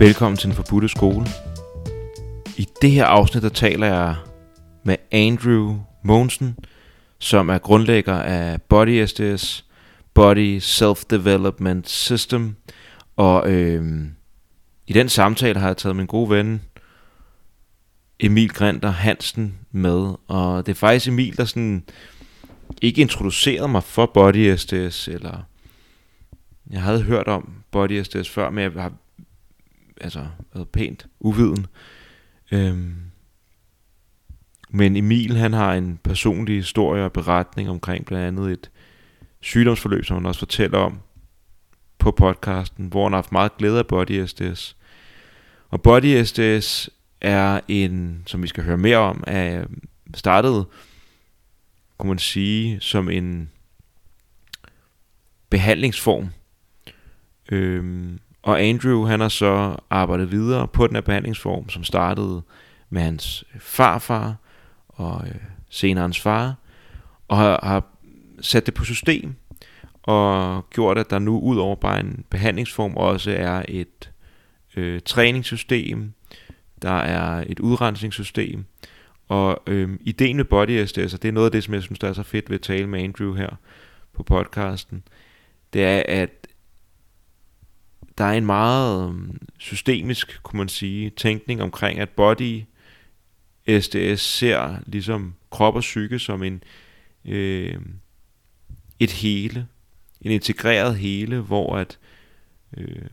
Velkommen til den forbudte skole. I det her afsnit, der taler jeg med Andrew Mogensen, som er grundlægger af Body SDS, Body Self-Development System. Og øh, i den samtale har jeg taget min gode ven, Emil Grinter Hansen med. Og det er faktisk Emil, der sådan ikke introducerede mig for Body SDS, eller jeg havde hørt om Body SDS før, men jeg har altså været pænt uviden. Øhm, men Emil, han har en personlig historie og beretning omkring blandt andet et sygdomsforløb, som han også fortæller om på podcasten, hvor han har haft meget glæde af Body SDS. Og Body SDS er en, som vi skal høre mere om, er startet, kunne man sige, som en behandlingsform. Øhm, og Andrew, han har så arbejdet videre på den her behandlingsform, som startede med hans øh, farfar og øh, senere hans far, og har, har sat det på system, og gjort, at der nu ud over bare en behandlingsform også er et øh, træningssystem, der er et udrensningssystem, og øh, ideen med Body SDS, og altså det er noget af det, som jeg synes, der er så fedt ved at tale med Andrew her på podcasten, det er, at der er en meget øhm, systemisk, kunne man sige, tænkning omkring, at body SDS ser ligesom krop og psyke som en øh, et hele, en integreret hele, hvor at øh,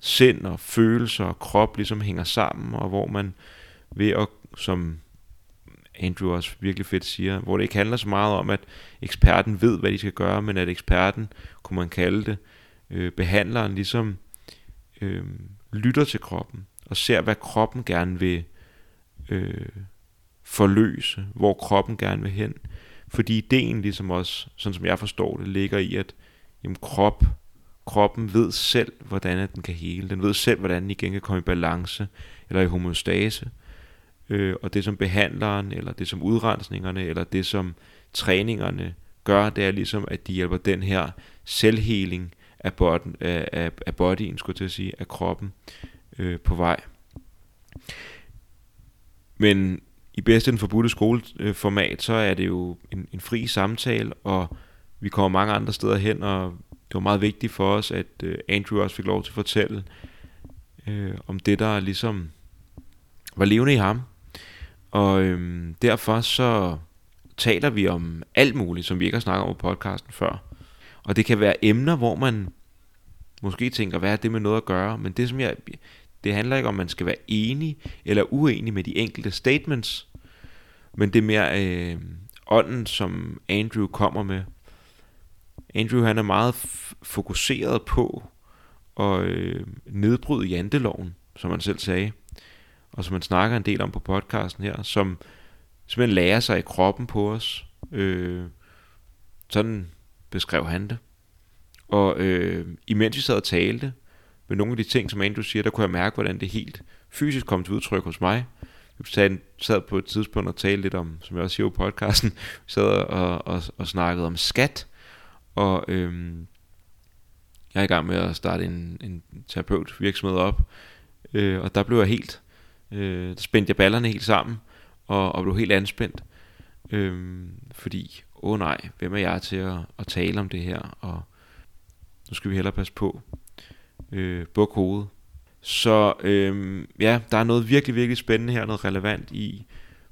sind og følelser og krop ligesom hænger sammen, og hvor man ved at, som Andrew også virkelig fedt siger, hvor det ikke handler så meget om, at eksperten ved, hvad de skal gøre, men at eksperten, kunne man kalde det, øh, Øh, behandleren ligesom øh, lytter til kroppen og ser, hvad kroppen gerne vil øh, forløse, hvor kroppen gerne vil hen. Fordi ideen ligesom også, sådan som jeg forstår det, ligger i, at jamen, krop, kroppen ved selv, hvordan den kan hele. Den ved selv, hvordan den igen kan komme i balance eller i homostase. Øh, og det som behandleren, eller det som udrensningerne, eller det som træningerne gør, det er ligesom, at de hjælper den her selvheling af, botten, af, af, af bodyen, skulle jeg til at sige, af kroppen øh, på vej. Men i bedste den forbudte skoleformat, så er det jo en, en fri samtale, og vi kommer mange andre steder hen, og det var meget vigtigt for os, at øh, Andrew også fik lov til at fortælle øh, om det, der ligesom var levende i ham. Og øh, derfor så taler vi om alt muligt, som vi ikke har snakket om på podcasten før. Og det kan være emner, hvor man måske tænker, hvad er det med noget at gøre? Men det som jeg, det handler ikke om, at man skal være enig eller uenig med de enkelte statements, men det er mere øh, ånden, som Andrew kommer med. Andrew han er meget fokuseret på at øh, nedbryde janteloven, som han selv sagde, og som man snakker en del om på podcasten her, som simpelthen lærer sig i kroppen på os. Øh, sådan beskrev han det. Og øh, imens vi sad og talte med nogle af de ting, som Andrew siger, der kunne jeg mærke, hvordan det helt fysisk kom til udtryk hos mig. Vi sad, sad på et tidspunkt og talte lidt om, som jeg også siger på podcasten, vi sad og, og, og snakkede om skat, og øh, jeg er i gang med at starte en, en terapeut virksomhed op, øh, og der blev jeg helt, øh, der spændte jeg ballerne helt sammen, og, og blev helt anspændt, øh, fordi, åh oh nej, hvem er jeg til at, at tale om det her, og nu skal vi hellere passe på. Øh, buk hovedet. Så øh, ja, der er noget virkelig, virkelig spændende her, noget relevant i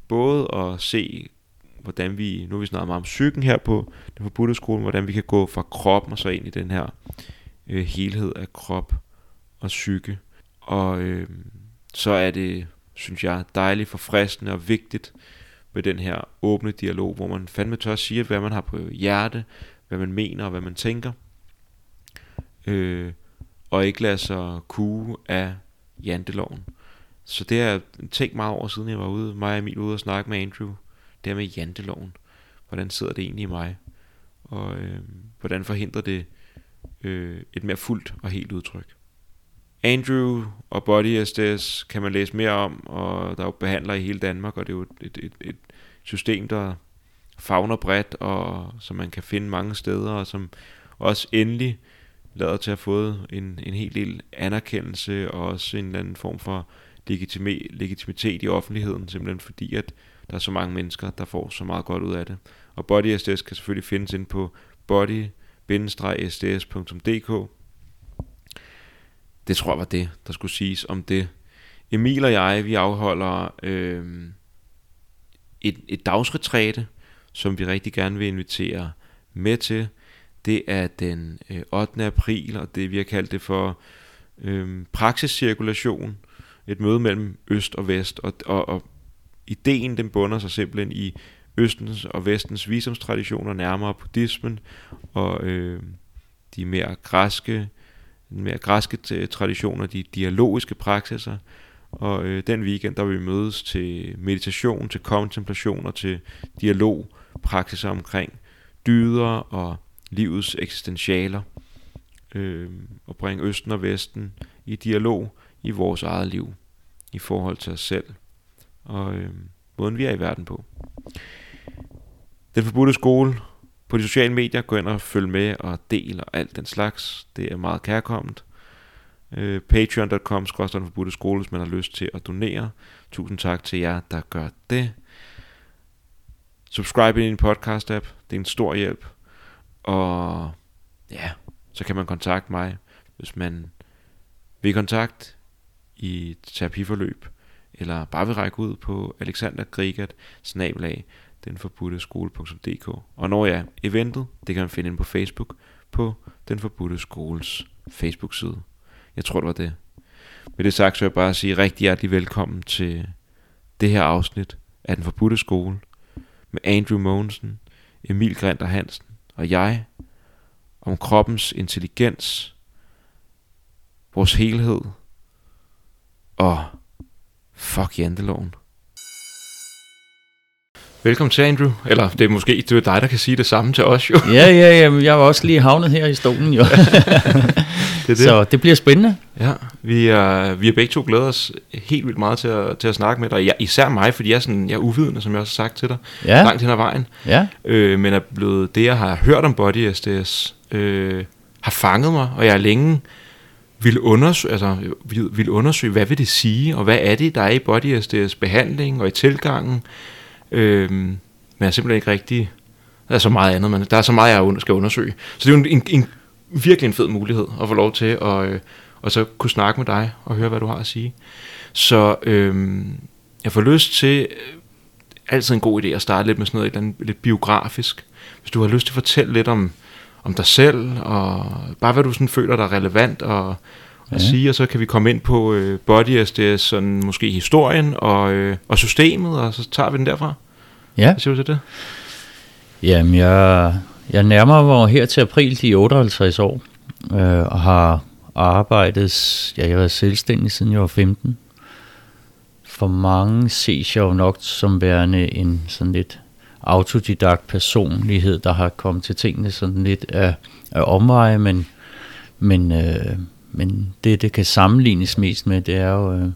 både at se, hvordan vi, nu har vi snakket meget om psyken her på den forbudte skole, hvordan vi kan gå fra kroppen og så ind i den her øh, helhed af krop og psyke. Og øh, så er det, synes jeg, dejligt, forfriskende og vigtigt med den her åbne dialog, hvor man fandme tør at sige, hvad man har på hjerte, hvad man mener og hvad man tænker øh, og ikke lade sig kue af janteloven. Så det har jeg tænkt meget over, siden jeg var ude, mig og Emil ude og snakke med Andrew, det her med janteloven. Hvordan sidder det egentlig i mig? Og øh, hvordan forhindrer det øh, et mere fuldt og helt udtryk? Andrew og Body SDS kan man læse mere om, og der er jo behandlere i hele Danmark, og det er jo et, et, et, et system, der fagner bredt, og som man kan finde mange steder, og som også endelig lader til at have fået en, en hel del anerkendelse og også en eller anden form for legitime, legitimitet i offentligheden, simpelthen fordi, at der er så mange mennesker, der får så meget godt ud af det. Og Body SDS kan selvfølgelig findes ind på body-sds.dk. Det tror jeg var det, der skulle siges om det. Emil og jeg, vi afholder øh, et, et dagsretræte, som vi rigtig gerne vil invitere med til. Det er den øh, 8. april, og det vi har kaldt det for øh, praksiscirkulation. Et møde mellem øst og vest, og, og, og ideen den bunder sig simpelthen i østens og vestens visumstraditioner, nærmere buddhismen og øh, de mere græske, mere græske traditioner, de dialogiske praksiser. Og øh, den weekend, der vil vi mødes til meditation, til kontemplation og til dialogpraksiser omkring dyder og livets eksistentialer. Øh, og bringe Østen og Vesten i dialog i vores eget liv i forhold til os selv og øh, måden vi er i verden på. Den forbudte skole på de sociale medier, gå ind og følg med og del og alt den slags. Det er meget kærkommet. Øh, Patreon.com den forbudte skole, hvis man har lyst til at donere. Tusind tak til jer, der gør det. Subscribe i din podcast app. Det er en stor hjælp. Og ja, så kan man kontakte mig, hvis man vil kontakt i et terapiforløb, eller bare vil række ud på Alexander Grigat, snabelag, denforbudteskole.dk. Og når jeg eventet, det kan man finde ind på Facebook, på Den Forbudte Skoles Facebook-side. Jeg tror, det var det. Med det sagt, så vil jeg bare sige rigtig hjertelig velkommen til det her afsnit af Den Forbudte Skole med Andrew Mogensen, Emil Grinter Hansen og jeg om kroppens intelligens, vores helhed og fuck janteloven. Velkommen til, Andrew. Eller det er måske det er dig, der kan sige det samme til os, jo. ja, ja, ja. Jeg var også lige havnet her i stolen, jo. det det. Så det bliver spændende. Ja, vi er, vi er begge to glæder os helt vildt meget til at, til at snakke med dig. Ja, især mig, fordi jeg er, sådan, jeg er uvidende, som jeg også har sagt til dig, ja. langt hen ad vejen. Ja. Øh, men er blevet, det, jeg har hørt om Body SDS, øh, har fanget mig, og jeg er længe vil undersøge, altså, vil, vil undersøge, hvad vil det sige, og hvad er det, der er i Body SDS behandling og i tilgangen. Øh, men jeg er simpelthen ikke rigtig... Der er så meget andet, men der er så meget, jeg skal undersøge. Så det er jo en, en, en virkelig en fed mulighed at få lov til at, øh, og så kunne snakke med dig og høre, hvad du har at sige. Så øh, jeg får lyst til altid en god idé at starte lidt med sådan noget lidt, lidt biografisk. Hvis du har lyst til at fortælle lidt om, om dig selv, og bare hvad du sådan føler, der er relevant og at ja. sige, og så kan vi komme ind på øh, Body SDS, sådan måske historien og, øh, og systemet, og så tager vi den derfra. Ja. Hvad siger du til det? Jamen, jeg, jeg nærmer mig her til april de 58 år, øh, og har arbejdet, ja, jeg har været selvstændig siden jeg var 15. For mange ses jeg jo nok som værende en sådan lidt autodidakt personlighed, der har kommet til tingene sådan lidt af, af omveje, men, men, øh, men det, det kan sammenlignes mest med, det er jo, øh,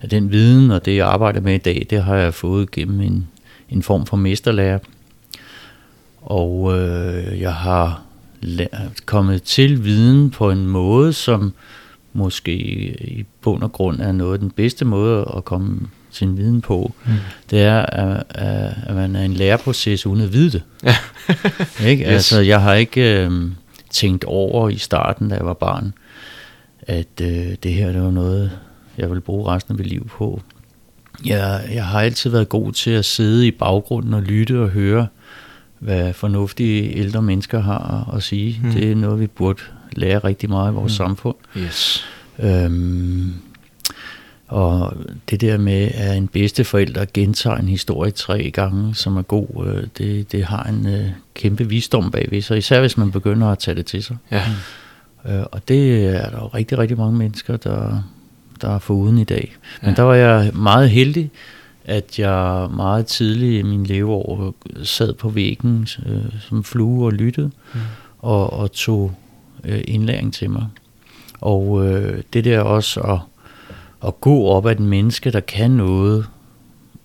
at den viden og det, jeg arbejder med i dag, det har jeg fået gennem en, en form for mesterlærer. Og øh, jeg har kommet til viden på en måde, som måske i bund og grund er noget af den bedste måde at komme sin viden på, mm. det er, at, at man er en læreproces uden at vide det. Ja. ikke? Yes. Altså, jeg har ikke øh, tænkt over i starten, da jeg var barn, at øh, det her det var noget, jeg vil bruge resten af mit liv på. Jeg, jeg har altid været god til at sidde i baggrunden og lytte og høre, hvad fornuftige ældre mennesker har at sige. Mm. Det er noget, vi burde lære rigtig meget i vores mm. samfund. Yes. Øhm, og det der med, at en bedsteforælder gentager en historie tre gange, som er god, øh, det, det har en øh, kæmpe visdom bagved sig, især hvis man begynder at tage det til sig. Ja. Øh, og det er der jo rigtig, rigtig mange mennesker, der, der er foruden i dag. Men ja. der var jeg meget heldig, at jeg meget tidligt i min leveår sad på væggen øh, som flue og lyttede, mm. og, og tog øh, indlæring til mig. Og øh, det der også at, at gå op af et menneske, der kan noget,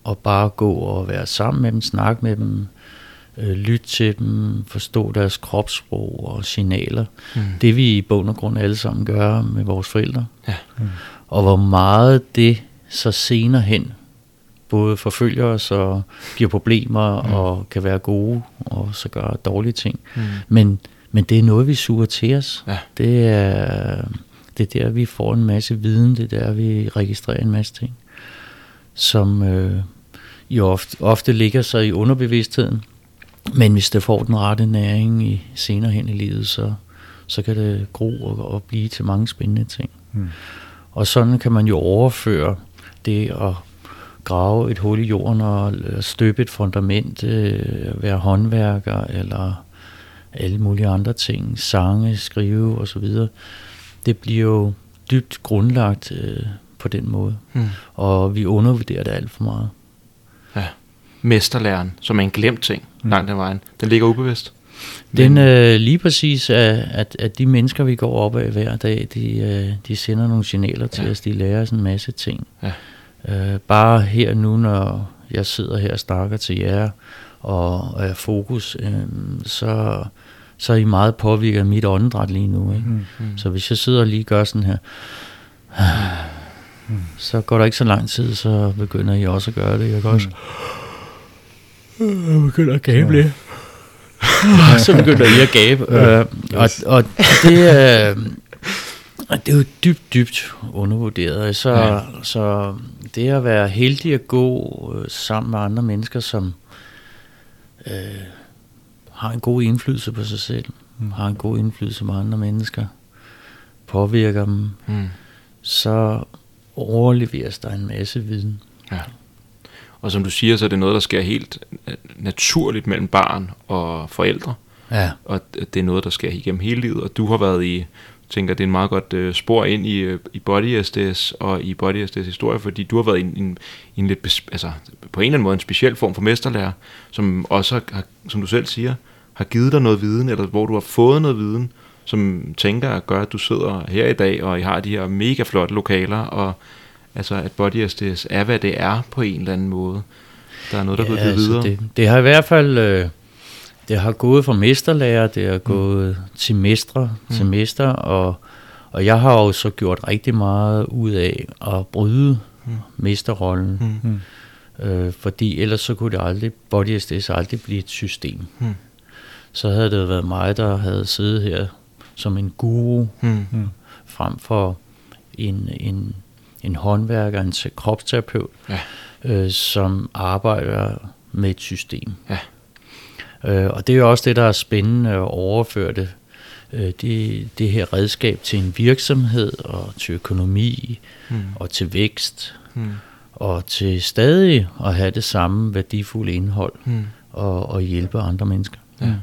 og bare gå og være sammen med dem, snakke med dem, øh, lytte til dem, forstå deres kropssprog og signaler. Mm. Det vi i bund og grund alle sammen gør med vores forældre. Ja. Mm. Og hvor meget det så senere hen både forfølger os og giver problemer Mm. og kan være gode og så gør dårlige ting. Mm. Men, men det er noget, vi suger til os. Ja. Det, er, det er der, vi får en masse viden. Det er der, vi registrerer en masse ting, som øh, jo ofte, ofte ligger sig i underbevidstheden. Men hvis det får den rette næring i senere hen i livet, så, så kan det gro og, og blive til mange spændende ting. Mm. Og sådan kan man jo overføre det at grave et hul i jorden og støbe et fundament, øh, være håndværker eller alle mulige andre ting, sange, skrive osv. Det bliver jo dybt grundlagt øh, på den måde, Mm. og vi undervurderer det alt for meget. Mesterlæren, som er en glemt ting Mm. langt ad vejen. Den ligger ubevidst. Den øh, lige præcis, at, at, at de mennesker, vi går op af hver dag, de, øh, de sender nogle signaler til Ja. os, de lærer os en masse ting. Ja. Øh, bare her nu, når jeg sidder her og snakker til jer, og er fokus, øh, så, så er I meget påvirket af mit åndedræt lige nu. Ikke? Mm. Mm. Så hvis jeg sidder og lige gør sådan her, så går der ikke så lang tid, så begynder I også at gøre det. Jeg kan også jeg begynder at gabe lidt. så begynder I at gabe. Ja. Øh, og, og det er... Og det er jo dybt, dybt undervurderet. Så, Ja. ja. så det at være heldig at gå øh, sammen med andre mennesker, som øh, har en god indflydelse på sig selv, mm. har en god indflydelse på andre mennesker, påvirker dem, Mm. så overleveres der en masse viden. Ja. Og som du siger, så er det noget, der sker helt øh, naturligt mellem barn og forældre. Ja. Og det er noget, der sker igennem hele livet. Og du har været i, tænker, det er en meget godt øh, spor ind i, øh, i Body SDS og i Body SDS historie, fordi du har været i en, en, en lidt, bes, altså på en eller anden måde en speciel form for mesterlærer, som også har, som du selv siger, har givet dig noget viden, eller hvor du har fået noget viden, som tænker at gøre, at du sidder her i dag, og I har de her mega flotte lokaler, og altså at Body SDS er, hvad det er på en eller anden måde. Der er noget, der er blevet givet videre. Det, det har i hvert fald øh, det har gået fra mesterlærer, det har gået til mestre, Mm. til mester, og, og jeg har jo så gjort rigtig meget ud af at bryde Mm. mesterrollen, Mm. Mm. øh, fordi ellers så kunne det aldrig, Body SDS aldrig blive et system. Mm. Så havde det været mig, der havde siddet her som en guru, Mm. Mm. frem for en, en, en håndværker, en te- kropsterapeut, Ja. øh, som arbejder med et system. Ja. Øh, og det er jo også det, der er spændende at overføre det, øh, det, det her redskab til en virksomhed og til økonomi Mm. og til vækst Mm. og til stadig at have det samme værdifulde indhold Mm. og, og hjælpe andre mennesker. Ja.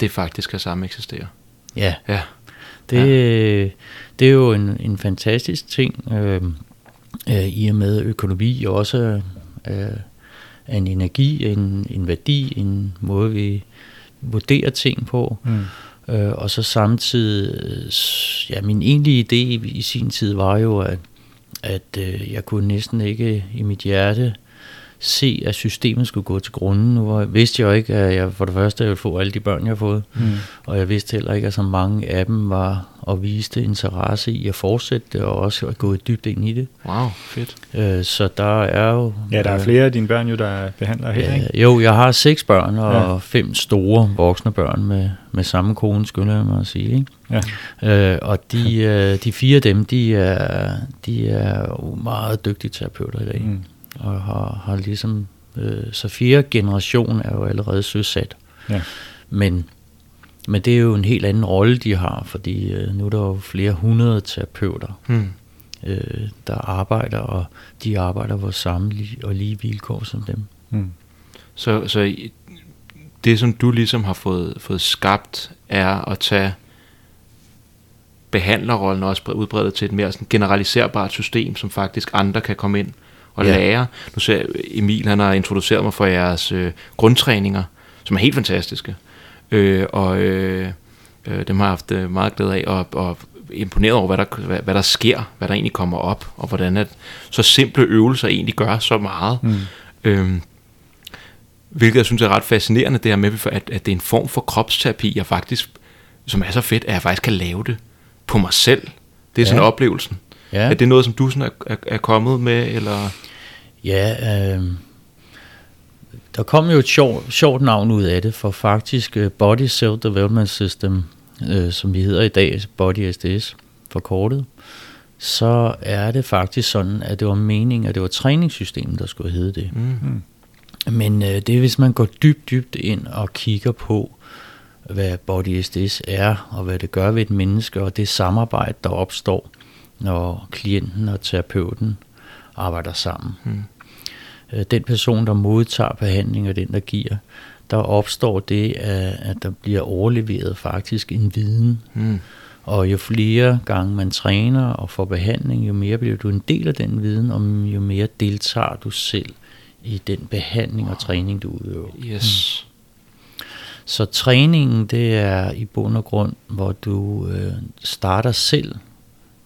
Det faktisk kan samme eksistere. Ja, Ja. det, det er jo en, en fantastisk ting, øh, øh, i og med økonomi også øh, er en energi, en, en værdi, en måde vi vurderer ting på. Mm. Øh, og så samtidig, ja, min egentlige idé i, i sin tid var jo, at, at øh, jeg kunne næsten ikke i mit hjerte se, at systemet skulle gå til grunden. Nu var, vidste jeg jo ikke, at jeg for det første ville få alle de børn, jeg har fået. Mm. Og jeg vidste heller ikke, at så mange af dem var og viste interesse i at fortsætte det, og også at gå i dybt ind i det. Wow, fedt. Øh, så der er jo... Ja, der er øh, flere af dine børn jo, der er behandlere her, ikke? Ja, jo, jeg har seks børn og Ja. ja. fem store voksne børn med, med samme kone, skulle jeg mig at sige. Ikke? Ja. Øh, og de, øh, de fire af dem, de er, de er jo meget dygtige terapeuter i dag. Mm. Og har, har ligesom... Øh, så fire generation er jo allerede søsat. Ja. Men, men det er jo en helt anden rolle, de har, fordi øh, nu er der jo flere hundrede terapeuter, Mm. øh, der arbejder, og de arbejder på samme li- og lige vilkår som dem. Mm. Så, så det, som du ligesom har fået, fået skabt, er at tage behandlerrollen og også bre- udbrede til et mere sådan generaliserbart system, som faktisk andre kan komme ind og Ja. lære. Nu ser Emil, han har introduceret mig for jeres øh, grundtræninger, som er helt fantastiske. Øh, og øh, øh, dem har jeg haft øh, meget glæde af, og, og imponeret over, hvad der, hvad, hvad der sker, hvad der egentlig kommer op, og hvordan at så simple øvelser egentlig gør så meget. Mm. Øhm, Hvilket jeg synes er ret fascinerende, det her med, at, at det er en form for kropsterapi, jeg faktisk, som er så fedt, at jeg faktisk kan lave det på mig selv. Det er sådan Ja. oplevelsen. Ja. Er det noget, som du sådan er, er, er kommet med, eller? Ja, øh, der kom jo et sjovt, sjovt navn ud af det, for faktisk øh, Body Self Development System, øh, som vi hedder i dag, Body SDS forkortet, så er det faktisk sådan, at det var meningen, at det var træningssystemet, der skulle hedde det. Mm. Men øh, det er, hvis man går dybt, dybt ind og kigger på, hvad Body SDS er, og hvad det gør ved et menneske, og det samarbejde, der opstår, når klienten og terapeuten arbejder sammen. Mm. Øh, Den person, der modtager behandling, og den, der giver, der opstår det, at der bliver overleveret faktisk en viden. Mm. Og jo flere gange man træner og får behandling, jo mere bliver du en del af den viden, og jo mere deltager du selv i den behandling og træning, du udøver. Yes. Så træningen, det er i bund og grund, hvor du øh, starter selv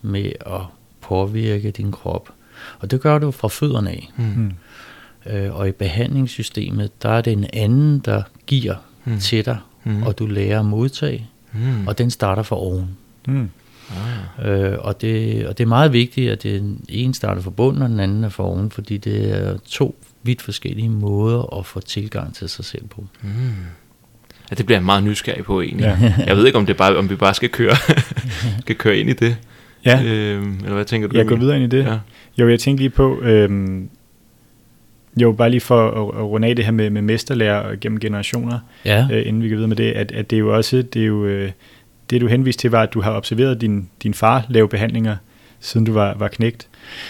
med at påvirke din krop. Og det gør du fra fødderne af. Mm. Mm. Øh, og i behandlingssystemet, der er det en anden, der giver Mm. til dig, Mm. mm. og du lærer at modtage. Mm. Og den starter fra oven. Mm. Ah. Øh, og, det, og det er meget vigtigt, at den ene starter fra bunden, og den anden er fra oven, fordi det er to vidt forskellige måder at få tilgang til sig selv på. Mm. Ja, det bliver jeg meget nysgerrig på egentlig. Ja. Jeg ved ikke, om, det bare, om vi bare skal køre, skal køre ind i det. Ja, Øhm, eller hvad tænker du? jeg går videre ind i det. Ja. Jo, jeg tænkte lige på, øhm, jo, bare lige for at, at runde af det her med, med mesterlærer gennem generationer, Ja, øh, inden vi går videre med det, at, at det er jo også, det er jo, øh, det du henviste til var, at du har observeret din, din far lave behandlinger, siden du var, var knægt.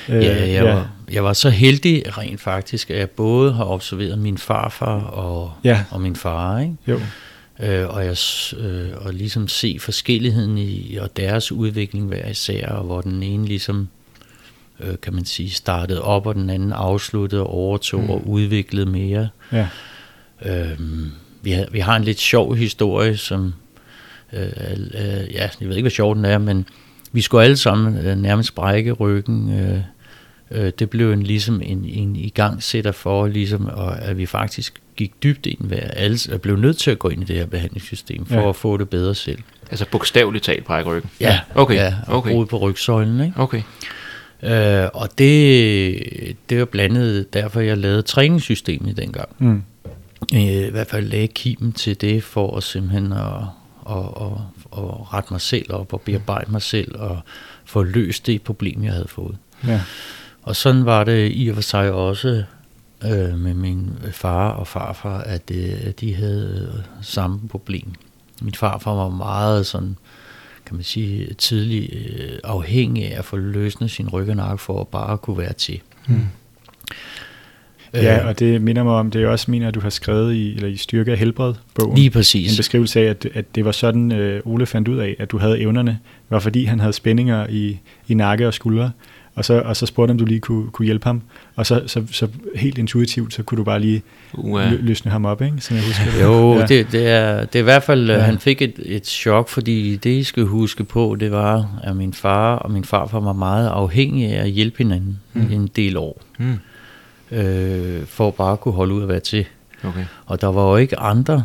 Øh, ja, jeg, Var, jeg var så heldig rent faktisk, at jeg både har observeret min farfar og, Ja. og min far, ikke? Jo, Øh, og, jeg, øh, og ligesom se forskelligheden i og deres udvikling hver især, og hvor den ene ligesom, øh, kan man sige, startede op, og den anden afsluttede og overtog Mm. og udviklede mere. ja. Øhm, vi, har, vi har en lidt sjov historie, som, øh, øh, ja, jeg ved ikke, hvad sjov den er, men vi skulle alle sammen øh, nærmest brække ryggen. Øh, øh, det blev en, ligesom en, en igangsætter for, ligesom, og at vi faktisk gik dybt ind, hvad alle og blev nødt til at gå ind i det her behandlingssystem, for Ja. at få det bedre selv. Altså bogstaveligt talt brække ryggen. Ja, Okay, ja og okay. okay. på rygsøjlen. Ikke? Okay. Øh, og det, det var blandt andet derfor, jeg lavede træningssystemet dengang. Mm. øh, i hvert fald lagde kimen til det, for at simpelthen at, at, at, at rette mig selv op og bearbejde mig selv og få løst det problem, jeg havde fået. Ja. Og sådan var det i og for sig også øh, med min far og farfar, at øh, de havde øh, samme problem. Min farfar var meget sådan, kan man sige, tidlig øh, afhængig af at få løsnet sin ryg og nakke for at bare kunne være til. Mm. ja, og det minder mig om, det er også mener, at du har skrevet i, eller i Styrke af Helbred bogen. Lige en præcis. beskrivelse af, at, at det var sådan, øh, Ole fandt ud af, at du havde evnerne, var fordi han havde spændinger i, i nakke og skuldre, og så, og så spurgte om du lige kunne, kunne hjælpe ham, og så, så, så helt intuitivt, så kunne du bare lige Uh, lø, løsne ham op, ikke? Som jeg husker det. Jo, ja. det, det, er, det er i hvert fald, Ja. ja. han fik et, et chok, fordi det, I skal huske på, det var, at min far og min farfar var meget afhængige af at hjælpe hinanden Mm. en del år, mm. øh, for bare at kunne holde ud at være til. Okay. Og der var jo ikke andre,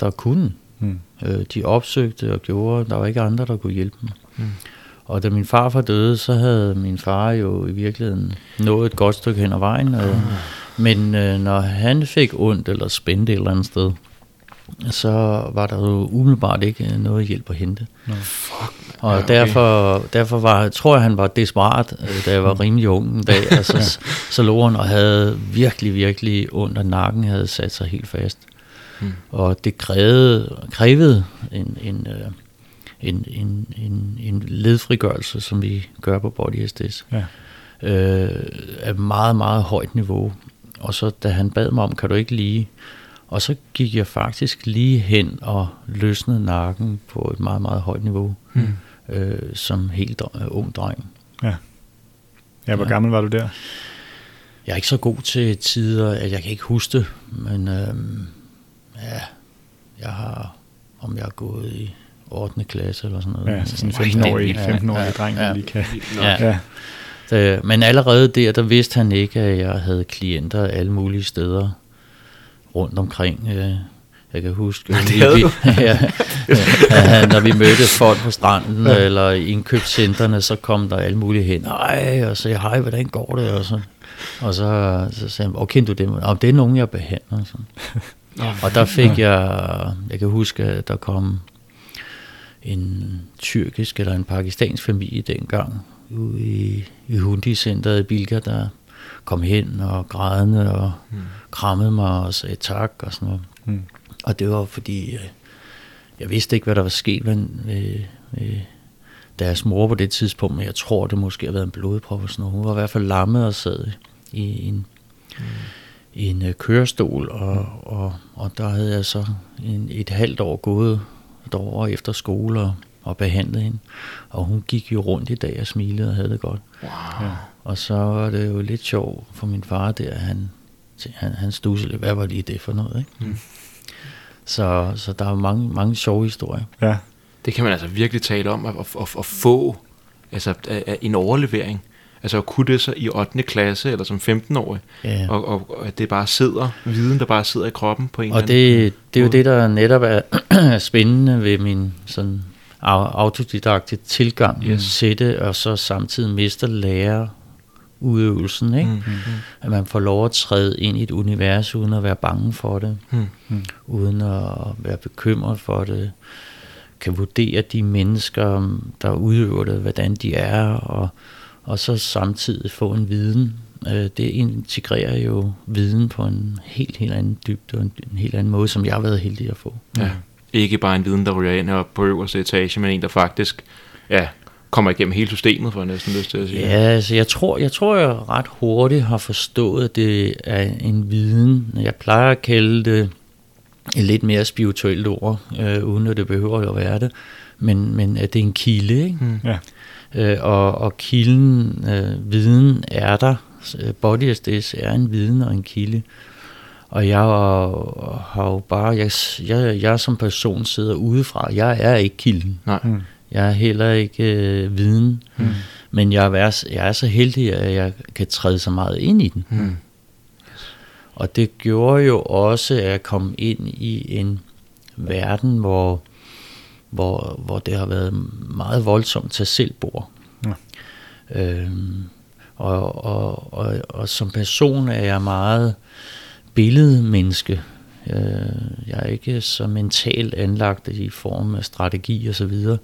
der kunne. Mm. Øh, de opsøgte og gjorde, der var ikke andre, der kunne hjælpe dem. Mm. Og da min farfar døde, så havde min far jo i virkeligheden nået et godt stykke hen ad vejen. Øh, men øh, når han fik ondt eller spændte et eller andet sted, så var der jo umiddelbart ikke øh, noget hjælp at hente. Fuck. Og Ja, ja, okay. derfor, derfor var, tror jeg, han var desperat, øh, da jeg var rimelig ung en dag. altså, så lå han og havde virkelig, virkelig ondt, og nakken havde sat sig helt fast. Mm. Og det krævede, krævede en, en, øh, en, en, en, en ledfrigørelse, som vi gør på Body SDS, Ja. øh, af meget, meget højt niveau. Og så da han bad mig om, kan du ikke lige... Og så gik jeg faktisk lige hen og løsnede nakken på et meget, meget højt niveau, Mm. øh, som helt øh, ung dreng. Ja. ja, hvor Ja. gammel var du der? Jeg er ikke så god til tider, at jeg kan ikke huske det, men øhm, ja, jeg har, om jeg har gået i 8. klasse eller sådan noget. Ja, så sådan en Ej, det er 15-årig, vildt. 15-årig Ja, dreng, der ja. lige kan... Ja. Ja. Det, men allerede der, der vidste han ikke, at jeg havde klienter alle mulige steder rundt omkring. Øh, jeg kan huske, det vi, havde vi, ja, ja, når vi mødte folk på stranden Ja. eller i indkøbscentrene, så kom der alle mulige hen, ej, og sagde, hej, hvordan går det? Og så, og så, så sagde han, okay, du det, og det er nogen, jeg behandler. Sådan. Og der fik jeg, jeg kan huske, at der kom en tyrkisk eller en pakistansk familie dengang ude i, i Hundi-centret i Bilka, der kom hen og grædende og Mm. krammede mig og sagde tak og sådan noget. Mm. Og det var fordi, øh, jeg vidste ikke, hvad der var sket med, med, med deres mor på det tidspunkt, men jeg tror, det måske har været en blodprop og sådan noget. Hun var i hvert fald lammet og sad i en, Mm. i en øh, kørestol, og, og, og der havde jeg så en, et halvt år gået derovre efter skole og, og behandlet hende. Og hun gik jo rundt i dag og smilede og havde det godt. Wow. Ja. Og så var det jo lidt sjovt for min far der, han, han, han stussede lidt, hvad var lige det for noget, ikke? Mm. Så, så der er mange, mange sjove historier. Ja. Det kan man altså virkelig tale om, at, at, at, at få altså, at- at en overlevering. Altså at kunne det så i 8. klasse, eller som 15-årig, Ja. og, og, og at det bare sidder, viden der bare sidder i kroppen på en Og eller anden det, det er jo det, der netop er spændende ved min sådan au- autodidakte tilgang Yes. til det, og så samtidig mister lærer udøvelsen, ikke? Mm, Mm. mm, At man får lov at træde ind i et univers, uden at være bange for det, mm, Mm. uden at være bekymret for det, kan vurdere de mennesker, der udøver det, hvordan de er, og, og så samtidig få en viden. Øh, Det integrerer jo viden på en helt, helt anden dybde, og en, en helt anden måde, som jeg har været heldig at få. Ja. Ikke bare en viden, der ryger ind og på øverste etage, men en, der faktisk ja, kommer igennem hele systemet, for jeg næsten lyst til at sige. Ja, altså jeg tror, jeg tror, jeg ret hurtigt har forstået, at det er en viden. Jeg plejer at kalde det et lidt mere spirituelt ord, øh, uden at det behøver at være det. Men, men at det er en kilde, ikke? Mm. Ja. Øh, og, og kilden, øh, viden er der. Øh, Body SDS er en viden og en kilde. Og jeg har har jo bare, jeg, jeg, jeg som person sidder udefra. Jeg er ikke kilden. Nej. Mm. Jeg er heller ikke øh, viden. Mm. Men jeg er, jeg er så heldig, at jeg kan træde så meget ind i den. Mm. Og det gjorde jo også, at jeg kom ind i en verden, hvor, hvor, hvor det har været meget voldsomt til selvbord. Ja. Øhm, og, og, og, og som person er jeg meget billedmenneske. Øh, jeg er ikke så mentalt anlagt i form af strategi og så videre.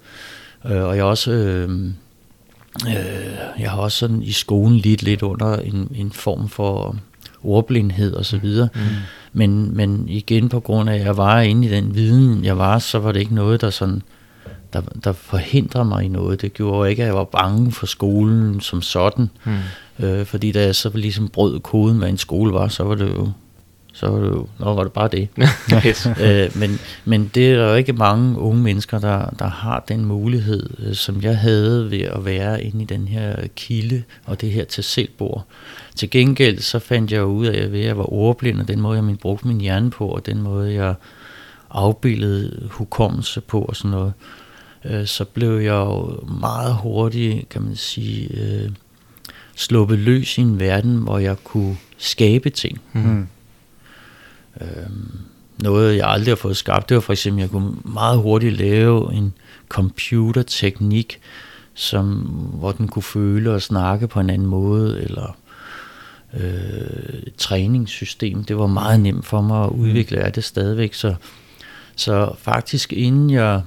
Øh, og jeg er også... Øh, øh, jeg har også sådan i skolen lidt lidt under en, en form for ordblindhed og så videre. Mm. Men, men igen på grund af, at jeg var inde i den viden, jeg var, så var det ikke noget, der sådan der, der forhindrer mig i noget. Det gjorde ikke, at jeg var bange for skolen som sådan. Mm. Øh, fordi da jeg så ligesom brød koden, hvad en skole var, så var det jo, så var det jo, nå, var det bare det. yes. øh, men, men det er der jo ikke mange unge mennesker, der, der har den mulighed, øh, som jeg havde ved at være inde i den her kilde og det her til selvbord. Til gengæld så fandt jeg ud af, at ved at jeg var ordblind, og den måde, jeg min- brugte min hjerne på, og den måde, jeg afbildede hukommelse på og sådan noget, øh, så blev jeg jo meget hurtigt, kan man sige, øh, sluppet løs i en verden, hvor jeg kunne skabe ting. Mm. Øhm, noget, jeg aldrig har fået skabt, det var for eksempel, at jeg kunne meget hurtigt lave en computerteknik, som, hvor den kunne føle og snakke på en anden måde, eller øh, træningssystem. Det var meget nemt for mig at udvikle, er det stadigvæk. Så, så faktisk inden jeg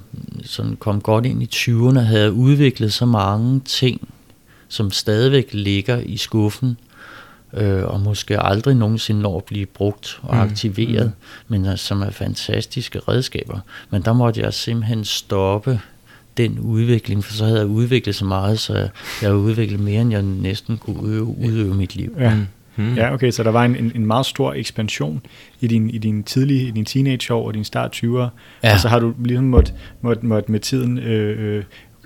sådan kom godt ind i 20'erne, havde jeg udviklet så mange ting, som stadigvæk ligger i skuffen, øh, og måske aldrig nogensinde når at blive brugt og Mm. aktiveret, men øh, som er fantastiske redskaber. Men der måtte jeg simpelthen stoppe den udvikling, for så havde jeg udviklet så meget, så jeg, jeg havde udviklet mere, end jeg næsten kunne udøve, udøve mit liv. Ja. Mm. Mm. Ja, okay, så der var en, en, en meget stor ekspansion i din, i din tidlige, i din teenageår og din start 20'er, Ja. og så har du ligesom måtte, måtte, måtte med tiden øh, øh,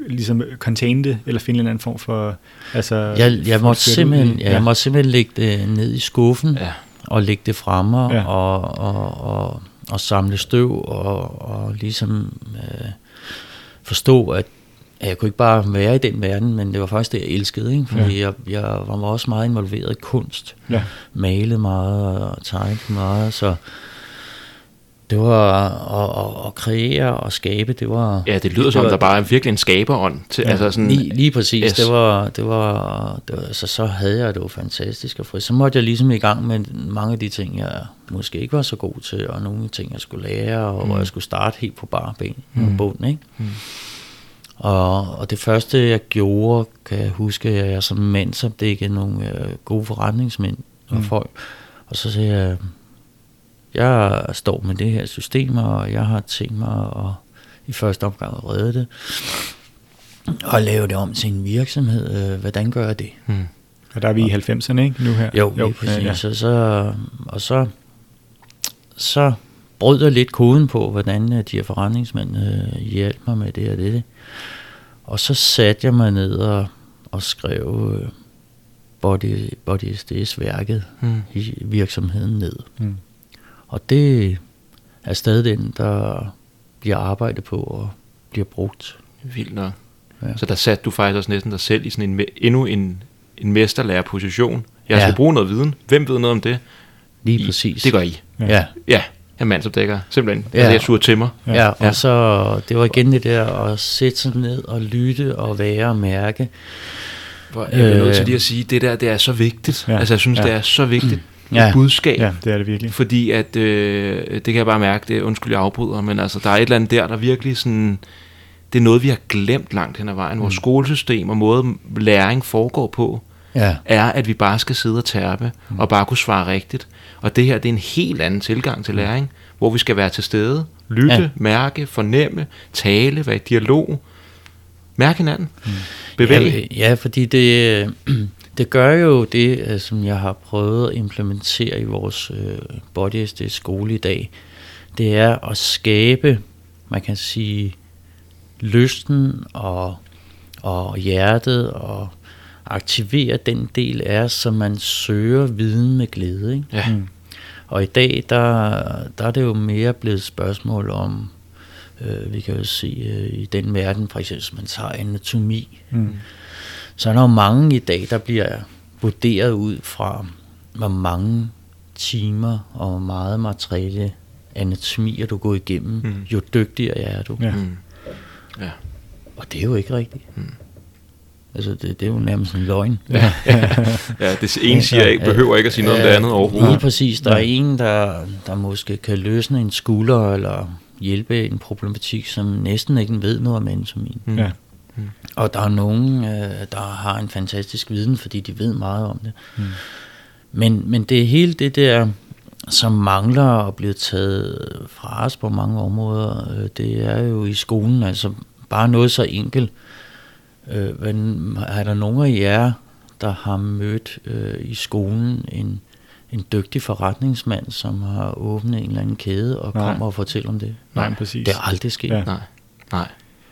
ligesom contain det, eller finde en eller anden form for, altså... Jeg, jeg, måtte simpelthen, ja, jeg måtte simpelthen lægge det ned i skuffen, Ja. og lægge det fremme, ja. og, og, og, og samle støv, og, og ligesom øh, forstå, at at jeg kunne ikke bare være i den verden, men det var faktisk det, jeg elskede, ikke? fordi jeg, jeg var også meget involveret i kunst, Ja. malede meget og tegnede meget, så, Det var at, at, at kreere og skabe, det var... Ja, det lyder som, var, der bare er virkelig en skaberånd. Til, ja, altså sådan, lige, lige præcis, yes. det var, det var, det var altså, så havde jeg det jo fantastisk og fri. Så måtte jeg ligesom i gang med mange af de ting, jeg måske ikke var så god til, og nogle ting, jeg skulle lære, og mm. hvor jeg skulle starte helt på bare ben mm. bunden, ikke? Mm. Og, og det første, jeg gjorde, kan jeg huske, at jeg som mandsopdækkede nogle øh, gode forretningsmænd og mm. folk, og så sagde jeg, jeg står med det her system, og jeg har tænkt mig at i første omgang at redde det, og lave det om til en virksomhed. Øh, hvordan gør jeg det? Hmm. Og der er vi i 90'erne, ikke? Nu her. Jo, jo præcis. Ja. Så, så, og så, så brød jeg lidt koden på, hvordan øh, de her forretningsmænd øh, hjalp mig med det og det. Og så satte jeg mig ned og, og skrev øh, Body, Body SDS værket hmm. i virksomheden ned. Hmm. Og det er stadig den, der bliver arbejdet på og bliver brugt. Vildt nok. Ja. Så der satte du faktisk også næsten dig selv i sådan en, endnu en, en mesterlærerposition. Jeg skal ja. bruge noget viden. Hvem ved noget om det? Lige I, præcis. Det gør I. Ja. Ja, ja jeg er mandsopdækker. Simpelthen. Ja. Altså, jeg suger til mig. Ja. ja, og ja. så det var igen det der at sætte sig ned og lytte og være og mærke. Hvor jeg er nødt til lige at sige, det der, det er så vigtigt. Ja. Altså, jeg synes, ja. det er så vigtigt ja. budskab. Ja, det er det virkelig. Fordi at, øh, det kan jeg bare mærke, det undskyld, jeg afbryder, men altså, der er et eller andet der, der virkelig sådan, det er noget, vi har glemt langt hen ad vejen. Mm. Vores skolesystem og måde læring foregår på, ja. er, at vi bare skal sidde og tærpe, mm. og bare kunne svare rigtigt. Og det her, det er en helt anden tilgang til læring, hvor vi skal være til stede, lytte, ja. mærke, fornemme, tale, være i dialog, mærke hinanden, mm. bevæge. Ja, ja, fordi det, det gør jo det, øh, som jeg har prøvet at implementere i vores øh, Body SD skole i dag. Det er at skabe, man kan sige, lysten og, og hjertet og aktivere den del af som man søger viden med glæde. Ikke? Ja. Mm. Og i dag, der, der er det jo mere blevet spørgsmål om, øh, vi kan jo se øh, i den verden, for eksempel, man tager anatomi, mm så er der jo mange i dag, der bliver vurderet ud fra, hvor mange timer og hvor meget materiale anatomi du går igennem, mm. jo dygtigere er du. Ja. Mm. Ja. Og det er jo ikke rigtigt. Mm. Altså, det, det er jo nærmest en løgn. Ja, ja det ene siger ikke, behøver ikke at sige noget om det andet overhovedet. Lige præcis. Der er en, der, der måske kan løsne en skulder, eller hjælpe en problematik, som næsten ikke ved noget om anatomi. Mm. Ja. Mm. Og der er nogen, øh, der har en fantastisk viden, fordi de ved meget om det. Mm. Men, men det er hele det der, som mangler at blive taget fra os på mange områder, øh, det er jo i skolen, altså bare noget så enkelt. Øh, men er der nogen af jer, der har mødt øh, i skolen en, en dygtig forretningsmand, som har åbnet en eller anden kæde og Nej. kommer og fortæller om det? Nej, præcis. Det er aldrig sket. Ja. Nej. Nej.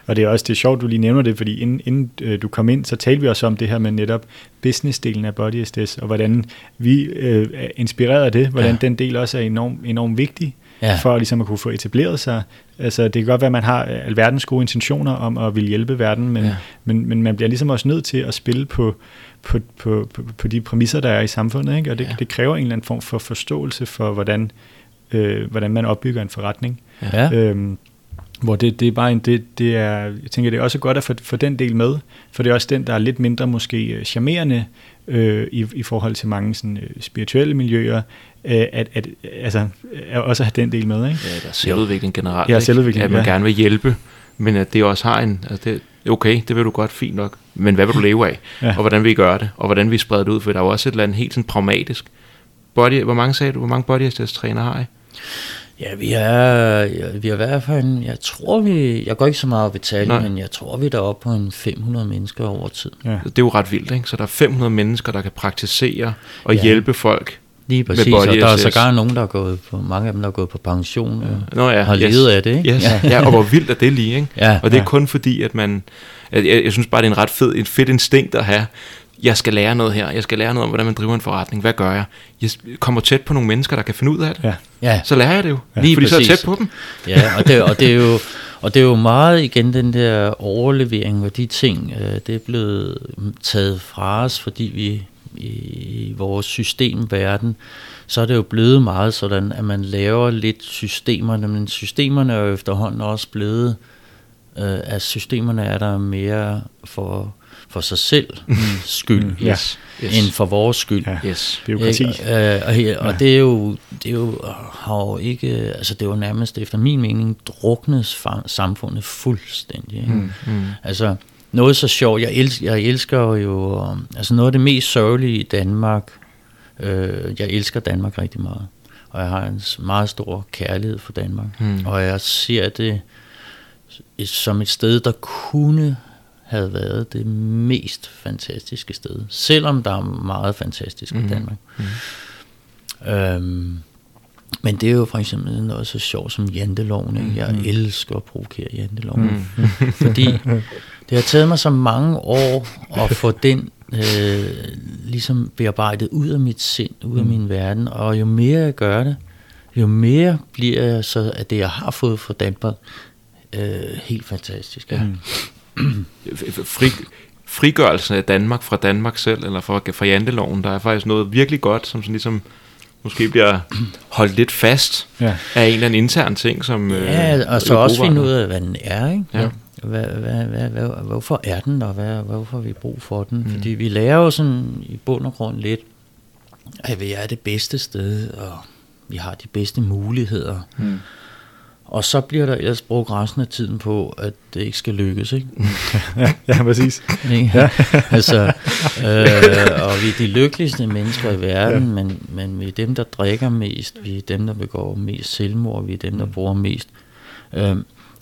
Og det er også det er sjovt, du lige nævner det, fordi inden, inden øh, du kom ind, så talte vi også om det her med netop businessdelen af Body SDS, og hvordan vi øh, er inspireret af det, hvordan ja. den del også er enormt enorm vigtig, ja. for ligesom at kunne få etableret sig. Altså, det kan godt være, at man har alverdens gode intentioner om at ville hjælpe verden, men, ja. men, men man bliver ligesom også nødt til at spille på, på, på, på, på de præmisser, der er i samfundet, ikke? og det, ja. det kræver en eller anden form for forståelse for, hvordan, øh, hvordan man opbygger en forretning. Ja. Øhm, hvor det, det er bare en, det, det er, jeg tænker, det er også godt at få, få den del med, for det er også den, der er lidt mindre måske øh, charmerende øh, i, i forhold til mange sådan, øh, spirituelle miljøer, øh, at, at altså, at også have den del med. Ikke? Ja, der er selvudvikling generelt. Ja, selvudvikling, At man ja. gerne vil hjælpe, men at det også har en, altså det, okay, det vil du godt, fint nok, men hvad vil du leve af? ja. Og hvordan vil I gøre det? Og hvordan vil I sprede det ud? For der er jo også et eller andet helt sådan pragmatisk. Body, hvor mange sagde du, hvor mange body træner har I? Ja, vi er, ja, vi er i hvert fald, jeg tror vi, jeg går ikke så meget op i tale, men jeg tror vi er deroppe på en 500 mennesker over tid. Ja. Det er jo ret vildt, ikke? Så der er 500 mennesker, der kan praktisere og ja. hjælpe folk Lige præcis, og der er sågar nogen, der er gået på, mange af dem, der er gået på pension og Nå, ja, har yes. levet af det, ikke? Yes. Ja. ja, og hvor vildt er det lige, ikke? Ja, og det er ja. kun fordi, at man, jeg, jeg, jeg synes bare, det er en ret fed, et fedt instinkt at have, jeg skal lære noget her, jeg skal lære noget om, hvordan man driver en forretning, hvad gør jeg? Jeg kommer tæt på nogle mennesker, der kan finde ud af det, ja. Ja. så lærer jeg det jo, ja. Lige fordi præcis. så er jeg tæt på dem. Ja, og det, og det er jo... Og det er jo meget igen den der overlevering, hvor de ting, øh, det er blevet taget fra os, fordi vi i vores systemverden, så er det jo blevet meget sådan, at man laver lidt systemerne, men systemerne er jo efterhånden også blevet, øh, at systemerne er der mere for, for sig selv mm. skyld, mm, yes, yes. end for vores skyld. Ja, yes. Byråkrati. Øh, og, og, og det er jo, det er jo, har jo ikke, altså det er jo nærmest efter min mening druknet samfundet fuldstændig. Ikke? Mm, mm. Altså, noget så sjovt, jeg elsker, jeg elsker jo, altså noget af det mest sørgelige i Danmark, øh, jeg elsker Danmark rigtig meget, og jeg har en meget stor kærlighed for Danmark, mm. og jeg ser det som et sted, der kunne have været det mest fantastiske sted, selvom der er meget fantastisk mm. i Danmark. Mm. Øhm, men det er jo for eksempel noget så sjovt som janteloven. Ikke? Jeg mm. elsker at provokere janteloven. Mm. Fordi det har taget mig så mange år at få den øh, ligesom bearbejdet ud af mit sind, ud af mm. min verden. Og jo mere jeg gør det, jo mere bliver jeg så af det, jeg har fået fra Danmark, øh, helt fantastisk. Ja. Mm. Fri, frigørelsen af Danmark fra Danmark selv, eller fra, fra janteloven, der er faktisk noget virkelig godt, som sådan ligesom måske bliver holdt lidt fast ja. af en eller anden intern ting, som Ja, øh, og så også finde ud af, hvad den er, ikke? Ja. Hvad, hvad, hvad, hvad, hvorfor er den, og hvad, hvorfor har vi brug for den? Mm. Fordi vi lærer jo sådan i bund og grund lidt, at vi er det bedste sted, og vi har de bedste muligheder. Mm. Og så bliver der ellers brugt resten af tiden på, at det ikke skal lykkes, ikke? ja, ja, præcis. ja. altså, øh, og vi er de lykkeligste mennesker i verden, ja. men, men vi er dem, der drikker mest, vi er dem, der begår mest selvmord, vi er dem, der mm. bruger mest. Øh,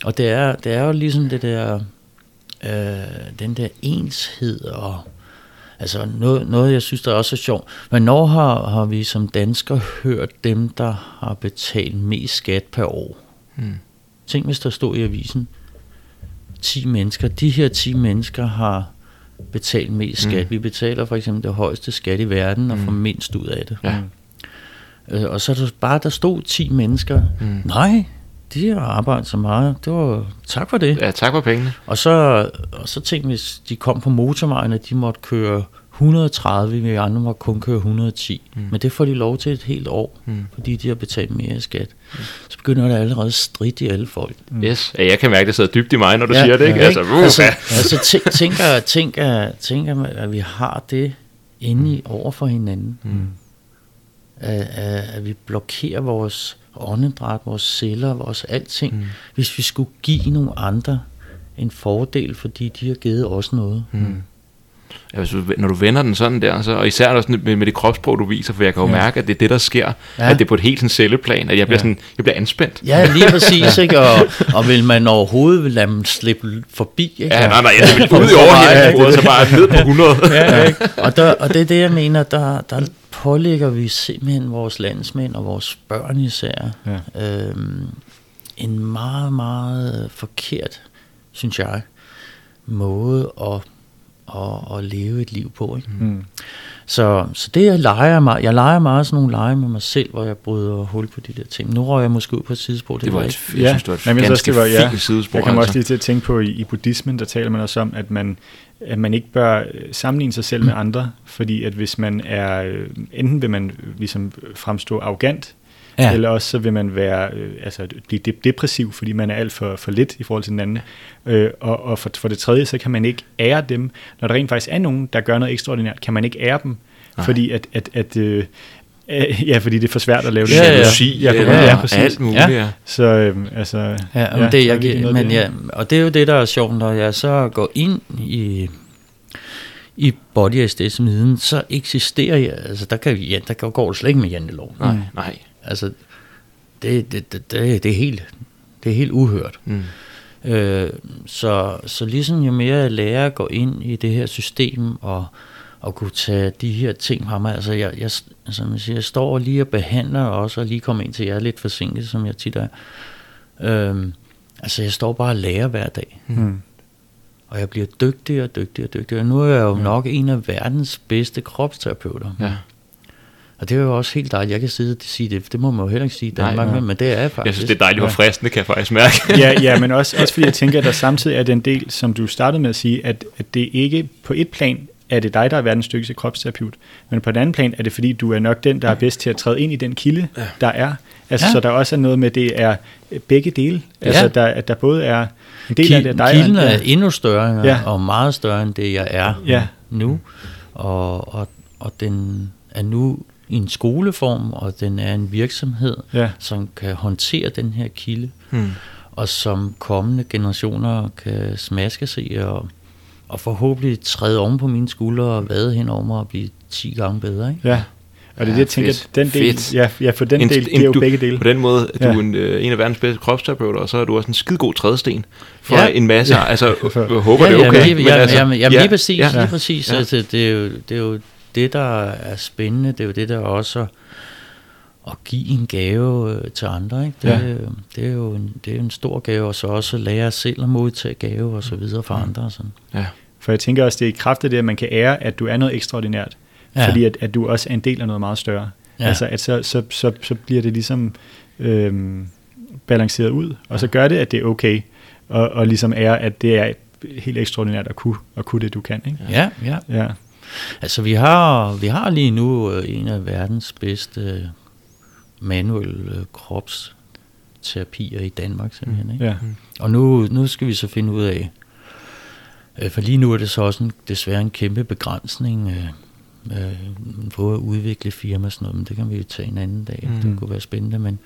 og det er, det er jo ligesom det der, øh, den der enshed og Altså noget, noget, jeg synes, der er også er sjovt. Hvornår har, har vi som danskere hørt dem, der har betalt mest skat per år? Mm. Tænk, hvis der stod i avisen, 10 mennesker, de her 10 mennesker har betalt mest skat. Mm. Vi betaler for eksempel det højeste skat i verden og mm. får mindst ud af det. Ja. Øh, og så er der bare, der stod 10 mennesker. Mm. Nej, de har arbejdet så meget. Det var, tak for det. Ja, tak for pengene. Og så, og så tænk, hvis de kom på motorvejen, at de måtte køre 130, vi andre må kun køre 110. Mm. Men det får de lov til et helt år, mm. fordi de har betalt mere skat. Mm. Så begynder der allerede stridt i alle folk. Mm. Yes, ja, jeg kan mærke, at det sidder dybt i mig, når du ja, siger det. Ikke? Ja, altså, uh, altså, altså tænker, tænker, tænker, at vi har det inde i over for hinanden. Mm. At, at vi blokerer vores åndedræt, vores celler, vores alting, mm. hvis vi skulle give nogle andre en fordel, fordi de har givet os noget. Mm ja, hvis du, når du vender den sådan der, så, og især også med, med det kropssprog, du viser, for jeg kan jo ja. mærke, at det er det, der sker, ja. at det er på et helt sådan celleplan, at jeg bliver, ja. sådan, jeg bliver anspændt. Ja, lige præcis, ikke? Og, og vil man overhovedet lade dem slippe forbi, ikke? Ja, nej, nej, jeg vil ud i overhælden, så bare ned på 100. ja, ikke? Og, der, og det er det, jeg mener, der, der pålægger vi simpelthen vores landsmænd og vores børn især ja. øhm, en meget, meget forkert, synes jeg, måde at at, at leve et liv på. Ikke? Mm. Så, så det jeg leger mig, jeg leger meget sådan nogle lege med mig selv, hvor jeg bryder hul på de der ting. Nu røg jeg måske ud på et sidespor. Det, det var et, ikke. jeg synes, det var et Jamen, ganske det var, ja. sidespor. Jeg kan altså. også lige til at tænke på, i, i buddhismen, der taler man også om, at man, at man ikke bør øh, sammenligne sig selv med andre, fordi at hvis man er, øh, enten vil man ligesom fremstå arrogant, Ja. Eller også så vil man være, øh, altså blive depressiv, fordi man er alt for, for lidt i forhold til den anden. Øh, og og for, for det tredje, så kan man ikke ære dem. Når der rent faktisk er nogen, der gør noget ekstraordinært, kan man ikke ære dem. Nej. Fordi at, at, at øh, Ja, fordi det er for svært at lave det. Ja, ja, ja, ja, ja, ja, præcis. alt muligt. Ja. Så øhm, altså... Ja, ja, det, jeg, men ja, og det er jo det, der er sjovt, når jeg så går ind i i body sds viden, så eksisterer jeg, altså der, kan, ja, der går det slet ikke med jantelov. Nej, nej. Altså, det, det, det, det, det, er, helt, det er helt uhørt. Mm. Øh, så, så ligesom jo mere jeg lærer at gå ind i det her system og, og kunne tage de her ting fra mig, altså jeg, jeg, som jeg, siger, jeg står lige og behandler også, og lige kommer ind til jer lidt forsinket, som jeg tit er. Øh, altså jeg står bare og lærer hver dag. Mm. Og jeg bliver dygtigere og dygtigere og dygtigere. Nu er jeg jo mm. nok en af verdens bedste kropsterapeuter. Ja. Og det er jo også helt dejligt. Jeg kan sidde og sige det, det må man jo heller ikke sige i Danmark, nej, nej. men det er faktisk. Jeg synes, det er dejligt, hvor fristende kan jeg faktisk mærke. ja, ja, men også, også fordi jeg tænker, at der samtidig er den del, som du startede med at sige, at, at det ikke på et plan er det dig, der er verdens dygtigste kropsterapeut. Men på den anden plan er det, fordi du er nok den, der er bedst til at træde ind i den kilde, ja. der er. Altså, ja. Så der også er noget med, det er begge dele. Altså, ja. der, at der både er en del Ki- af det, dig Kilden er endnu større, ja. og meget større end det, jeg er ja. nu. Og, og, og den er nu en skoleform, og den er en virksomhed, ja. som kan håndtere den her kilde, hmm. og som kommende generationer kan smaske sig og, og forhåbentlig træde om på mine skuldre og vade hen over mig og blive 10 gange bedre. Ikke? Ja, og det er ja, det, jeg tænker, fedt. den del, fedt. ja, ja, for den en, del, det er jo du, begge dele. På den måde, ja. du er en, øh, en af verdens bedste kropsterapeuter, og så er du også en skide god trædesten for ja. en masse, ja. altså, jeg håber ja, det er okay. Jamen, men altså, jamen, jamen, ja, lige præcis, ja, lige præcis. Ja. Altså, det, er jo, det er jo det, der er spændende, det er jo det, der også at give en gave øh, til andre. Ikke? Det, ja. det, er jo en, det er en stor gave, og så også lære selv at modtage gave og så videre fra andre. Og sådan. Ja. For jeg tænker også, det er i kraft af det, at man kan ære, at du er noget ekstraordinært. Ja. Fordi at, at du også er en del af noget meget større. Ja. Altså, at så, så, så, så bliver det ligesom øhm, balanceret ud, og så gør det, at det er okay, og, og ligesom er, at det er helt ekstraordinært at kunne, at kunne det, du kan. Ikke? Ja, ja. ja. Altså, vi har, vi har lige nu øh, en af verdens bedste manuelle kropsterapier i Danmark, simpelthen. Ikke? Ja. Og nu, nu skal vi så finde ud af, øh, for lige nu er det så også en, desværre en kæmpe begrænsning øh, øh, på at udvikle firma og sådan noget, men det kan vi jo tage en anden dag. Mm. Det kunne være spændende, men,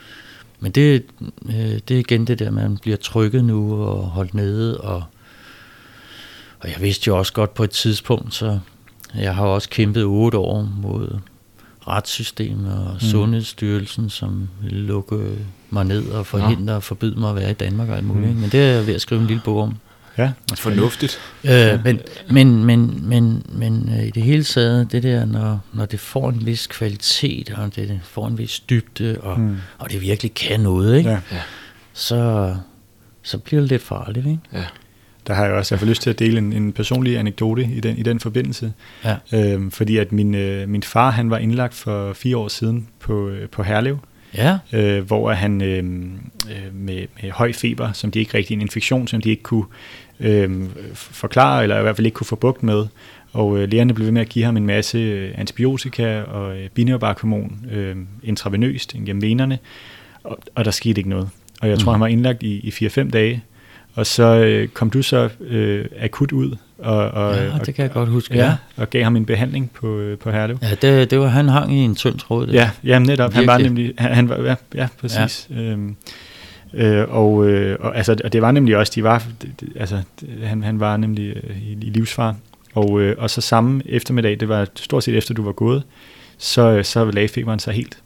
men det, øh, det er igen det der, man bliver trykket nu og holdt nede, og, og jeg vidste jo også godt på et tidspunkt, så jeg har også kæmpet otte år mod retssystemet og mm. Sundhedsstyrelsen, som vil lukke mig ned og forhindre og forbyde mig at være i Danmark og alt muligt. Mm. Men det er jeg ved at skrive en lille bog om. Ja, fornuftigt. Øh, ja. Men, men, men, men, men øh, i det hele taget, det der, når, når det får en vis kvalitet, og det får en vis dybde, og, mm. og det virkelig kan noget, ikke? Ja. Så, så bliver det lidt farligt. Ikke? Ja. Der har jeg også jeg har lyst til at dele en, en personlig anekdote i den, i den forbindelse. Ja. Øhm, fordi at min, øh, min far han var indlagt for fire år siden på, øh, på Herlev, ja. øh, hvor han øh, øh, med, med høj feber, som de ikke rigtig en infektion, som de ikke kunne øh, forklare, eller i hvert fald ikke kunne få bugt med. Og øh, lægerne blev ved med at give ham en masse øh, antibiotika og øh, binyrbarkhormon øh, intravenøst gennem venerne, og, og der skete ikke noget. Og jeg tror, mm. han var indlagt i, i 4-5 dage, og så øh, kom du så øh, akut ud. Og, og, ja, og, det kan jeg godt huske. Ja, ja. og gav ham en behandling på, øh, på Herlev. Ja, det, det var, han hang i en tynd tråd. Det. Ja, ja, netop. Virkelig. Han var nemlig, han, han var, ja, ja præcis. Ja. Øhm, øh, og, øh, og, altså, og det var nemlig også, de var, altså, han, han var nemlig øh, i, i livsfar. Og, øh, og så samme eftermiddag, det var stort set efter du var gået, så, så lagde feberen sig helt.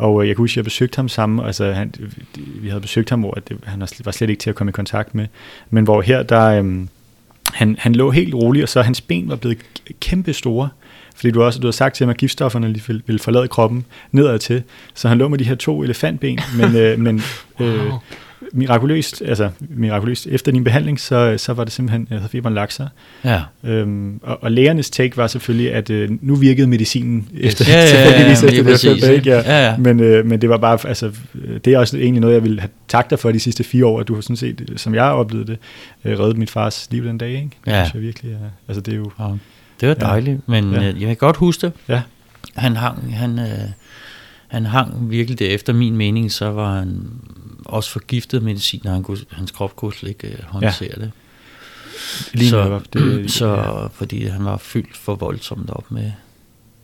Og øh, jeg kan huske, at jeg besøgte ham sammen, altså han, vi havde besøgt ham, hvor det, han var slet ikke til at komme i kontakt med, men hvor her, der, øhm, han, han lå helt roligt, og så hans ben var blevet kæmpe store, fordi du også du har sagt til ham, at giftstofferne ville, ville forlade kroppen nedad til, så han lå med de her to elefantben, men, øh, men øh, wow mirakuløst, altså mirakuløst, efter din behandling, så, så var det simpelthen, havde feberen lagt sig. Ja. Øhm, og, og lægernes take var selvfølgelig, at øh, nu virkede medicinen efter, ja, ja, ja, ja, ja, efter det der ikke? Ja. Ja, ja. Men, øh, men det var bare, altså, det er også egentlig noget, jeg vil have takket dig for de sidste fire år, at du har sådan set, som jeg har oplevet det, øh, reddet min fars liv den dag, ikke? Ja. Det synes jeg virkelig, ja. altså det er jo... Ja. Det var dejligt, ja. men ja. Øh, jeg kan godt huske det. Ja. Han hang, han, øh, han hang virkelig det. Efter min mening, så var han også forgiftet medicin, og han kunne, hans krop kunne slet ikke uh, håndtere ja. det. Lige så, det, så ja. fordi han var fyldt for voldsomt op med,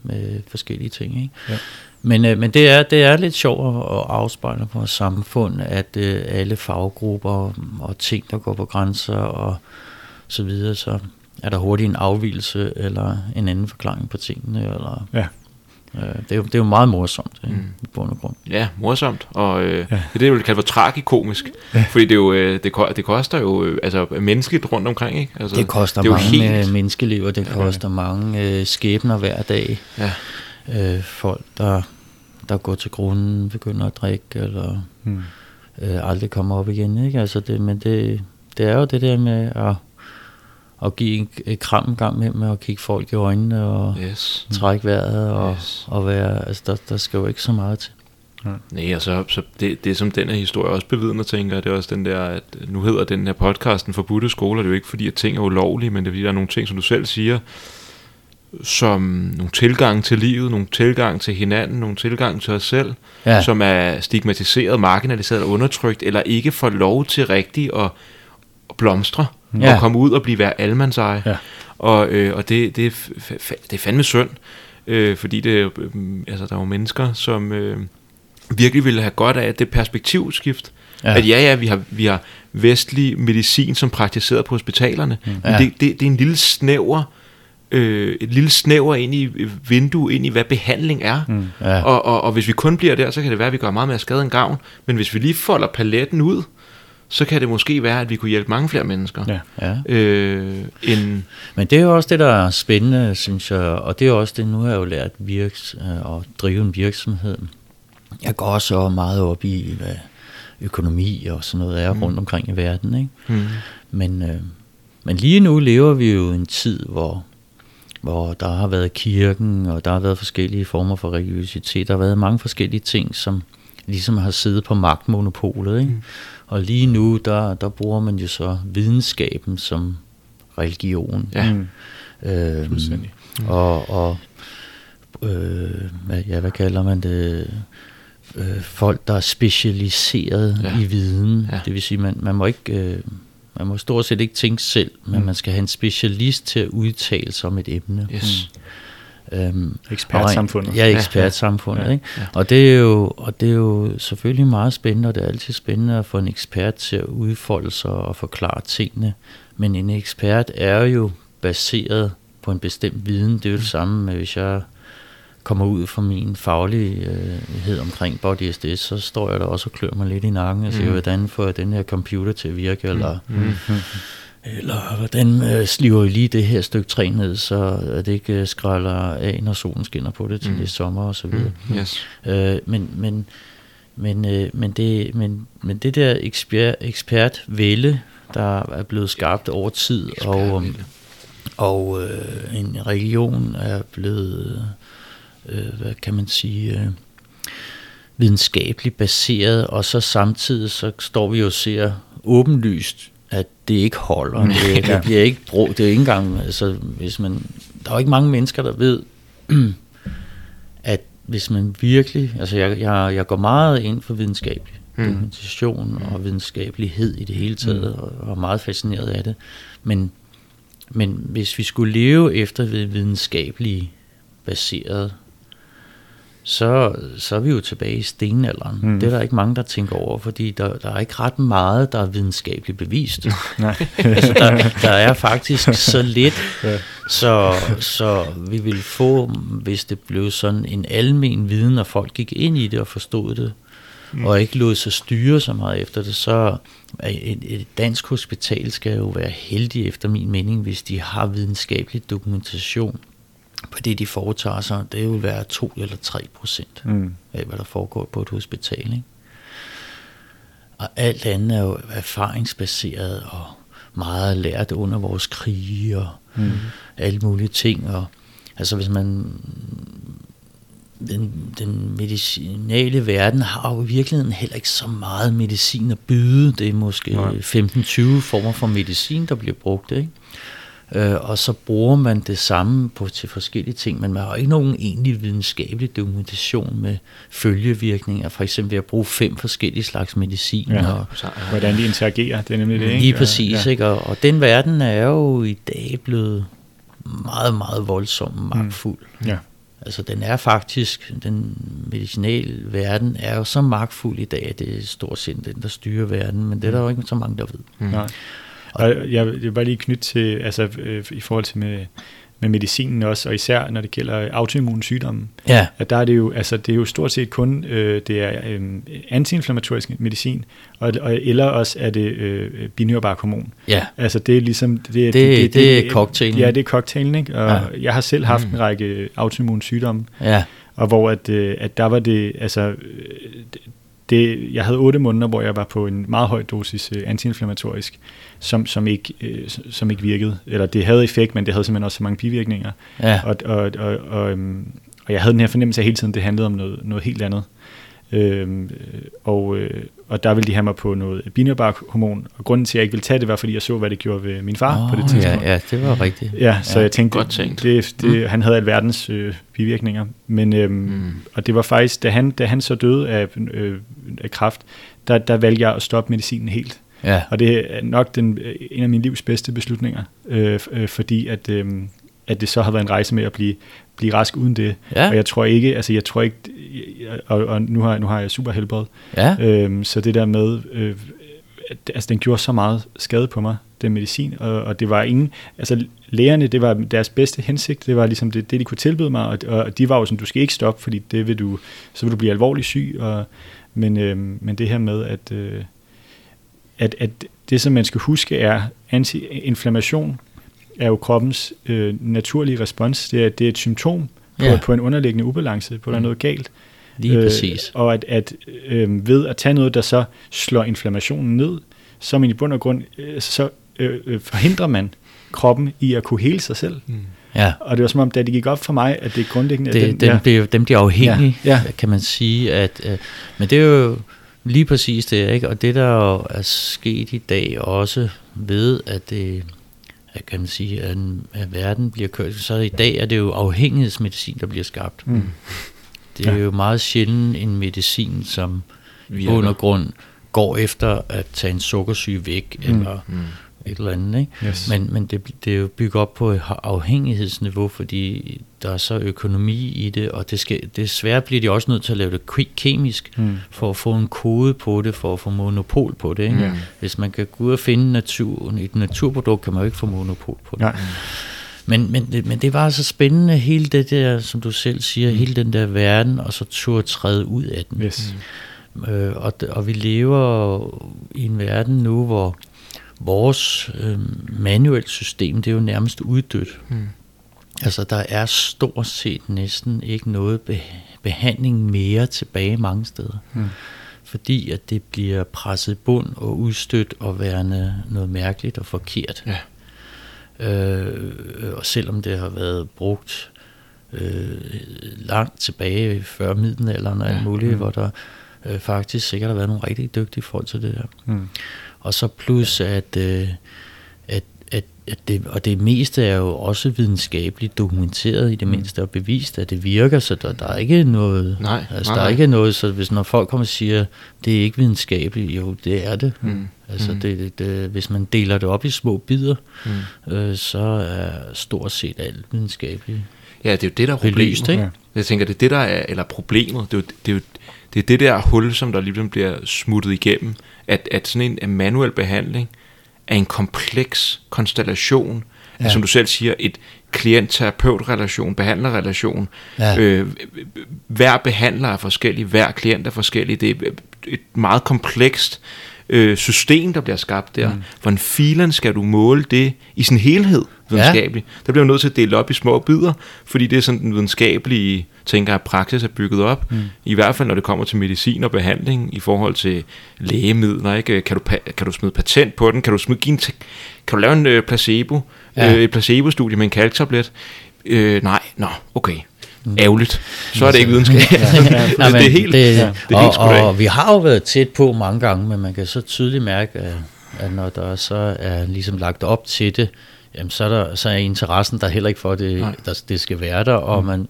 med forskellige ting. Ikke? Ja. Men, øh, men det, er, det er lidt sjovt at afspejle på vores samfund, at øh, alle faggrupper og ting, der går på grænser og så videre, så er der hurtigt en afvielse eller en anden forklaring på tingene. Eller, ja. Øh, det, er jo, det er jo meget morsomt mm. i bund og grund. Ja, morsomt, og øh, ja. det er det, jeg vil kalde for tragikomisk, ja. fordi det, er jo, øh, det, det koster jo øh, altså, menneskeligt rundt omkring. Ikke? Altså, det koster det er mange helt... menneskeliv, og det koster ja. mange øh, skæbner hver dag. Ja. Øh, folk, der, der går til grunden, begynder at drikke, eller mm. øh, aldrig kommer op igen. Ikke? Altså det, men det, det er jo det der med at at give et kram en gang med, med at kigge folk i øjnene og yes. trække vejret og, yes. og være, altså der, der skal jo ikke så meget til. Ja. Nej, og så, så det, det som den her historie også bevidner, tænker det er også den der, at nu hedder den her podcasten Forbudte Skole, og det er jo ikke fordi, at ting er ulovlige, men det er fordi, der er nogle ting, som du selv siger, som nogle tilgang til livet, nogle tilgang til hinanden, nogle tilgang til os selv, ja. som er stigmatiseret, marginaliseret og undertrykt, eller ikke får lov til rigtigt at, at blomstre, ja. og komme ud og blive hver almandseje. Ja. Og, øh, og det, det, det er fandme synd, øh, fordi det, øh, altså, der er jo mennesker, som øh, virkelig ville have godt af det perspektivskift. Ja. At ja, ja, vi har, vi har vestlig medicin, som praktiseret på hospitalerne, mm. men det, det, det er en lille snæver øh, et lille snæver ind i vindue ind i, hvad behandling er. Mm, ja. og, og, og hvis vi kun bliver der, så kan det være, at vi gør meget mere skade end gavn. Men hvis vi lige folder paletten ud, så kan det måske være, at vi kunne hjælpe mange flere mennesker. Ja. Ja. Øh, end Men det er jo også det, der er spændende, synes jeg. Og det er også det, nu har jeg jo lært virks, øh, at drive en virksomhed. Jeg går også meget op i, hvad økonomi og sådan noget er mm. rundt omkring i verden. Ikke? Mm. Men, øh, men lige nu lever vi jo en tid, hvor hvor der har været kirken, og der har været forskellige former for religiøsitet. Der har været mange forskellige ting, som ligesom har siddet på magtmonopolet. Ikke? Mm. Og lige nu, der, der bruger man jo så videnskaben som religion. Ja, mm. øhm, mm. Og, og øh, hvad, ja, hvad kalder man det? Øh, folk, der er specialiseret ja. i viden. Ja. Det vil sige, man, man må ikke... Øh, man må stort set ikke tænke selv, men mm. man skal have en specialist til at udtale sig om et emne. Yes. Mm. Øhm, ekspertsamfundet. Ja, ekspertsamfundet. Ja, ja. Ikke? Og, det er jo, og det er jo selvfølgelig meget spændende, og det er altid spændende at få en ekspert til at udfolde sig og forklare tingene. Men en ekspert er jo baseret på en bestemt viden. Det er jo det mm. samme med, hvis jeg kommer ud fra min faglighed omkring body SDS, så står jeg der også og klør mig lidt i nakken og siger, mm. hvordan får jeg den her computer til at virke, eller, mm. mm. Eller hvordan øh, sliver jeg lige det her stykke træ ned, så det ikke øh, skralder af, når solen skinner på det til mm. det sommer og så videre. Mm. Yes. Øh, men, men, men, øh, men, det, men, men det der ekspert, ekspertvælde, der er blevet skabt over tid, og, og øh, en religion er blevet øh, hvad kan man sige, øh, videnskabeligt baseret, og så samtidig så står vi jo og ser åbenlyst, at det ikke holder. Det, det bliver ikke brugt. Det er ikke engang, altså, hvis man, der er jo ikke mange mennesker, der ved, at hvis man virkelig, altså jeg, jeg, jeg går meget ind for videnskabelig mm. dokumentation og videnskabelighed i det hele taget, mm. og, og er meget fascineret af det, men, men hvis vi skulle leve efter videnskabelige baseret så, så er vi jo tilbage i stenalderen. Mm. Det er der ikke mange, der tænker over, fordi der, der er ikke ret meget, der er videnskabeligt bevist. Nej. altså, der, der er faktisk så lidt, ja. så, så vi vil få, hvis det blev sådan en almen viden, og folk gik ind i det og forstod det, mm. og ikke lod sig styre så meget efter det, så et, et dansk hospital skal jo være heldig efter min mening, hvis de har videnskabelig dokumentation på det, de foretager sig, det vil være 2 eller 3 procent mm. af, hvad der foregår på et hospital. Ikke? Og alt andet er jo erfaringsbaseret og meget lært under vores krige og mm. alle mulige ting. Og, altså hvis man den, den medicinale verden har jo i virkeligheden heller ikke så meget medicin at byde. Det er måske 15-20 former for medicin, der bliver brugt. Ikke? Øh, og så bruger man det samme på, til forskellige ting, men man har ikke nogen egentlig videnskabelig dokumentation med følgevirkninger, for eksempel ved at bruge fem forskellige slags medicin. Ja, og, hvordan de interagerer, det er nemlig det, ikke? Lige præcis, ja. ikke? Og, og den verden er jo i dag blevet meget, meget voldsom magtfuld. Mm. Ja. Altså den er faktisk, den medicinale verden er jo så magtfuld i dag, at det er stort set den, der styrer verden, men det er der jo ikke så mange, der ved. Mm. Nej. Og jeg vil bare lige knytte til, altså øh, i forhold til med, med medicinen også, og især når det gælder autoimmune sygdomme, ja. at der er det jo, altså det er jo stort set kun, øh, det er øh, antiinflammatorisk medicin, og, og, eller også er det øh, binyrbark hormon. Ja. Altså det er ligesom, det, det, det, det, det er cocktailen. Ja, det er cocktailen, ikke? Og ja. jeg har selv haft mm. en række autoimmune sygdomme, ja. og hvor at, øh, at der var det, altså øh, det, jeg havde otte måneder, hvor jeg var på en meget høj dosis øh, antiinflammatorisk, som, som, ikke, øh, som ikke virkede. Eller det havde effekt, men det havde simpelthen også så mange bivirkninger. Ja. Og, og, og, og, øhm, og jeg havde den her fornemmelse af hele tiden, det handlede om noget, noget helt andet. Øhm, og, øh, og der ville de have mig på noget binyrbark-hormon, og grunden til, at jeg ikke ville tage det, var, fordi jeg så, hvad det gjorde ved min far oh, på det tidspunkt. Ja, ja, det var rigtigt. Ja, så ja, jeg tænkte, godt tænkt. det, det, mm. han havde alverdens øh, bivirkninger. Men, øhm, mm. Og det var faktisk, da han, da han så døde af, øh, af kræft, der, der valgte jeg at stoppe medicinen helt. Ja. Og det er nok den, en af mine livs bedste beslutninger, øh, øh, fordi at, øh, at det så har været en rejse med at blive, blive rask uden det. Ja. Og jeg tror ikke, altså jeg tror ikke, og, og nu, har, nu har jeg super helbred. Ja. Øhm, så det der med, øh, at, altså den gjorde så meget skade på mig, den medicin, og, og det var ingen, altså lægerne, det var deres bedste hensigt, det var ligesom det, det de kunne tilbyde mig, og, og de var jo sådan, du skal ikke stoppe, fordi det vil du, så vil du blive alvorligt syg, og, men, øh, men det her med, at, øh, at, at det som man skal huske er, anti-inflammation er jo kroppens øh, naturlige respons, det er, det er et symptom på, ja. på en underliggende ubalance, på der er noget galt. Lige præcis. Og at, at øh, ved at tage noget, der så slår inflammationen ned, så man i bund og grund, øh, så øh, øh, forhindrer man kroppen i at kunne hele sig selv. Mm. Ja. Og det var som om, da det gik op for mig, at det er grundlæggende... Det, at den, dem, ja. bliver, dem bliver afhængige, Ja, ja. kan man sige. At, øh, men det er jo lige præcis det, ikke? Og det, der jo er sket i dag også ved, at det at kan man sige, at, at verden bliver kørt, så i dag er det jo afhængighedsmedicin, der bliver skabt. Mm. Det er Ja. jo meget sjældent en medicin, som i Virker. bund og grund går efter at tage en sukkersyge væk, Mm. eller Mm. Et eller andet. Ikke? Yes. Men, men det, det er jo bygget op på et afhængighedsniveau, fordi der er så økonomi i det, og det skal, desværre bliver de også nødt til at lave det ke- kemisk, Mm. for at få en kode på det, for at få monopol på det. Ikke? Ja. Hvis man kan gå ud og finde natur, et naturprodukt, kan man jo ikke få monopol på det. Nej. Men, men, det, men det var så spændende, hele det der, som du selv siger, mm. hele den der verden, og så turde træde ud af den. Yes. Øh, og, og vi lever i en verden nu, hvor vores øh, manuelle system, det er jo nærmest uddødt. Mm. Altså, der er stort set næsten ikke noget be- behandling mere tilbage mange steder. Mm. Fordi at det bliver presset bund og udstødt og værende noget mærkeligt og forkert. Ja. Øh, og selvom det har været brugt øh, langt tilbage før middelalderen og alt Ja, muligt, mm. hvor der øh, faktisk sikkert har været nogle rigtig dygtige folk til det der. Mm. Og så plus, at, øh, at, at, at det, og det meste er jo også videnskabeligt dokumenteret i det Mm. mindste og bevist, at det virker, så der, der er ikke noget, Nej, altså, nej, der er ikke noget, så hvis når folk kommer og siger, det er ikke videnskabeligt, jo, det er det. Mm. Altså, Mm. det, det, hvis man deler det op i små bidder, Mm. øh, så er stort set alt videnskabeligt Ja, det er jo det, der er problemet. belyst, ikke? Jeg tænker, det er det, der er, eller problemet, det er jo det, er jo, det, er det der hul, som der lige bliver smuttet igennem, at, at sådan en, manuel behandling er en kompleks konstellation, ja. Ja. som du selv siger, et klient-terapeut-relation, behandlerrelation. Ja. Øh, hver behandler er forskellig, hver klient er forskellig. Det er et meget komplekst øh, system, der bliver skabt der. Mm. Hvordan filen skal du måle det i sin helhed videnskabeligt? Ja. Der bliver man nødt til at dele op i små bidder, fordi det er sådan den videnskabelige, tænker jeg, praksis er bygget op. Mm. I hvert fald, når det kommer til medicin og behandling i forhold til lægemidler. Ikke? Kan, du, kan du smide patent på den? Kan du, smide, give en kan du lave en øh, placebo? Ja. Øh, et placebo-studie med en kalktablet? Øh, nej, nå, okay. Ærgerligt. Så er det ikke videnskab. Ja, det, Nej, men det er helt, det, det er helt og, og vi har jo været tæt på mange gange, men man kan så tydeligt mærke, at, at når der så er ligesom lagt op til det, jamen så er, der, så er interessen der heller ikke for, at det, Nej. der, det skal være der, og man,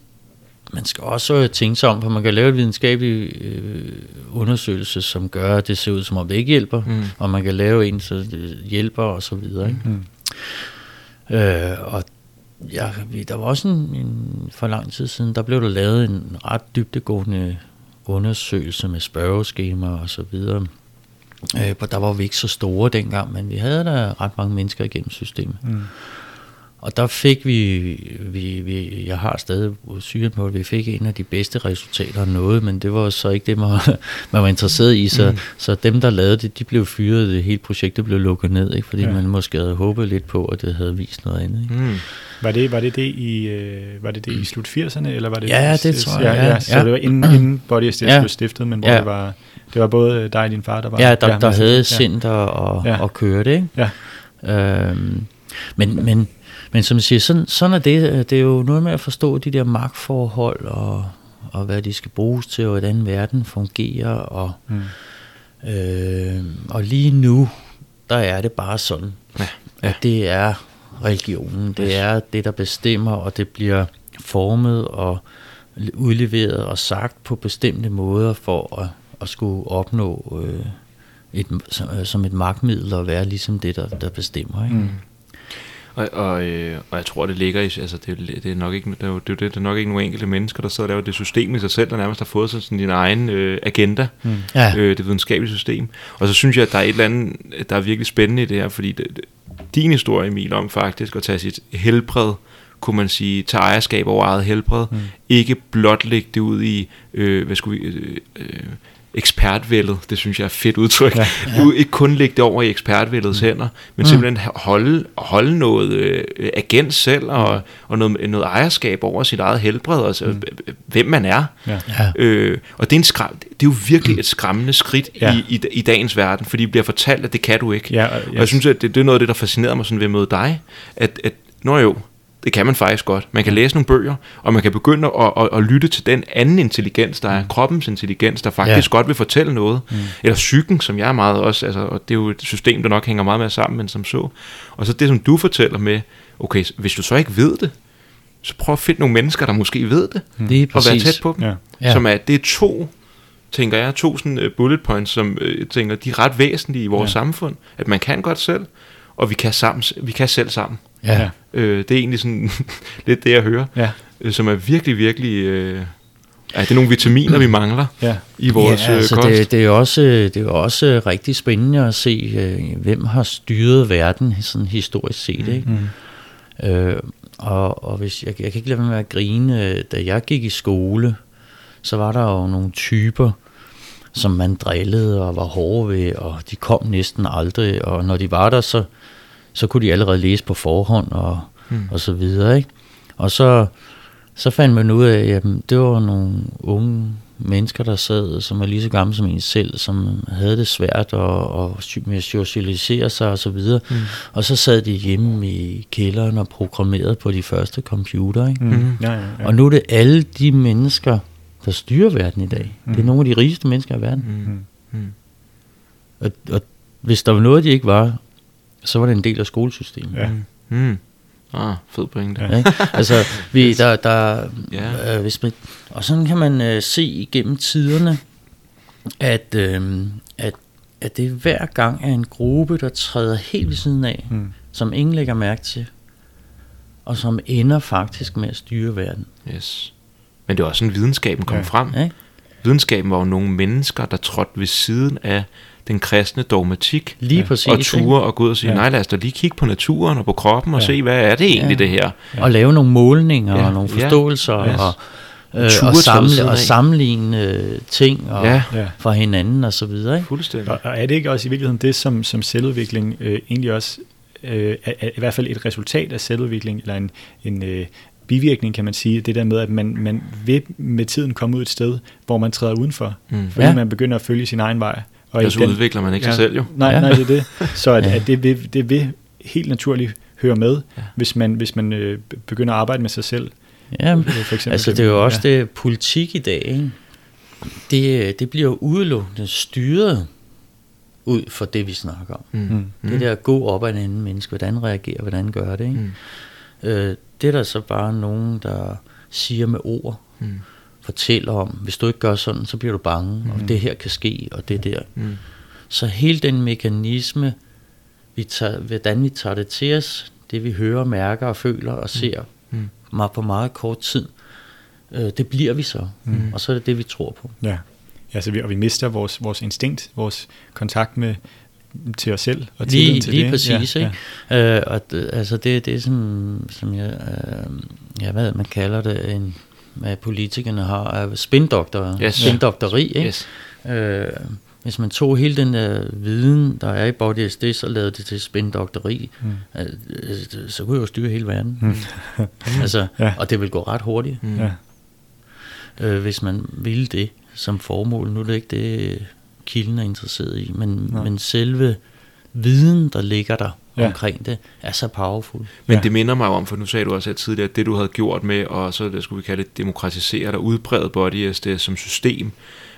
man skal også tænke sig om, for man kan lave en videnskabelig øh, undersøgelse, som gør, at det ser ud som om det ikke hjælper, Mm. og man kan lave en, så det hjælper og så videre. Ikke? Mm. Øh, og ja, vi- der var også en, en, for lang tid siden, der blev der lavet en ret dybdegående undersøgelse med spørgeskemaer og så videre. Øh, og der var vi ikke så store dengang, men vi havde da ret mange mennesker igennem systemet. Mm. Og der fik vi, vi, vi jeg har stadig at vi fik en af de bedste resultater af noget, men det var så ikke det, man, man var interesseret i. Så, mm. så dem, der lavede det, de blev fyret, det hele projektet blev lukket ned, ikke? fordi Ja. man måske havde håbet lidt på, at det havde vist noget andet. Ikke? Mm. Var det, var det det i, øh, var det det i slut 80'erne, eller var det Ja, det tror jeg, Ja, ja, ja. så Ja. det var inden, inden Body Estate Ja. blev stiftet, men hvor Ja. det var, det var både dig og din far, der var... Ja, der, der havde ja. center og, ja. og kørte, ikke? Ja. Øhm, men, men, men som jeg siger, sådan, sådan er det. Det er jo noget med at forstå de der magtforhold og, og hvad de skal bruges til, og hvordan verden fungerer. Og, mm. øh, og lige nu, der er det bare sådan, ja. Ja. at det er religionen. Det er det, der bestemmer, og det bliver formet og udleveret og sagt på bestemte måder for at, at skulle opnå øh, et, som et magtmiddel og være ligesom det, der, der bestemmer. Ikke? Mm. Og, og, øh, og jeg tror, det ligger i, altså det, det er nok ikke, det er, det, det er nok ikke nogle enkelte mennesker, der sidder og laver det system i sig selv, der nærmest har fået sådan sin egen øh, agenda, mm. ja. øh, det videnskabelige system. Og så synes jeg, at der er et eller andet, der er virkelig spændende i det her, fordi det, det, din historie, Emil, om faktisk at tage sit helbred, kunne man sige, tage ejerskab over eget helbred, mm. ikke blot lægge det ud i, øh, hvad skulle vi, øh, øh, ekspertvældet, det synes jeg er fedt udtryk. Ja, ja. Du ikke kun lægge det over i ekspertvældets mm. hænder, men mm. simpelthen holde, holde noget øh, agent selv og, og noget, noget ejerskab over sit eget helbred, altså mm. hvem man er. Ja. Øh, og det er, en skram, det er jo virkelig mm. et skræmmende skridt ja. i, i, i dagens verden, fordi det bliver fortalt, at det kan du ikke. Ja, og, yes. og jeg synes, at det, det er noget af det, der fascinerer mig sådan ved at møde dig, at, at når jo, det kan man faktisk godt. Man kan læse nogle bøger, og man kan begynde at, at, at lytte til den anden intelligens, der er mm. kroppens intelligens, der faktisk ja. godt vil fortælle noget. Mm. Eller psyken, som jeg er meget også, altså, og det er jo et system, der nok hænger meget mere sammen, men som så. Og så det, som du fortæller med, okay, hvis du så ikke ved det, så prøv at finde nogle mennesker, der måske ved det, mm. det er og være tæt på dem. Ja. Ja. Som er, det er to, tænker jeg, to sådan uh, bullet points, som jeg tænker, de er ret væsentlige i vores ja. samfund, at man kan godt selv, og vi kan, sammen, vi kan selv sammen. Ja. Øh, det er egentlig sådan lidt det, jeg hører, ja. øh, som er virkelig, virkelig... Øh, Ja, det er nogle vitaminer, vi mangler ja. i vores ja, øh, altså kost. Det, det, er også, det er også rigtig spændende at se, øh, hvem har styret verden sådan historisk set. Ikke? Mm. Øh, og, og hvis jeg, jeg kan ikke lade være med at grine, da jeg gik i skole, så var der jo nogle typer, som man drillede og var hårde ved, og de kom næsten aldrig, og når de var der, så, så kunne de allerede læse på forhånd og, mm. og så videre. Ikke? Og så, så fandt man ud af, at det var nogle unge mennesker, der sad, som er lige så gamle som en selv, som havde det svært og, og med at socialisere sig og så videre. Mm. Og så sad de hjemme i kælderen og programmerede på de første computer. Ikke? Mm. Ja, ja, ja. Og nu er det alle de mennesker, der styrer verden i dag. Mm. Det er nogle af de rigeste mennesker i verden. Mm. Mm. Og, og hvis der var noget, de ikke var, så var det en del af skolesystemet. Ja. Mm. Ah, fed pointe. Ja. altså, vi, der, der, ja. øh, hvis man, og sådan kan man øh, se igennem tiderne, at, øh, at, at det hver gang er en gruppe, der træder helt ved siden af, mm. som ingen lægger mærke til, og som ender faktisk med at styre verden. Yes. Men det er også sådan, videnskaben kom ja. frem. Ja. Videnskaben var jo nogle mennesker, der trådte ved siden af den kristne dogmatik. Lige præcis. Og ture og gå ud og sige, ja. nej lad os da lige kigge på naturen og på kroppen og ja. se, hvad er det egentlig ja. det her. Ja. Og lave nogle målninger ja. og nogle forståelser ja. og, øh, og, samle, og sammenligne øh, ting og, ja. fra hinanden og så videre. Ikke? Fuldstændig. Og, og er det ikke også i virkeligheden det, som, som selvudvikling øh, egentlig også øh, er, er i hvert fald et resultat af selvudvikling, eller en, en øh, bivirkning, kan man sige, det der med, at man, man vil med tiden komme ud et sted, hvor man træder udenfor, mm. fordi ja. man begynder at følge sin egen vej. Og ja, så den, udvikler man ikke ja, sig selv jo. Nej, ja. nej, det er det. Så at, ja. at det, vil, det vil helt naturligt høre med, ja. hvis man, hvis man øh, begynder at arbejde med sig selv. Ja, for eksempel, altså det er jo også ja. det politik i dag, ikke? Det, det bliver udelukkende styret ud for det, vi snakker om. Mm. Mm. Det der at gå op ad en anden menneske, hvordan reagerer, hvordan gør det. Ikke? Mm. Øh, det er der så bare nogen, der siger med ord. Mm fortæller om, hvis du ikke gør sådan, så bliver du bange, mm. og det her kan ske, og det der. Mm. Så hele den mekanisme, vi tager, hvordan vi tager det til os, det vi hører, mærker og føler og mm. ser mm. meget på meget kort tid, øh, det bliver vi så. Mm. Og så er det det, vi tror på. Ja, ja så vi, og vi mister vores, vores instinkt, vores kontakt med, til os selv og lige, til lige det. præcis, ja, ikke? Ja. Øh, og altså det, det er sådan, som jeg, øh, jeg ved, man kalder det en hvad politikerne har af spindoktor, yes. spindokteri. Ikke? Yes. Øh, hvis man tog hele den der viden, der er i Body SD, så lavede det til spindokteri, mm. øh, så kunne jeg jo styre hele verden. Mm. altså, ja. Og det vil gå ret hurtigt, mm. ja. øh, hvis man ville det som formål. Nu er det ikke det, kilden er interesseret i, men, men selve viden, der ligger der, ja. omkring det, er så powerful. Men ja. det minder mig om, for nu sagde du også at tidligere, at det du havde gjort med, og så det skulle vi kalde det, demokratisere og udbrede body SDS som system,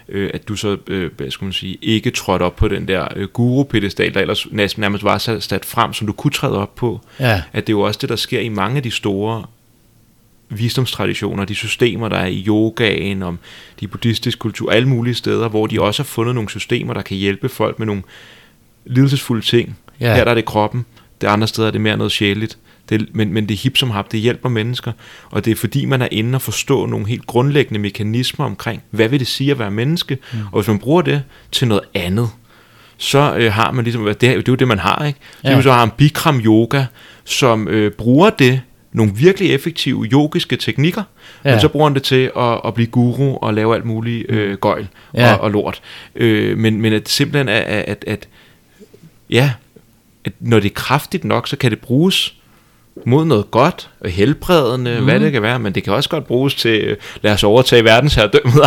øh, at du så, øh, hvad skal man sige, ikke trådte op på den der øh, guru-pedestal, der ellers nærmest var sat frem, som du kunne træde op på. Ja. At det er jo også det, der sker i mange af de store visdomstraditioner, de systemer, der er i yogaen, om de buddhistiske kultur, alle mulige steder, hvor de også har fundet nogle systemer, der kan hjælpe folk med nogle lidelsesfulde ting. Ja. Her der er det kroppen, det andre steder er det mere noget sjældent. Det, men, men det er hip som hap, det hjælper mennesker, og det er fordi, man er inde og forstå nogle helt grundlæggende mekanismer omkring, hvad vil det sige at være menneske, mm. og hvis man bruger det til noget andet, så øh, har man ligesom, det, det er jo det, man har, ikke? Det er så har en Bikram yoga, som øh, bruger det, nogle virkelig effektive yogiske teknikker, ja. men så bruger han det til at, at blive guru og lave alt muligt øh, gøjl ja. og, og lort. Øh, men, men at simpelthen, at, at, at, ja, at når det er kraftigt nok, så kan det bruges mod noget godt og helbredende, mm. hvad det kan være, men det kan også godt bruges til, øh, lad os overtage verdensherredømmet,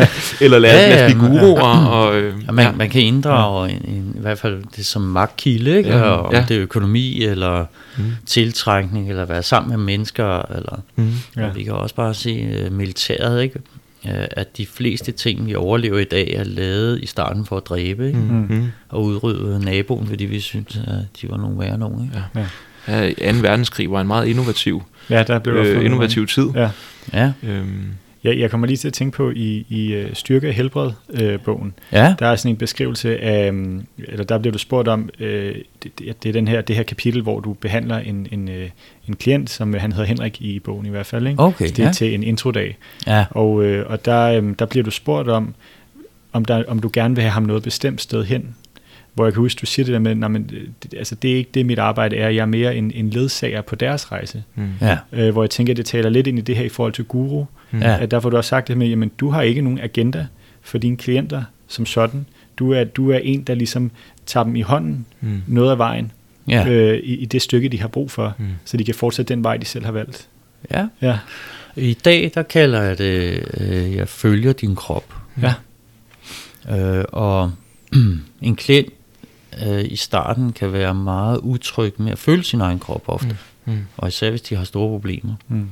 eller lad, ja, ja, lad os blive guruer. Og, øh, ja, man, ja. man kan inddrage ja. en, en, i hvert fald det som magtkilde, ikke? Ja, og om ja. det er økonomi, eller mm. tiltrækning, eller være sammen med mennesker, eller mm. ja. vi kan også bare se uh, militæret, ikke? at de fleste ting, vi overlever i dag, er lavet i starten for at dræbe, ikke? Mm. og udrydde naboen, fordi vi synes, at de var nogle værre nogen. Ikke? Ja. Ja ja, 2. verdenskrig var en meget innovativ, ja, der blev øh, innovativ tid. Ja. Ja. Øhm. Jeg, jeg kommer lige til at tænke på i, i uh, Styrke og Helbred-bogen. Øh, ja. Der er sådan en beskrivelse af, um, eller der bliver du spurgt om, uh, det, det, er den her, det her kapitel, hvor du behandler en, en, uh, en klient, som uh, han hedder Henrik i bogen i hvert fald. Ikke? Okay, det er ja. til en introdag. Ja. Og, uh, og der, um, der bliver du spurgt om, om, der, om du gerne vil have ham noget bestemt sted hen hvor jeg kan huske, du siger det der med, nej, men, det, altså, det er ikke det, mit arbejde er. Jeg er mere en, en ledsager på deres rejse. Mm. Ja. Øh, hvor jeg tænker, at det taler lidt ind i det her i forhold til guru. Mm. Ja. At derfor du har sagt det med, jamen du har ikke nogen agenda for dine klienter som sådan. Du er, du er en, der ligesom tager dem i hånden mm. noget af vejen ja. øh, i, i det stykke, de har brug for, mm. så de kan fortsætte den vej, de selv har valgt. Ja. ja. I dag, der kalder jeg det, øh, jeg følger din krop. Ja. Øh, og en klient øh, i starten kan være meget utryg med at føle sin egen krop ofte. Mm. Mm. Og især hvis de har store problemer. Mm.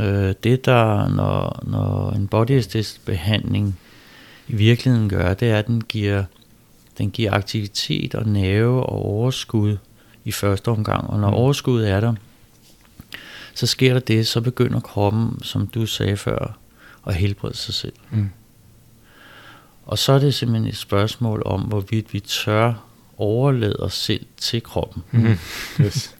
Øh, det der, når, når en body behandling i virkeligheden gør, det er, at den giver, den giver aktivitet og nerve og overskud i første omgang. Og når mm. overskuddet er der, så sker der det, så begynder kroppen, som du sagde før, at helbrede sig selv. Mm. Og så er det simpelthen et spørgsmål om, hvorvidt vi tør overlade os selv til kroppen. Mm. Yes.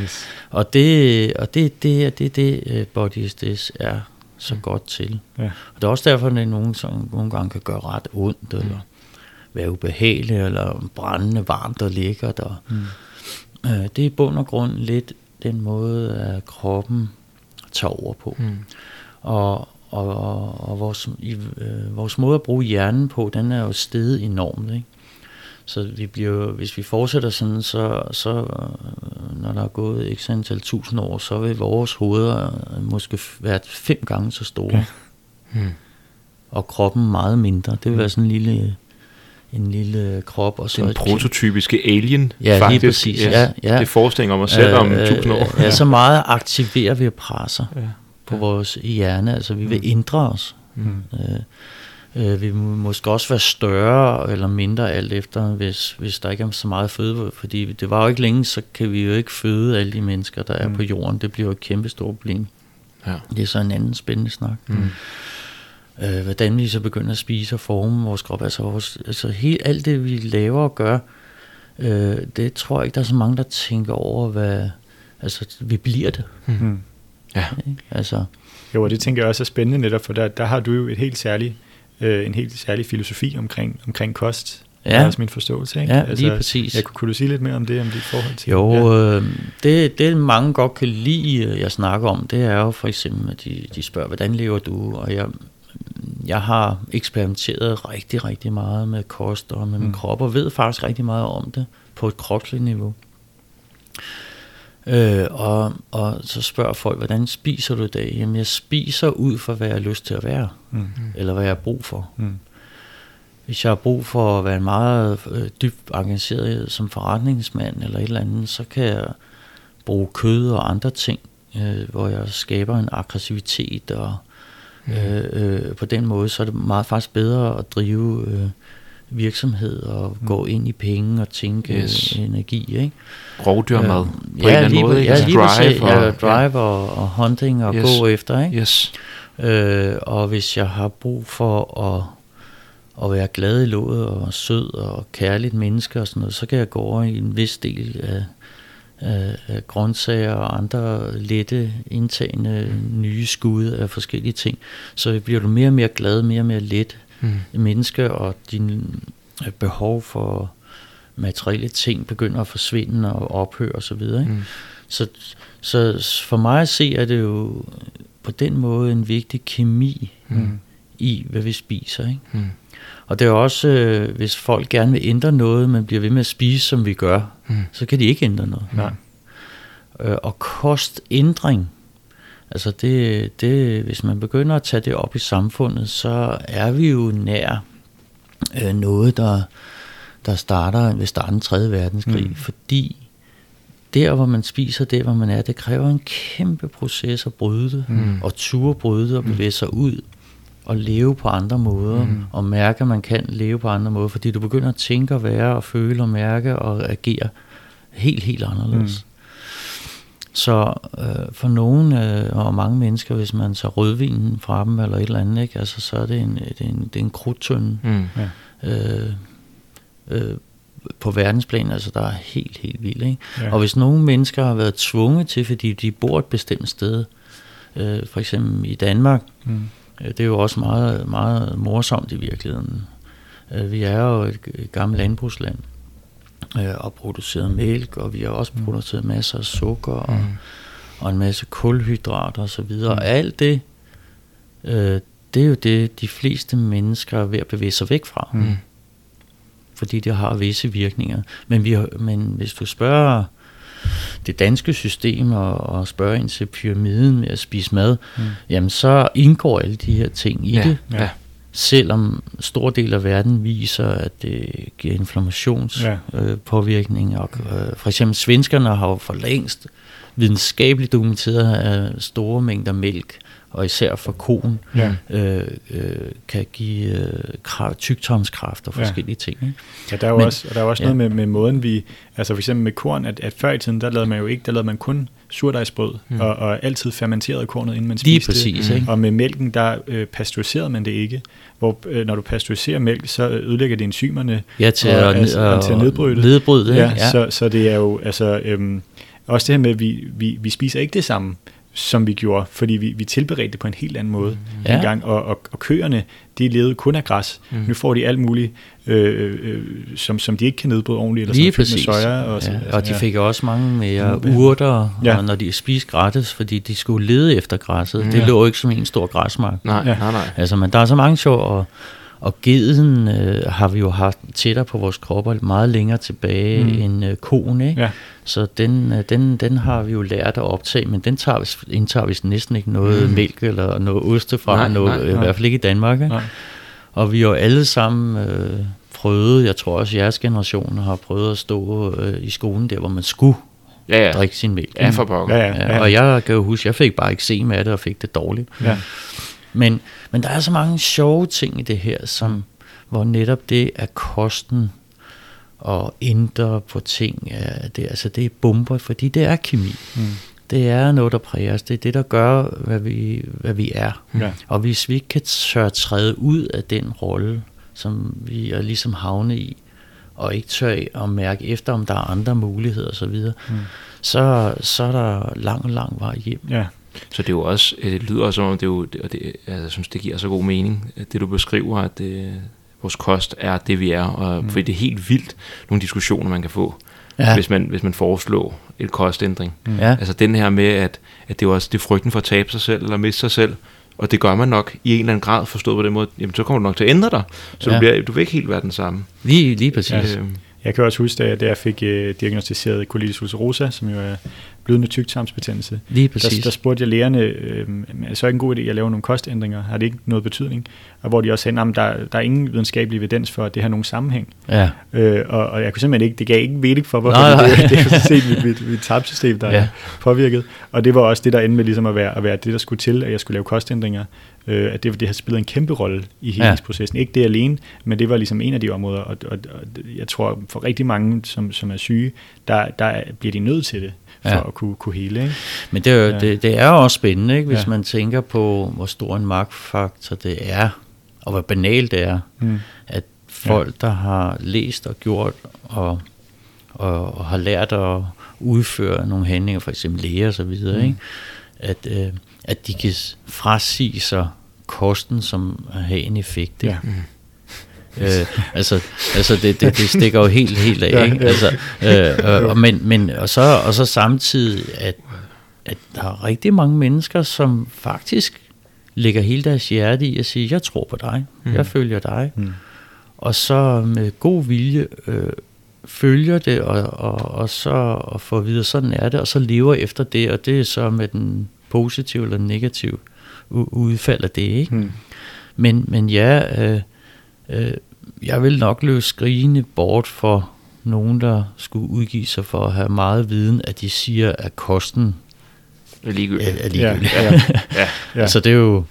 yes. og det og det det det det uh, body SDS er så mm. godt til. Ja. Og det er også derfor at det nogen som nogle gange kan gøre ret ondt mm. eller være ubehagelig eller brændende varmt og lækkert og mm. uh, det er i bund og grund lidt den måde at kroppen tager over på. Mm. Og og, og, og vores, i, øh, vores måde at bruge hjernen på, den er jo steget enormt. Ikke? Så vi bliver, hvis vi fortsætter sådan, så, så øh, når der er gået x antal tusind år, så vil vores hoveder øh, måske være fem gange så store. Okay. Hmm. Og kroppen meget mindre. Det vil hmm. være sådan en lille en lille krop. Og så Den prototypiske alien, ja, faktisk. Lige præcis, ja, ja, ja. Det forestilling om os selv øh, om tusind år. Ja, så meget aktiverer vi presser. Ja på ja. vores hjerne. Altså vi vil mm. ændre os. Mm. Øh, øh, vi må måske også være større eller mindre alt efter, hvis, hvis der ikke er så meget føde. Fordi det var jo ikke længe, så kan vi jo ikke føde alle de mennesker, der er mm. på jorden. Det bliver jo et kæmpe stort problem. Ja. Det er så en anden spændende snak. Mm. Øh, hvordan vi så begynder at spise og forme vores krop. Altså, vores, altså helt, alt det, vi laver og gør, øh, det tror jeg ikke, der er så mange, der tænker over, hvad... Altså, vi bliver det. Mm. Ja. Altså. Jo, og det tænker jeg også er spændende netop, for der, der har du jo et helt særligt, øh, en helt særlig filosofi omkring, omkring kost. Ja. Det er også min forståelse. Ikke? Ja, altså, lige præcis. Jeg, kunne du sige lidt mere om det, om dit forhold til Jo, ja. øh, det, det mange godt kan lide, øh, jeg snakker om, det er jo for eksempel, at de, de spørger, hvordan lever du? Og jeg, jeg har eksperimenteret rigtig, rigtig meget med kost og med mm. min krop, og ved faktisk rigtig meget om det på et kropsligt niveau. Øh, og, og så spørger folk, hvordan spiser du i dag? Jamen, jeg spiser ud for, hvad jeg har lyst til at være, mm. eller hvad jeg har brug for. Mm. hvis jeg har brug for at være meget øh, dybt engageret som forretningsmand eller et eller andet, så kan jeg bruge kød og andre ting, øh, hvor jeg skaber en aggressivitet, og mm. øh, øh, på den måde, så er det meget faktisk bedre at drive øh, virksomhed og mm. gå ind i penge og tænke yes. energi. Ikke? Rovdyrmad øh, på ja, en eller anden måde. Ja, lige drive, og, ja, drive ja. og, og hunting og yes. gå efter. Ikke? Yes. Øh, og hvis jeg har brug for at at være glad i låget og sød og kærligt menneske og sådan noget, så kan jeg gå over i en vis del af, af, af grøntsager og andre lette indtagende nye skud af forskellige ting. Så bliver du mere og mere glad, mere og mere let mm. menneske, og din øh, behov for materielle ting begynder at forsvinde og ophøre osv. Så, mm. så, så for mig at se, er det jo på den måde en vigtig kemi mm. i, hvad vi spiser. Ikke? Mm. Og det er også, øh, hvis folk gerne vil ændre noget, men bliver ved med at spise, som vi gør, mm. så kan de ikke ændre noget. Nej. Øh, og kostændring, altså det, det, hvis man begynder at tage det op i samfundet, så er vi jo nær øh, noget, der, der starter ved starten af 3. verdenskrig, mm. fordi der, hvor man spiser, der, hvor man er, det kræver en kæmpe proces at bryde det, mm. og ture bryde det og bevæge sig ud at leve på andre måder, mm. og mærke, at man kan leve på andre måder, fordi du begynder at tænke og være og føle og mærke og agere helt, helt anderledes. Mm. Så øh, for nogen øh, og mange mennesker, hvis man tager rødvinen fra dem eller et eller andet, ikke, altså, så er det en, det er en, det er en krudtønde. Mm. Ja. Øh, øh, på verdensplan, altså der er helt, helt vildt. Ikke? Ja. Og hvis nogle mennesker har været tvunget til, fordi de bor et bestemt sted, øh, for eksempel i Danmark, mm Øh, det er jo også meget, meget morsomt i virkeligheden. Øh, vi er jo et, et gammelt landbrugsland øh, og produceret mælk, og vi har også mm. produceret masser af sukker og, mm. og en masse kulhydrater og så videre. Mm. Og alt det, det er jo det, de fleste mennesker er ved at bevæge sig væk fra. Mm. Fordi det har visse virkninger. Men, vi har, men hvis du spørger det danske system og, og spørge ind til pyramiden med at spise mad, mm. jamen så indgår alle de her ting i ja, det. Ja. Selvom stor del af verden viser, at det giver inflammationspåvirkning. Ja. Øh, og, øh, for eksempel svenskerne har jo for længst videnskabeligt dokumenteret at store mængder mælk og især for konen, ja. øh, øh, kan give øh, kraft, tyktarmskræft og forskellige ja. ting. Ikke? Ja, der er jo Men, også, og der er også ja. noget med, med måden, vi, altså for eksempel med korn, at, at før i tiden, der lavede man jo ikke, der lavede man kun surdejsbrød, mm. og, og altid fermenteret kornet, inden man spiste Lige præcis, det. Ikke? Og med mælken, der øh, pasteuriserede man det ikke. Hvor øh, når du pasteuriserer mælk, så ødelægger det enzymerne ja, til, og, altså, og, til at nedbryde det. Nedbryde det, ja, ja. Så, så det er jo, altså, øhm, også det her med, at vi, vi, vi spiser ikke det samme som vi gjorde, fordi vi, vi tilberedte det på en helt anden måde mm. ja. engang, og, og, og køerne, de levede kun af græs. Mm. Nu får de alt muligt, øh, øh, som, som de ikke kan nedbryde ordentligt, eller Lige som med soja. Og, ja. altså, og de fik også mange mere urter, ja. når de spiste gratis, fordi de skulle lede efter græsset. Mm. Det lå ikke som en stor græsmark. Nej, ja. nej, nej. Altså, men der er så mange sjov, og og geden øh, har vi jo haft tættere på vores kropper meget længere tilbage mm. end øh, koen, ikke? Ja. Så den, øh, den, den har vi jo lært at optage, men den tager vi, indtager vi næsten ikke noget mm. mælk eller noget oste fra, nej, noget, nej, nej. i hvert fald ikke i Danmark. Ikke? Nej. Og vi har jo alle sammen øh, prøvet, jeg tror også jeres generation har prøvet at stå øh, i skolen der, hvor man skulle ja, ja. drikke sin mælk. Ja, for pokker. Ja, ja, ja. Og jeg kan jo huske, jeg fik bare ikke se med det og fik det dårligt. Ja. Men, men der er så mange sjove ting i det her, som, hvor netop det er kosten og ændre på ting, er, det, altså det er bomber, fordi det er kemi. Mm. Det er noget, der præger os. Det er det, der gør, hvad vi, hvad vi er. Ja. Og hvis vi ikke kan tør træde ud af den rolle, som vi er ligesom havne i, og ikke tør at mærke efter, om der er andre muligheder osv., mm. så, så er der lang, lang vej hjem. Ja. Så det er jo også, det lyder som om, det er jo, og det, altså, jeg synes, det giver så god mening, det du beskriver, at det, vores kost er det, vi er. Og, mm. Fordi det er helt vildt, nogle diskussioner, man kan få, ja. hvis, man, hvis man foreslår et kostændring. Mm. Ja. Altså den her med, at, at det er også det er frygten for at tabe sig selv, eller miste sig selv, og det gør man nok i en eller anden grad forstået på den måde, jamen så kommer du nok til at ændre dig, så ja. du, bliver, du vil ikke helt være den samme. Lige, lige præcis. Ja. Øh, Jeg kan også huske, da jeg fik øh, diagnostiseret colitis ulcerosa, som jo er blødende tyktarmsbetændelse. Lige præcis. Der, der spurgte jeg lægerne, øh, er det så ikke en god idé at lave nogle kostændringer? Har det ikke noget betydning? Og hvor de også sagde, at der, der er ingen videnskabelig evidens for, at det har nogen sammenhæng. Ja. Øh, og, og jeg kunne simpelthen ikke, det gav ikke mening for, hvorfor nej, det, det, er set mit, mit, mit tarmsystem, der ja. er påvirket. Og det var også det, der endte med ligesom at være, at være det, der skulle til, at jeg skulle lave kostændringer. Øh, at det, det har spillet en kæmpe rolle i helingsprocessen. Ja. Ikke det alene, men det var ligesom en af de områder. Og, og, og jeg tror, for rigtig mange, som, som er syge, der, der bliver de nødt til det for ja. at kunne, kunne hele. Ikke? Men det er, jo, ja. det, det er også spændende, ikke? hvis ja. man tænker på, hvor stor en magtfaktor det er, og hvor banalt det er, mm. at folk, ja. der har læst og gjort og, og, og har lært at udføre nogle handlinger, for eksempel læger videre, mm. ikke? At, øh, at de kan frasige sig kosten, som har en effekt. Ikke? Ja. Mm. Øh, altså, altså det, det, det stikker jo helt, helt af, ikke? Altså, øh, og, men, men, og, så, og så samtidig, at, at der er rigtig mange mennesker, som faktisk lægger hele deres hjerte i at sige, jeg tror på dig, mm. jeg følger dig. Mm. Og så med god vilje øh, følger det, og, og, og så og får videre, sådan er det, og så lever efter det, og det er så med den positive eller negative udfald af det, ikke? Mm. Men, men ja, øh, øh, jeg vil nok løbe skrigende bort for nogen, der skulle udgive sig for at have meget viden, at de siger, at kosten er ligegyldig. Er, er ligegyldig. Ja, ja, ja, ja. altså det er jo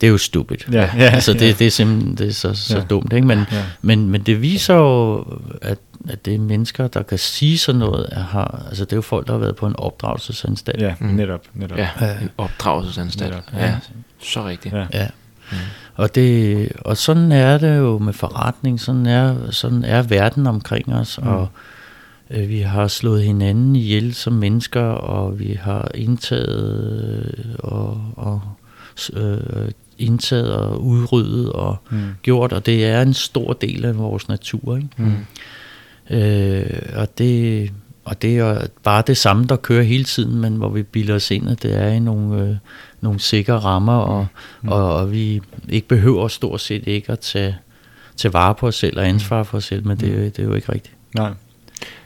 det er jo stupid. Ja, ja, altså det, ja. det er simpelthen det er så, så ja. dumt. Ikke? Men, ja. men, men det viser jo, at, at det er mennesker, der kan sige sådan noget. At har, altså det er jo folk, der har været på en opdragelsesanstalt. Ja, netop. netop. Ja, en opdragelsesanstalt. Netop. Ja. ja, så rigtigt. Ja. ja. Mm. Og, det, og sådan er det jo med forretning, sådan er, sådan er verden omkring os, mm. og øh, vi har slået hinanden ihjel som mennesker, og vi har indtaget og, og øh, indtaget og udryddet og mm. gjort, og det er en stor del af vores natur. Ikke? Mm. Øh, og det og det er bare det samme, der kører hele tiden, men hvor vi bilder os ind, at det er i nogle, øh, nogle sikre rammer, og, mm. og, og vi ikke behøver stort set ikke at tage, tage vare på os selv og ansvar for os selv, men det, mm. det er jo ikke rigtigt. Nej.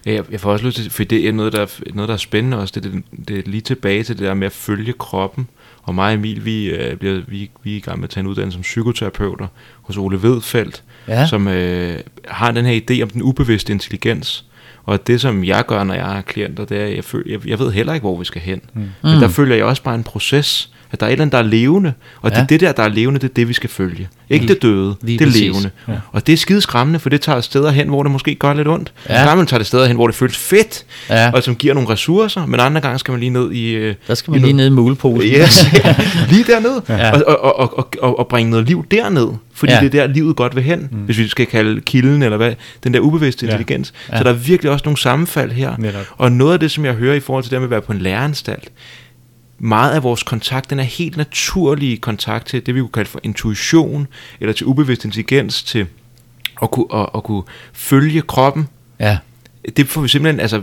Jeg, jeg får også lyst til, for det er noget, der er, noget, der er spændende også, det, det, det er lige tilbage til det der med at følge kroppen, og mig og Emil, vi, øh, bliver, vi, vi er i gang med at tage en uddannelse som psykoterapeuter hos Ole Vedfeldt, ja. som øh, har den her idé om den ubevidste intelligens, og det, som jeg gør, når jeg har klienter, det er, at jeg, føler, jeg, jeg ved heller ikke, hvor vi skal hen. Mm. Men der mm. følger jeg også bare en proces, at der er et eller andet, der er levende, og ja. det det der, der er levende, det er det, vi skal følge. Ikke lige, det døde, lige det er levende. Ja. Og det er skide skræmmende, for det tager steder hen, hvor det måske gør lidt ondt. Ja. Skræmmende tager det steder hen, hvor det føles fedt, ja. og som giver nogle ressourcer, men andre gange skal man lige ned i... Øh, der skal man lige ned i mulepolen. Yes, lige derned, ja. og, og, og, og, og, og bringe noget liv derned, fordi ja. det er der, livet godt vil hen, mm. hvis vi skal kalde kilden, eller hvad, den der ubevidste ja. intelligens. Ja. Så der er virkelig også nogle sammenfald her. Netop. Og noget af det, som jeg hører i forhold til det med at være på en læreranstalt, meget af vores kontakt, den er helt naturlige kontakt til det, vi kunne kalde for intuition, eller til ubevidst intelligens, til at kunne, at, at kunne følge kroppen. Ja det får vi simpelthen, altså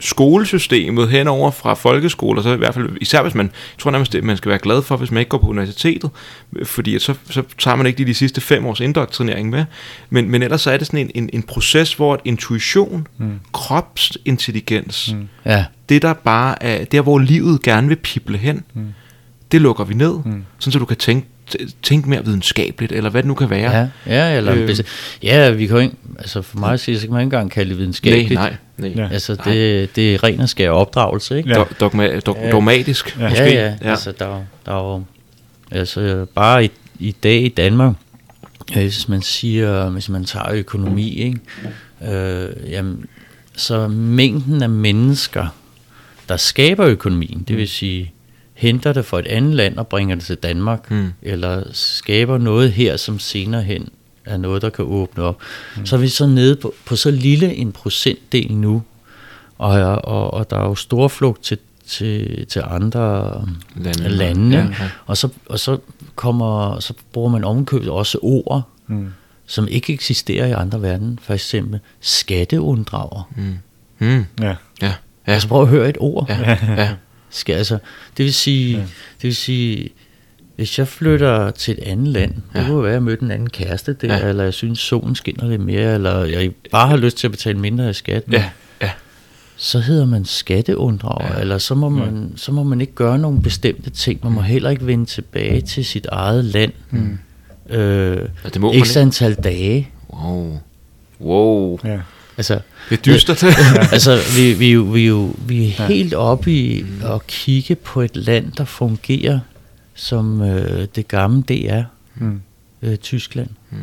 skolesystemet henover fra folkeskoler, så i hvert fald, især hvis man, jeg tror nærmest, man skal være glad for, hvis man ikke går på universitetet, fordi så, så tager man ikke de, de sidste fem års indoktrinering med, men, men ellers så er det sådan en, en, en proces, hvor intuition, mm. kropsintelligens, mm. Ja. det der bare er, der hvor livet gerne vil pible hen, mm. det lukker vi ned, mm. sådan så du kan tænke tænke mere videnskabeligt, eller hvad det nu kan være. Ja, ja, eller, øh, ja vi kan jo ikke, altså for mig at sige, så kan man ikke engang kalde det videnskabeligt. Nej, nej. nej. Altså det, det er ren og skær opdragelse, ikke? Ja. Dogma, dog, ja. Dogmatisk, ja. måske. Ja, ja, ja. altså der, der er jo, altså bare i, i dag i Danmark, hvis man siger, hvis man tager økonomi, ikke? Øh, jamen, så mængden af mennesker, der skaber økonomien, det vil sige henter det fra et andet land og bringer det til Danmark, mm. eller skaber noget her, som senere hen er noget, der kan åbne op. Mm. Så er vi så nede på, på så lille en procentdel nu, og, og, og der er jo stor flugt til, til, til andre lande, lande ja, ja. Og, så, og så, kommer, så bruger man omkøbet også ord, mm. som ikke eksisterer i andre verden, for eksempel skatteunddrager. Mm. Mm. Ja. Ja. Ja. Altså prøv at høre et ord. Ja. Ja. Skal, altså, det vil sige, ja. det vil sige hvis jeg flytter til et andet land, ja. det kunne være, at jeg mødte en anden kæreste der, ja. eller jeg synes, solen skinner lidt mere, eller jeg bare har lyst til at betale mindre i skat. Ja, ja. Så hedder man skatteunddrager, ja. eller så må, man, ja. så må man ikke gøre nogle bestemte ting. Man må heller ikke vende tilbage til sit eget land. Mm. Øh, ja, det må antal dage. Wow. Wow. Ja. Altså, det er dystert. altså, vi, vi, vi, vi, vi er helt oppe i mm. at kigge på et land, der fungerer som øh, det gamle DR, mm. øh, Tyskland. Mm.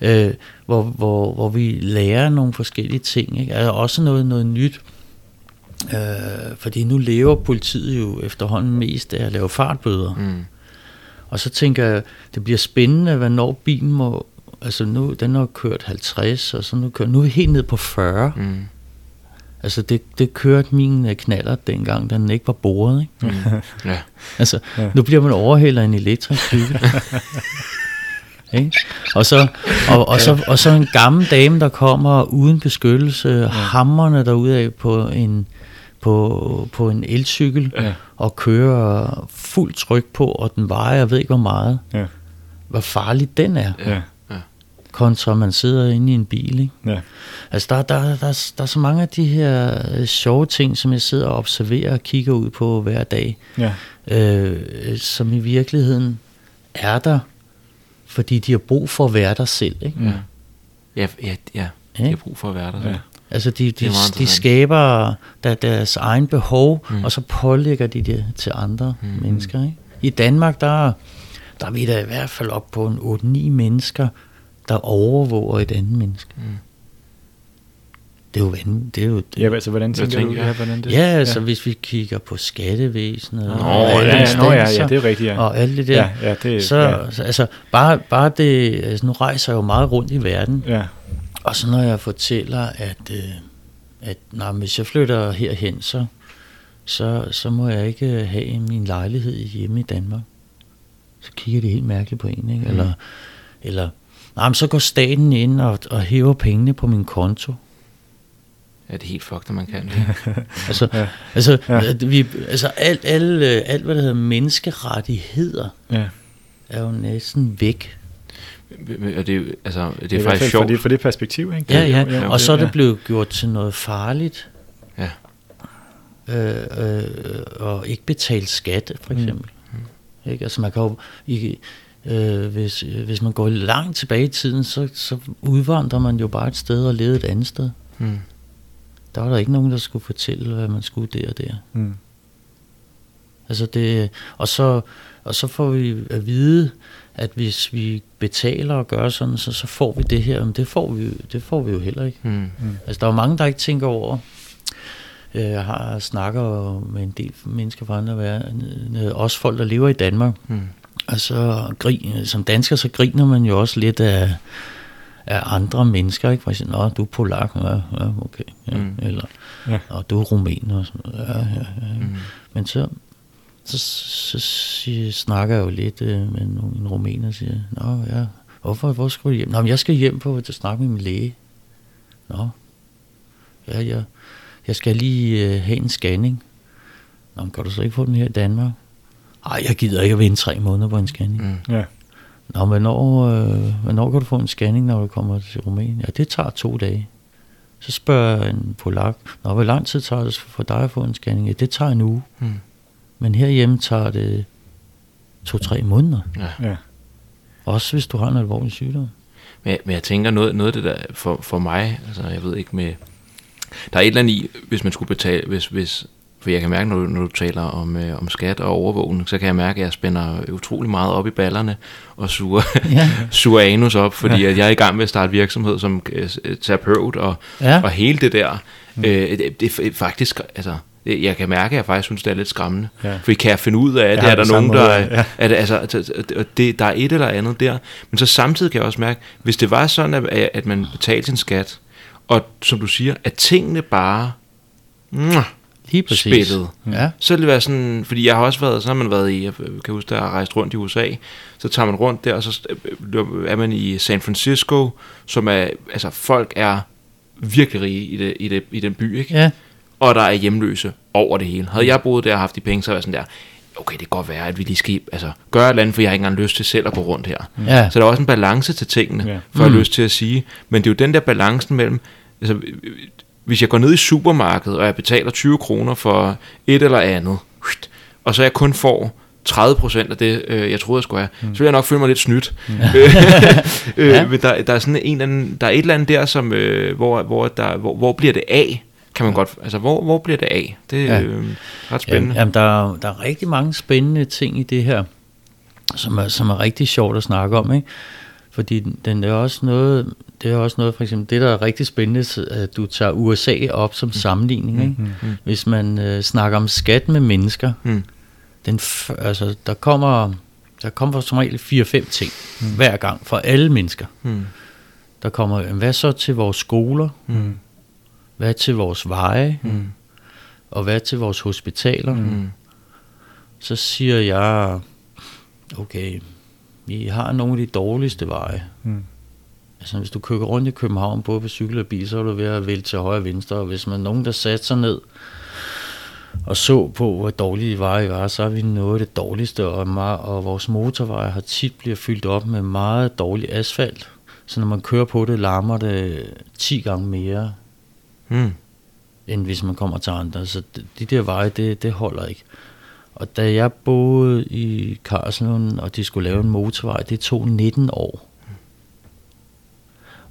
Øh, hvor, hvor, hvor vi lærer nogle forskellige ting. Ikke? Altså også noget, noget nyt. Øh, fordi nu lever politiet jo efterhånden mest af at lave fartbøder. Mm. Og så tænker jeg, det bliver spændende, hvornår bilen må... Altså nu, den har kørt 50, og så nu, kører, nu er vi helt ned på 40. Mm. Altså det, det kørte min øh, knaller dengang, den ikke var boret. Ikke? Mm. ja. Altså ja. nu bliver man overhælder en elektrisk cykel. ikke? Og, så, og, og, så, og så en gammel dame, der kommer uden beskyttelse, ja. hammerne derudad på en, på, på en elcykel, ja. og kører fuld tryk på, og den vejer, jeg ved ikke hvor meget. Ja. Hvor farlig den er. Ja kontra man sidder inde i en bil. Ikke? Ja. Altså der, der, der, der, der er så mange af de her øh, sjove ting, som jeg sidder og observerer og kigger ud på hver dag, ja. øh, som i virkeligheden er der, fordi de har brug for at være der selv. Ikke? Ja. Ja, ja, ja. de har brug for at være der. Ja. Altså de, de, de skaber der, deres egen behov, mm. og så pålægger de det til andre mm. mennesker. Ikke? I Danmark, der, der er vi da i hvert fald op på en 8-9 mennesker, der overvåger et andet menneske. Mm. Det er jo vanvittigt. Det er jo, det, ja, altså hvordan tænker, tænker du? Ja, hvordan det? ja, altså ja. hvis vi kigger på skattevæsenet Nå, og ja, ja, ja, ja, ja, det er rigtigt, ja. Og alt det der. Ja, ja, det, så, ja. så altså, bare, bare det, altså, nu rejser jeg jo meget rundt i verden. Ja. Og så når jeg fortæller, at, øh, at nej, hvis jeg flytter herhen, så, så, så må jeg ikke have min lejlighed hjemme i Danmark. Så kigger det helt mærkeligt på en, ikke? Mm. Eller, eller Nej, men så går staten ind og, og hæver pengene på min konto. Ja, det er helt fucked, man kan. altså, ja. altså, ja. vi, altså alt, alt, alt, hvad der hedder menneskerettigheder, ja. er jo næsten væk. Og det, altså, det er I faktisk sjovt. For det, for det perspektiv, ikke? Ja, ja, ja. og så er det blevet gjort til noget farligt. Ja. Øh, øh, og ikke betale skat, for eksempel. Mm. Mm. Ikke? Altså man kan jo, i, Øh, hvis, hvis man går langt tilbage i tiden, så, så udvandrer man jo bare et sted og leder et andet sted. Mm. Der var der ikke nogen, der skulle fortælle, hvad man skulle der og der. Mm. Altså det, og, så, og så får vi at vide, at hvis vi betaler og gør sådan, så, så får vi det her. Men det får vi, det får vi jo heller ikke. Mm. Mm. Altså der er mange, der ikke tænker over. Øh, jeg har snakker med en del mennesker fra andre verden, også folk, der lever i Danmark. Mm Altså, grin, som dansker, så griner man jo også lidt af, af andre mennesker, ikke? For eksempel, Nå, du er polak, ja, ja okay. Ja. Mm. Eller, ja. og du er rumæner, og sådan noget. Ja, ja, ja. Mm. Men så, så, så, så snakker jeg jo lidt øh, med nogle rumæner og siger, Nå, ja, hvorfor, hvor skal du hjem? Nå, men jeg skal hjem på at snakke med min læge. Nå, ja, ja. Jeg skal lige øh, have en scanning. Nå, men kan du så ikke få den her i Danmark? Ej, jeg gider ikke at vente tre måneder på en scanning. Mm. Ja. Nå, hvornår, øh, hvornår kan du få en scanning, når du kommer til Rumænien? Ja, det tager to dage. Så spørger en polak, Nå, hvor lang tid tager det for dig at få en scanning? Ja, det tager en uge. Mm. Men herhjemme tager det to-tre måneder. Ja. ja. Også hvis du har en alvorlig sygdom. Men, men jeg tænker noget, noget af det der for, for mig, altså jeg ved ikke med, der er et eller andet i, hvis man skulle betale, hvis, hvis for jeg kan mærke, når du, når du taler om, øh, om skat og overvågning, så kan jeg mærke, at jeg spænder utrolig meget op i ballerne og suger, ja. suger anus op, fordi ja. at jeg er i gang med at starte virksomhed som øh, terapeut, og, ja. og hele det der, mm. øh, det, det er faktisk, altså, jeg kan mærke, at jeg faktisk synes, det er lidt skræmmende. Ja. For kan jeg finde ud af, at det er der nogen, der... Ja. At, altså, det, der er et eller andet der. Men så samtidig kan jeg også mærke, hvis det var sådan, at, at man betalte sin skat, og som du siger, at tingene bare... Mwah, Lige præcis. spillet. Ja. Så det være sådan, fordi jeg har også været, så har man været i, jeg kan huske, der har rejst rundt i USA, så tager man rundt der, og så er man i San Francisco, som er, altså folk er virkelig rige i, det, i, det, i den by, ikke? Ja. Og der er hjemløse over det hele. Havde jeg boet der og haft de penge, så var jeg sådan der, okay, det kan godt være, at vi lige skal altså, gøre et eller andet, for jeg har ikke engang lyst til selv at gå rundt her. Ja. Så der er også en balance til tingene, Ja. for jeg Mm. har lyst til at sige. Men det er jo den der balancen mellem, altså, hvis jeg går ned i supermarkedet, og jeg betaler 20 kroner for et eller andet, og så jeg kun får 30 procent af det, øh, jeg troede, jeg skulle have, mm. så vil jeg nok føle mig lidt snydt. Mm. øh, Ja. men der, der er sådan en eller anden, der er et eller andet der, som, øh, hvor, hvor, der, hvor, hvor bliver det af? Kan man godt, altså hvor, hvor bliver det af? Det er Ja. ja. øh, ret spændende. jamen der, er- der er rigtig mange spændende ting i det her, som er, som er rigtig sjovt at snakke om, ikke? Fordi den er også noget, det er også noget, for eksempel, det der er rigtig spændende, at du tager USA op som sammenligning, ikke? Mm. Hvis man øh, snakker om skat med mennesker, Mm. den, altså, der kommer, der kommer som regel 4-5 ting mm. hver gang fra alle mennesker. Mm. Der kommer, hvad så til vores skoler? Mm. Hvad til vores veje? Mm. Og hvad til vores hospitaler? Mm. Så siger jeg, okay, vi har nogle af de dårligste veje. Mm. Altså hvis du kører rundt i København, både på cykel og bil, så er du ved at vælge til højre og venstre. Og hvis man er nogen, der satte sig ned og så på, hvor dårlige veje var, så er vi noget af det dårligste. Og, meget, og vores motorveje har tit bliver fyldt op med meget dårlig asfalt. Så når man kører på det, larmer det 10 gange mere, Mm. end hvis man kommer til andre. Så de, de der veje, det, det holder ikke. Og da jeg boede i Karlslund, og de skulle lave en motorvej, det tog 19 år.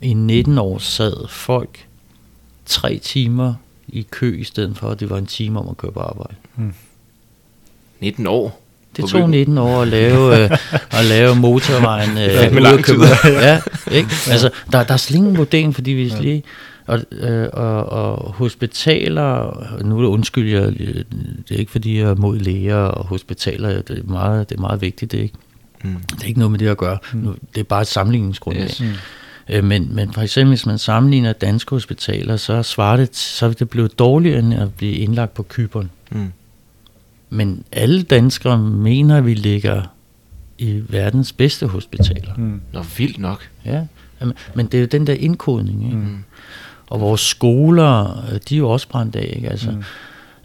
I 19 år sad folk tre timer i kø, i stedet for, at det var en time om at køre på arbejde. 19 år. Det tog byen. 19 år at lave, øh, at lave motorvejen øh, med ude lang tid. Ja, ikke? Altså, der, der er slet ingen vurdering, fordi vi lige... Og, øh, og, og hospitaler, nu er det undskyld, jeg, det er ikke fordi jeg er mod læger og hospitaler, det er meget, det er meget vigtigt, det er ikke, Mm. det er ikke noget med det at gøre, nu, det er bare et sammenligningsgrundlag. Yes. Mm. Øh, men, men for eksempel, hvis man sammenligner danske hospitaler, så, svarer det, så er det blevet dårligere end at blive indlagt på Kyberen. Mm. Men alle danskere mener, at vi ligger i verdens bedste hospitaler. Mm. Nå, vildt nok. Ja, men- det er jo den der indkodning, ikke? Mm. Og vores skoler, øh, de er jo også brændt af, ikke? Altså, Mm.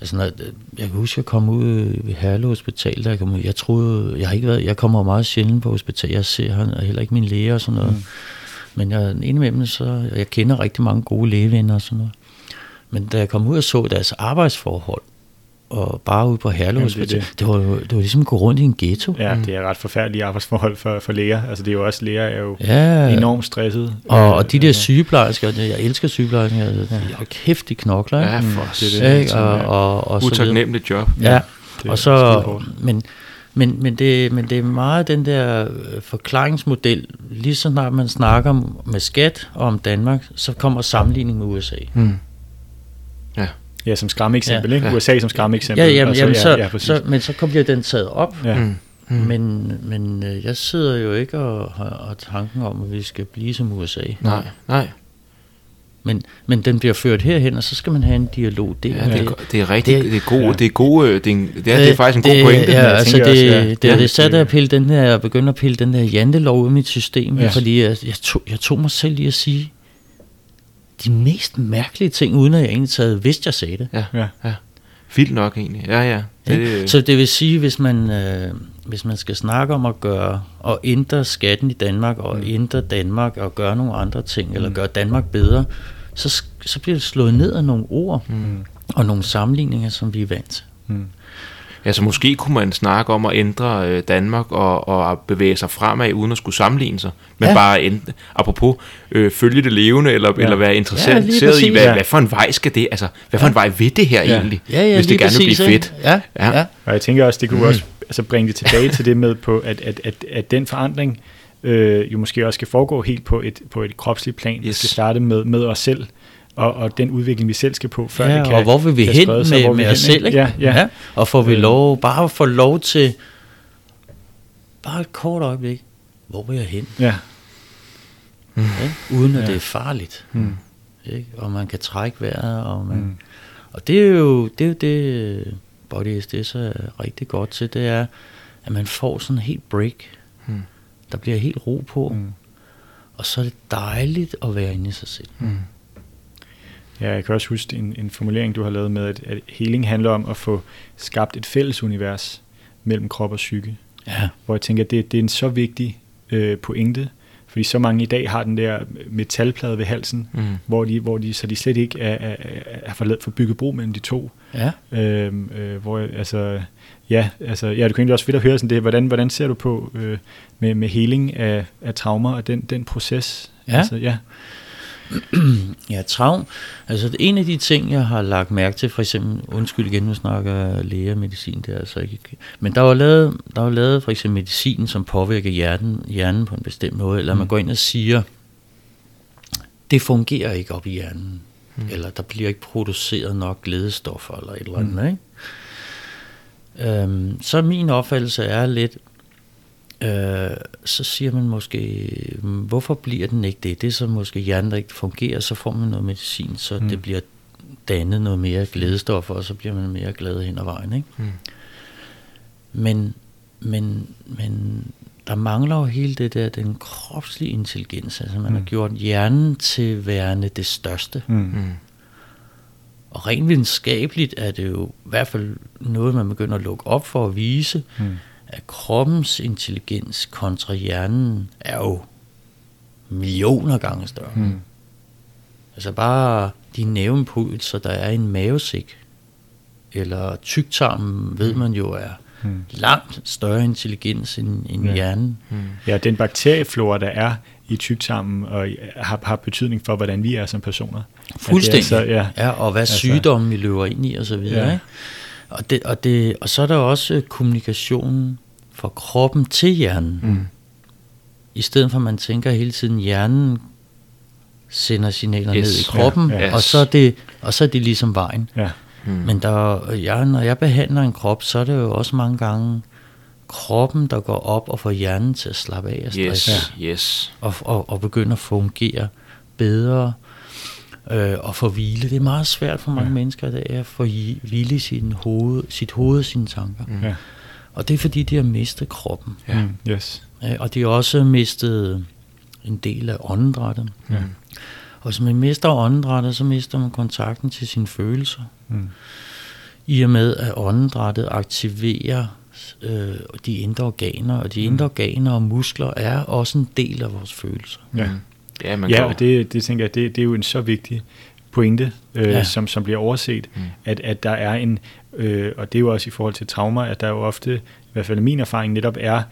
altså når, jeg kan huske, at jeg kom ud ved Herlev Hospital, der jeg kom ud, jeg troede, jeg har ikke været, jeg kommer meget sjældent på hospital, jeg ser han, heller ikke min læge og sådan noget. Mm. Men jeg, indimellem, så, jeg kender rigtig mange gode lægevenner og sådan noget. Men da jeg kom ud og så deres arbejdsforhold, og bare ude på Herlev det er det. det, det, var, jo- det var ligesom at gå rundt i en ghetto. Ja, Mm. det er ret forfærdelige arbejdsforhold for, for læger. Altså det er jo også, læger er jo Ja, enormt stresset. og, og de der sygeplejersker, jeg elsker sygeplejersker, altså, de har kæft, de knokler, ikke? Ja, for Mm, det det det. Og, og, og. Utaknemmeligt job. Ja, det er og så, men, men, men, det, men det er meget den der øh, forklaringsmodel. Lige så snart man snakker om, med skat og om Danmark, så kommer sammenligning med USA. Mm. Ja, som skræmmeeksempel, Ja. ikke? Ja. USA som skræmmeeksempel. Ja, jamen, og jamen, så, ja, ja, så, men så bliver den taget op. ja. Mm. Mm. Men, men øh, jeg sidder jo ikke og har og tanken om, at vi skal blive som USA. Nej, nej. Men, men den bliver ført herhen, og så skal man have en dialog. Det, Ja, det, er, det er rigtig, det- det, er god, ja. ja. det er gode, det er, en- det er, det er faktisk en god pointe. Ja, jeg altså det, også, det, ja. det, det, Ja, det satte at pille den her, jeg begyndte at pille den her jantelov ud af mit system, Ja. ja. fordi jeg, jeg, tog, jeg tog mig selv i at sige de mest mærkelige ting, uden at jeg egentlig havde vidst, jeg sagde det. Ja, Ja. ja. Vildt nok egentlig. Ja, ja. Det, Det, så det vil sige, hvis man, øh, hvis man skal snakke om at gøre og ændre skatten i Danmark og mm. ændre Danmark og gøre nogle andre ting, mm. eller gøre Danmark bedre, så, så bliver det slået ned af nogle ord Mm. og nogle sammenligninger, som vi er vant til. Mm. Ja, så måske kunne man snakke om at ændre øh, Danmark og, og bevæge sig fremad, uden at skulle sammenligne sig. Men ja. Bare, ændre, apropos, øh, følge det levende, eller, ja. eller være interesseret ja, i, hvad, Ja. hvad for en vej skal det, altså, hvad for en vej vil det her Ja. egentlig, Ja, ja, hvis det gerne vil blive fedt. Ja, Ja. ja. ja. Og jeg tænker også, det kunne Mm. også altså, bringe det tilbage til det med, på, at, at, at, at den forandring øh, jo måske også skal foregå helt på et, på et kropsligt plan. Yes. skal starte med, med os selv, og, og den udvikling, vi selv skal på, før ja, det kan og hvor vil vi hen sprede sig, med, vi med hen, os selv, ikke? Ja, ja. Og får vi Øh. lov, bare få lov til, bare et kort øjeblik, hvor vil jeg hen? ja. Ikke? Uden at Ja. det er farligt. Mm. Ikke? Og man kan trække vejret, og, man, Mm. mm. og det er jo det, er jo det Body SDS er rigtig godt til, det er, at man får sådan en helt break. Der bliver helt ro på, Mm. og så er det dejligt at være inde i sig selv. Mm. Ja, jeg kan også huske en, en formulering, du har lavet med, at, at healing handler om at få skabt et fælles univers mellem krop og psyke. Ja. Hvor jeg tænker, at det, det er en så vigtig øh, pointe, fordi så mange i dag har den der metalplade ved halsen, mm. hvor, de, hvor de, så de slet ikke er, er, er for, for bygget bro mellem de to. Ja. Øhm, øh, hvor, altså, ja, altså, ja, det kunne egentlig også fedt at høre sådan det. Hvordan, hvordan ser du på øh, med, med heling af, af traumer og den, den proces? Ja. Altså, ja. ja, traum. Altså en af de ting, jeg har lagt mærke til, for eksempel, undskyld igen, nu snakker læge og medicin, det er altså ikke, men der var lavet, der var lavet for eksempel medicin, som påvirker hjernen, hjernen på en bestemt måde, eller mm. man går ind og siger, det fungerer ikke op i hjernen, mm. eller der bliver ikke produceret nok glædestoffer, eller et eller andet, mm. ikke? Øhm, så min opfattelse er lidt, øh, så siger man måske, hvorfor bliver den ikke det? Det er så måske hjernen, der ikke fungerer, så får man noget medicin, så mm. det bliver dannet noget mere glædestoffer, og så bliver man mere glad hen ad vejen. Ikke? Mm. Men, men, men der mangler jo hele det der, den kropslige intelligens. Altså man mm. har gjort hjernen til værende det største. Mm. Mm. Og rent videnskabeligt er det jo i hvert fald noget, man begynder at lukke op for at vise, mm at kroppens intelligens kontra hjernen er jo millioner gange større. Mm. Altså bare de nævnpulser, der er i en mavesæk, eller tyktarmen, ved man jo er mm. langt større intelligens end, end ja. hjernen. Mm. Ja, den bakterieflora, der er i tyktarmen, og har, har betydning for, hvordan vi er som personer. Fuldstændig. Så, ja. ja, og hvad altså, sygdomme vi løber ind i, og så videre. Ja. Ikke? Og, det, og, det, og så er der også øh, kommunikationen fra kroppen til hjernen. Mm. I stedet for at man tænker hele tiden, hjernen sender signaler yes. ned i kroppen, ja, yes. og, så er det, og så er det ligesom vejen. Ja. Mm. Men der, ja, når jeg behandler en krop, så er det jo også mange gange kroppen, der går op og får hjernen til at slappe af og stress. Yes, yes. Og, og, og begynde at fungere bedre øh, og få hvile. Det er meget svært for mange ja. mennesker, det er at få hvile sin hoved, sit hoved og sine tanker. Mm. Ja. Og det er fordi, de har mistet kroppen. Ja. Mm, yes. Ja, og de har også mistet en del af åndedrættet. Ja. Og hvis man mister åndedrættet, så mister man kontakten til sine følelser. Mm. I og med, at åndedrættet aktiverer øh, de indre organer, og de indre mm. organer og muskler er også en del af vores følelser. Ja, ja, man ja og det, det tænker jeg, det, det er jo en så vigtig pointe, øh, ja. som, som bliver overset, mm. at, at der er en, øh, og det er jo også i forhold til traumer, at der jo ofte, i hvert fald min erfaring netop er,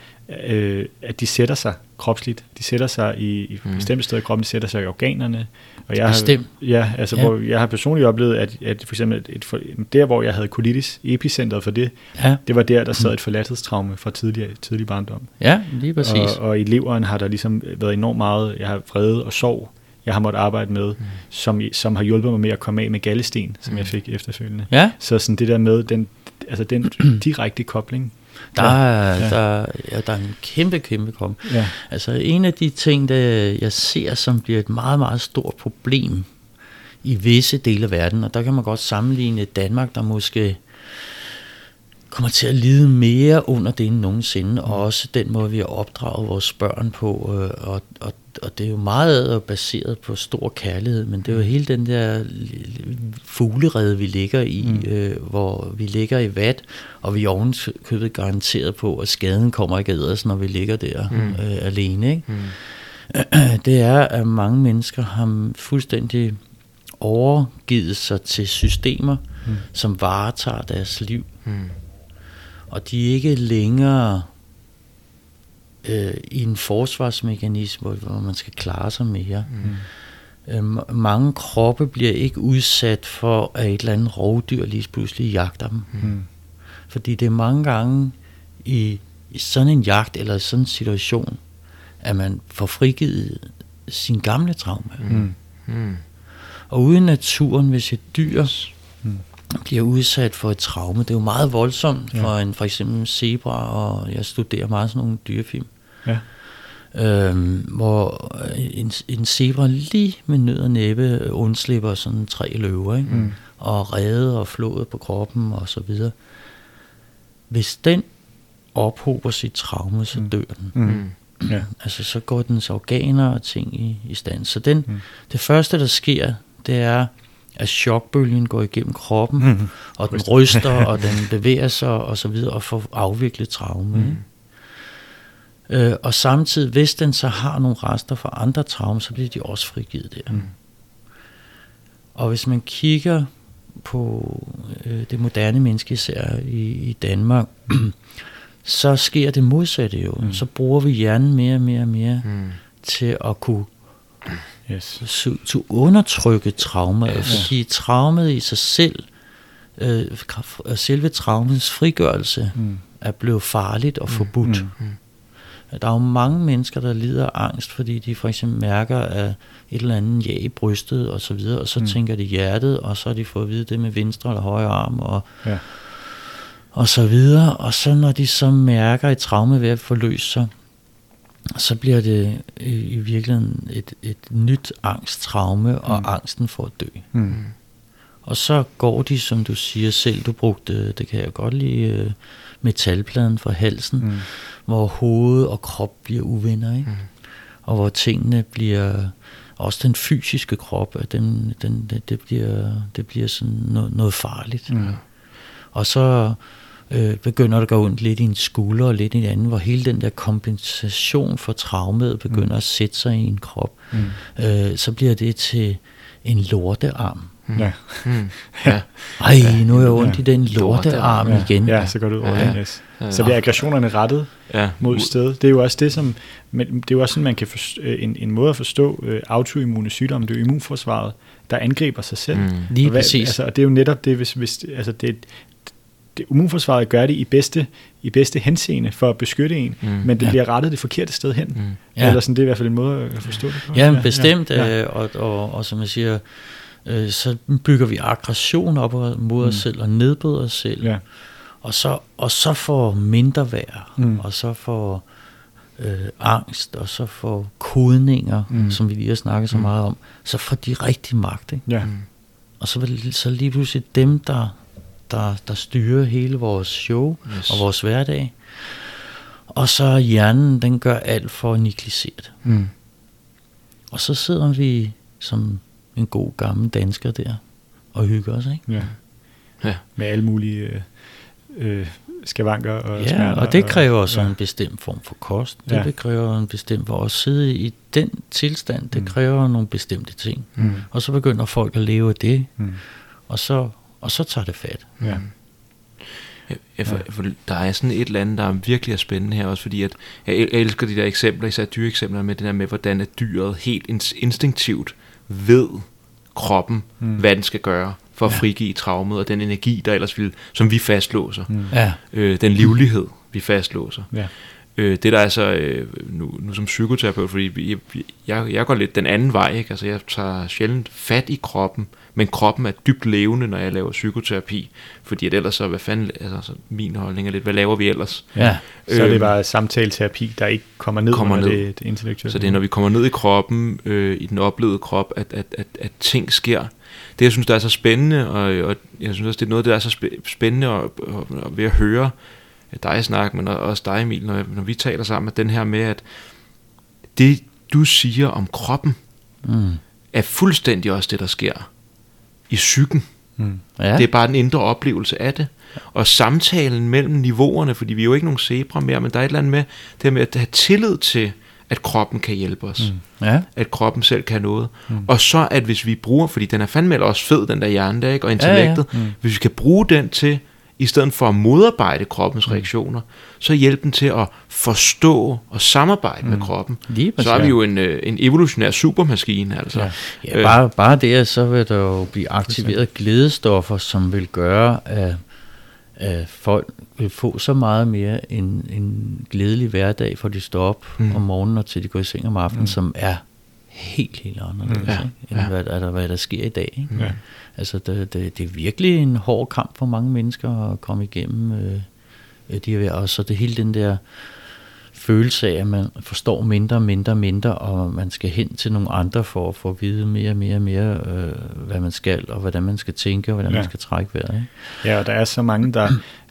øh, at de sætter sig kropsligt. De sætter sig i, i mm. bestemte steder i kroppen, de sætter sig i organerne. Og jeg Bestemt. Har, ja, altså ja. hvor jeg har personligt oplevet, at, at for eksempel et, et, der, hvor jeg havde colitis, epicentret for det, ja. det var der, der sad mm. et forladthedstraume fra tidlig, tidlig barndom. Ja, lige præcis. Og, og i leveren har der ligesom været enormt meget, jeg har vrede og sorg, jeg har måttet arbejde med, mm. som, som har hjulpet mig med at komme af med gallesten, som mm. jeg fik efterfølgende. Ja. Så sådan det der med den, altså den direkte kobling. Der, er, ja. Der, ja, der er en kæmpe, kæmpe kom. Ja. Altså en af de ting, der jeg ser, som bliver et meget, meget stort problem i visse dele af verden, og der kan man godt sammenligne Danmark, der måske kommer til at lide mere under det end nogensinde, og også den måde, vi har opdraget vores børn på, øh, og, og, og det er jo meget baseret på stor kærlighed, men det er jo hele den der fuglerede, vi ligger i, mm. øh, hvor vi ligger i vat, og vi er ovenkøbet garanteret på, at skaden kommer ikke af os, når vi ligger der mm. øh, alene. Ikke? Mm. Det er, at mange mennesker har fuldstændig overgivet sig til systemer, mm. som varetager deres liv. Mm og de er ikke længere øh, i en forsvarsmekanisme, hvor man skal klare sig mere. Mm. Øh, mange kroppe bliver ikke udsat for, at et eller andet rovdyr lige pludselig jagter dem. Mm. Fordi det er mange gange i, i sådan en jagt eller sådan en situation, at man får frigivet sin gamle traume. Mm. Mm. Og uden naturen, hvis et dyr bliver udsat for et traume. Det er jo meget voldsomt ja. for en for eksempel zebra, og jeg studerer meget sådan nogle dyrefilm. Ja. Øhm, hvor en, en zebra lige med nød og næppe undslipper sådan tre løver, ikke? Mm. og redde og flået på kroppen og så videre. Hvis den ophober sit traume, så mm. dør den. Mm. Ja. Altså så går dens organer og ting i, i stand. Så den, mm. det første, der sker, det er, at chokbølgen går igennem kroppen, mm. og den ryster, og den bevæger sig, og så videre, og får afviklet traume. Mm. Øh, og samtidig, hvis den så har nogle rester fra andre traumer, så bliver de også frigivet der. Mm. Og hvis man kigger på øh, det moderne menneske, især i, i Danmark, så sker det modsatte jo. Mm. Så bruger vi hjernen mere og mere og mere mm. til at kunne yes. så, til undertrykke traumer, yes. fordi traumet i sig selv, øh, selve traumens frigørelse, mm. er blevet farligt og forbudt. Mm. Mm. Der er jo mange mennesker, der lider af angst, fordi de for eksempel mærker at et eller andet ja i brystet og så videre, og så mm. tænker de hjertet, og så har de fået at vide det med venstre eller højre arm, og, ja. og så videre. Og så når de så mærker et traume ved at forløse sig, så bliver det i, virkeligheden et, et nyt angsttraume, og mm. angsten for at dø. Mm. Og så går de, som du siger selv, du brugte, det kan jeg godt lide, øh, metalpladen for halsen, mm. hvor hoved og krop bliver uvenner, ikke? Mm. og hvor tingene bliver, også den fysiske krop, den, den, det, det, bliver, det bliver sådan noget, noget farligt. Mm. Og så øh, begynder det at gå ondt lidt i en skulder og lidt i en anden, hvor hele den der kompensation for traumet begynder mm. at sætte sig i en krop. Mm. Øh, så bliver det til en lortearm. Mm. Ja. Mm. ja. Ej, nu er jeg ondt ja. i den lortearm ja. igen. Ja, så går det ud over ja. yes. Så bliver aggressionerne rettet ja. mod sted. Det er jo også det, som, men det er jo også sådan, man kan forstå, øh, en, en måde at forstå uh, autoimmune sygdomme, det er jo immunforsvaret, der angriber sig selv. Mm. Lige og hvad, præcis. Altså, og det er jo netop det, hvis, hvis altså det, det, immunforsvaret gør det i bedste, i bedste henseende for at beskytte en, mm. men det ja. bliver rettet det forkerte sted hen. Mm. Ja. Eller sådan, det er i hvert fald en måde at forstå det på. Ja, bestemt, ja. Øh, og, og, og som jeg siger, øh, så bygger vi aggression op mod os mm. selv og nedbryder os selv. Ja. Og, så, og så får mindre værd, mm. og så får øh, angst, og så får kodninger, mm. som vi lige har snakket så mm. meget om, så får de rigtig magt. Ikke? Ja. Mm. Og så, så lige pludselig dem, der, der, der styrer hele vores show yes. og vores hverdag. Og så hjernen, den gør alt for at negligere det. Mm. Og så sidder vi som en god gammel dansker der og hygger os, ikke? Ja. ja. Med alle mulige øh, øh skavanker og Ja, smerter, og det kræver og, så ja. en bestemt form for kost. Det ja. kræver en bestemt for at sidde i den tilstand. Det mm. kræver nogle bestemte ting. Mm. Og så begynder folk at leve af det. Mm. Og, så, og så tager det fat. Ja. Jeg, jeg, for, for, der er sådan et eller andet, der er virkelig er spændende her også, fordi at jeg, jeg elsker de der eksempler, især dyreeksempler med det der med, hvordan at dyret helt instinktivt ved kroppen, mm. hvad den skal gøre for at ja. frigive traumet, og den energi, der ellers vil, som vi fastlåser. Mm. Ja. Øh, den livlighed, vi fastlåser. Ja. Øh, det der er så, øh, nu, nu som psykoterapeut, fordi jeg, jeg, jeg går lidt den anden vej, ikke? altså jeg tager sjældent fat i kroppen, men kroppen er dybt levende, når jeg laver psykoterapi, fordi at ellers så, hvad fanden, altså min holdning er lidt, hvad laver vi ellers? Ja, så er det øhm, bare samtaleterapi, der ikke kommer ned kommer ned. Det, det intellektuelle. Så det er, når vi kommer ned i kroppen, øh, i den oplevede krop, at, at, at, at ting sker. Det, jeg synes, der er så spændende, og, og jeg synes også, det er noget, der er så spændende at, at, at ved at høre dig snakke, men også dig, Emil, når, når vi taler sammen, at den her med, at det, du siger om kroppen, mm. er fuldstændig også det, der sker i psyken. Mm. Ja. Det er bare den indre oplevelse af det. Og samtalen mellem niveauerne, fordi vi er jo ikke nogen zebra mere, men der er et eller andet med, det med at have tillid til, at kroppen kan hjælpe os. Mm. Ja. At kroppen selv kan noget. Mm. Og så at hvis vi bruger, fordi den er fandme også fed, den der hjerne der, ikke? og intellektet, ja, ja. Mm. hvis vi kan bruge den til, i stedet for at modarbejde kroppens mm. reaktioner, så hjælpe den til at forstå og samarbejde mm. med kroppen. Lige så er vi jo en, øh, en evolutionær supermaskine. Altså. Ja. Ja, bare, bare det, så vil der jo blive aktiveret glædestoffer, som vil gøre, at, at folk vil få så meget mere en, en glædelig hverdag, for de står op mm. om morgenen og til de går i seng om aftenen, mm. som er helt, helt anderledes, mm. ja. end ja. hvad, der, hvad der sker i dag. Ikke? Ja. Altså, det, det, det er virkelig en hård kamp for mange mennesker at komme igennem øh, de her, og så det hele den der følelse af, at man forstår mindre og mindre og mindre, og man skal hen til nogle andre for at få at vide mere og mere og mere, øh, hvad man skal, og hvordan man skal tænke, og hvordan ja. man skal trække vejret. Ikke? Ja, og der er så mange, der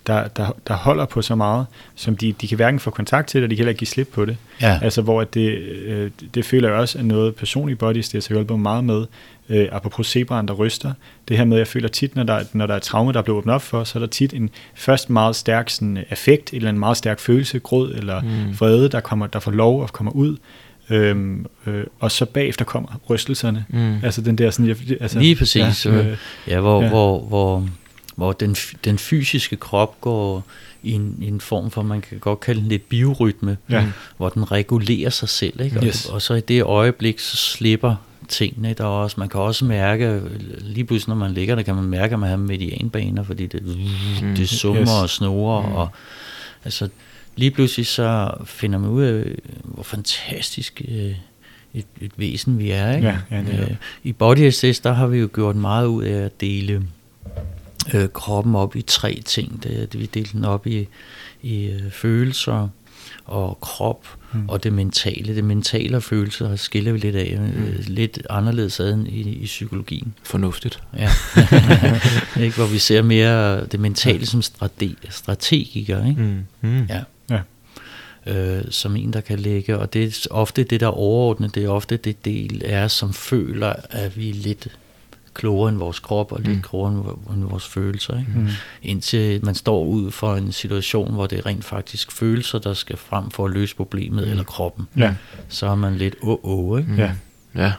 der, der, der holder på så meget, som de, de kan hverken få kontakt til, og de kan heller ikke give slip på det. Ja. Altså hvor det, øh, det føler jeg også er noget personligt bodies, det hjulpet mig meget med, øh, apropos zebraen, der ryster. Det her med, jeg føler tit, når der, når der er traume, der bliver åbnet op for, så er der tit en først meget stærk sådan, affekt, eller en meget stærk følelse, gråd eller mm. vrede, der, kommer, der får lov at komme ud. Øhm, øh, og så bagefter kommer rystelserne. Mm. Altså den der sådan... Jeg, altså, Lige præcis. Ja, øh, ja hvor, ja. hvor, hvor, hvor den, den fysiske krop går i en, i en form for, man kan godt kalde det biorytme, ja. hvor den regulerer sig selv. Ikke? Yes. Og, og så i det øjeblik, så slipper tingene der også. Man kan også mærke, lige pludselig når man ligger der, kan man mærke, at man har medianbaner, fordi det, mm. det summer yes. og snurrer. Mm. Og, altså, lige pludselig så finder man ud af, hvor fantastisk øh, et, et væsen vi er. Ikke? Ja, ja, det er. Øh, I Body SS, der har vi jo gjort meget ud af at dele øh, kroppen op i tre ting. Det, det, vi delte den op i, i øh, følelser og krop mm. og det mentale. Det mentale og følelser skiller vi lidt af. Mm. Øh, lidt anderledes ad i, i psykologien. Fornuftigt. Ja. ikke, hvor vi ser mere det mentale som strate, strategiker. Ikke? Mm. Mm. Ja. ja. Øh, som en, der kan lægge, og det er ofte det, der er overordnet, det er ofte det del er, som føler, at vi er lidt klogere end vores krop og lidt mm. klogere end vores følelser. Ikke? Mm. Indtil man står ud for en situation, hvor det er rent faktisk følelser, der skal frem for at løse problemet, mm. eller kroppen. Ja. Så er man lidt åh, åh, ikke? Ja. ja.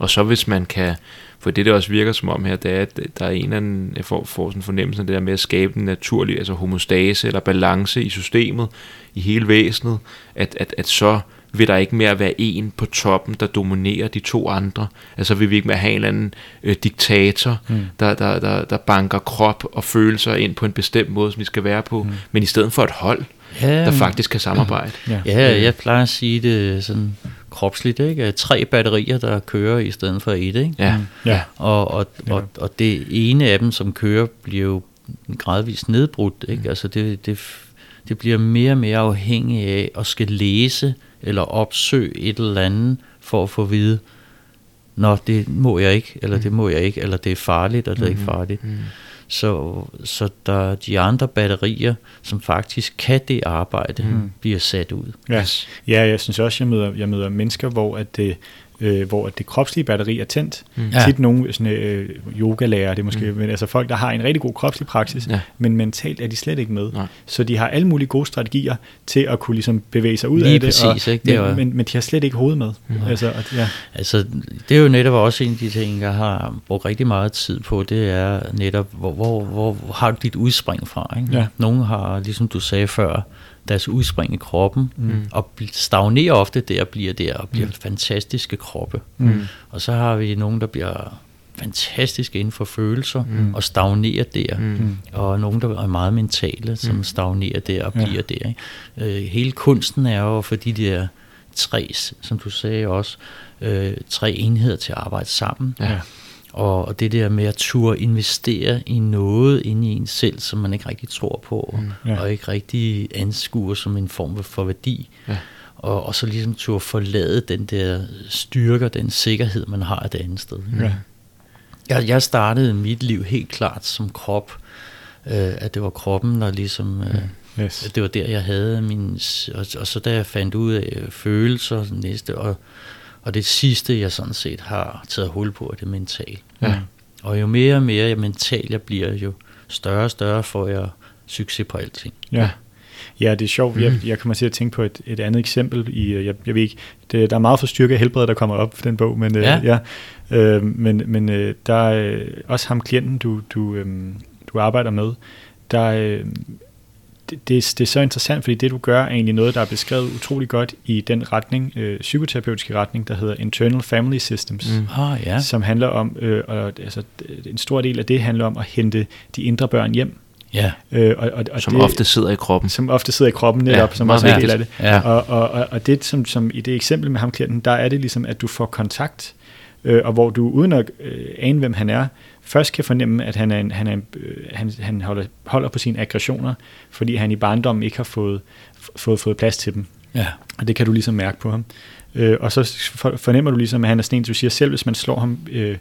Og så hvis man kan, for det der også virker som om her, det er, at der er en eller anden, jeg får, får sådan en fornemmelse af det der med at skabe en naturlig, altså homostase eller balance i systemet, i hele væsenet, at, at, at så vil der ikke mere være en på toppen, der dominerer de to andre. Altså vil vi ikke mere have en eller anden øh, diktator, mm. der, der, der, der banker krop og følelser ind på en bestemt måde, som vi skal være på, mm. men i stedet for et hold, ja, der faktisk kan samarbejde. Ja. ja, jeg plejer at sige det sådan kropsligt, ikke? Tre batterier, der kører i stedet for et, ikke? Ja. Mm. ja. Og, og, og, og det ene af dem, som kører, bliver jo gradvist nedbrudt, ikke? Mm. Altså det, det, det bliver mere og mere afhængig af at skal læse eller opsøge et eller andet for at få at vide, nå, det må jeg ikke, eller det må jeg ikke, eller det er farligt, eller det er ikke mm-hmm. farligt. Mm. Så, så der de andre batterier, som faktisk kan det arbejde, mm. bliver sat ud. Ja, ja jeg synes også, jeg møder, jeg møder mennesker, hvor at det, øh, hvor det kropslige batteri er tændt. Mm. Ja. Tit nogle sådan, øh, yogalærer, det er måske, mm. men altså folk, der har en rigtig god kropslig praksis, ja. men mentalt er de slet ikke med. Nej. Så de har alle mulige gode strategier til at kunne ligesom bevæge sig ud Lige af det. Præcis, og, ikke? Det men, men, men de har slet ikke hoved med. Mm. Altså, og, ja. altså, det er jo netop også en af de ting, jeg har brugt rigtig meget tid på, det er netop, hvor, hvor, hvor, hvor har du dit udspring fra? Ikke? Ja. Nogle har, ligesom du sagde før, deres udspring i kroppen, mm. og stagnerer ofte der, bliver der, og bliver mm. fantastiske kroppe. Mm. Og så har vi nogen, der bliver fantastiske inden for følelser, mm. og stagnerer der. Mm. Og nogen, der er meget mentale, som mm. stagnerer der og bliver ja. der. Ikke? Øh, hele kunsten er jo for de der tre, som du sagde også, øh, tre enheder til at arbejde sammen. Ja. Og det der med at turde investere i noget inde i en selv, som man ikke rigtig tror på, mm, ja. og ikke rigtig anskuer som en form for værdi. Ja. Og, og så ligesom turde forlade den der styrke og den sikkerhed, man har et andet sted. Ja. Jeg, jeg startede mit liv helt klart som krop, øh, at det var kroppen, der ligesom... Øh, Yes. Det var der, jeg havde min... Og, og så da jeg fandt ud af følelser næste, og og det sidste, jeg sådan set har taget hul på, er det mental. Ja. Og jo mere og mere jeg mental jeg bliver, jo større og større får jeg succes på alting. Ja. Ja, det er sjovt. Mm. Jeg, jeg kommer til at tænke på et, et andet eksempel. I, øh, jeg, jeg ved ikke, det, der er meget for styrke af helbred, der kommer op for den bog, men, øh, ja. Øh, ja, øh, men, men øh, der er øh, også ham klienten, du, du, øh, du arbejder med, der, øh, det, det, det er så interessant, fordi det du gør er egentlig noget, der er beskrevet utrolig godt i den retning, øh, psykoterapeutiske retning, der hedder Internal Family Systems, mm. ah, ja. som handler om, øh, og, altså, en stor del af det handler om at hente de indre børn hjem. Ja. Øh, og, og, og som det, ofte sidder i kroppen. Som ofte sidder i kroppen netop, ja, som også er en del af det. Ja. Og, og, og, og det, som, som i det eksempel med ham klienten, der er det ligesom, at du får kontakt, øh, og hvor du uden at øh, ane, hvem han er, først kan fornemme, at han, er en, han, er en, øh, han, han holder, holder på sine aggressioner, fordi han i barndommen ikke har fået, fået, fået plads til dem. Ja. Og det kan du ligesom mærke på ham. Øh, og så fornemmer du ligesom, at han er sådan en, du siger selv, hvis man slår ham øh,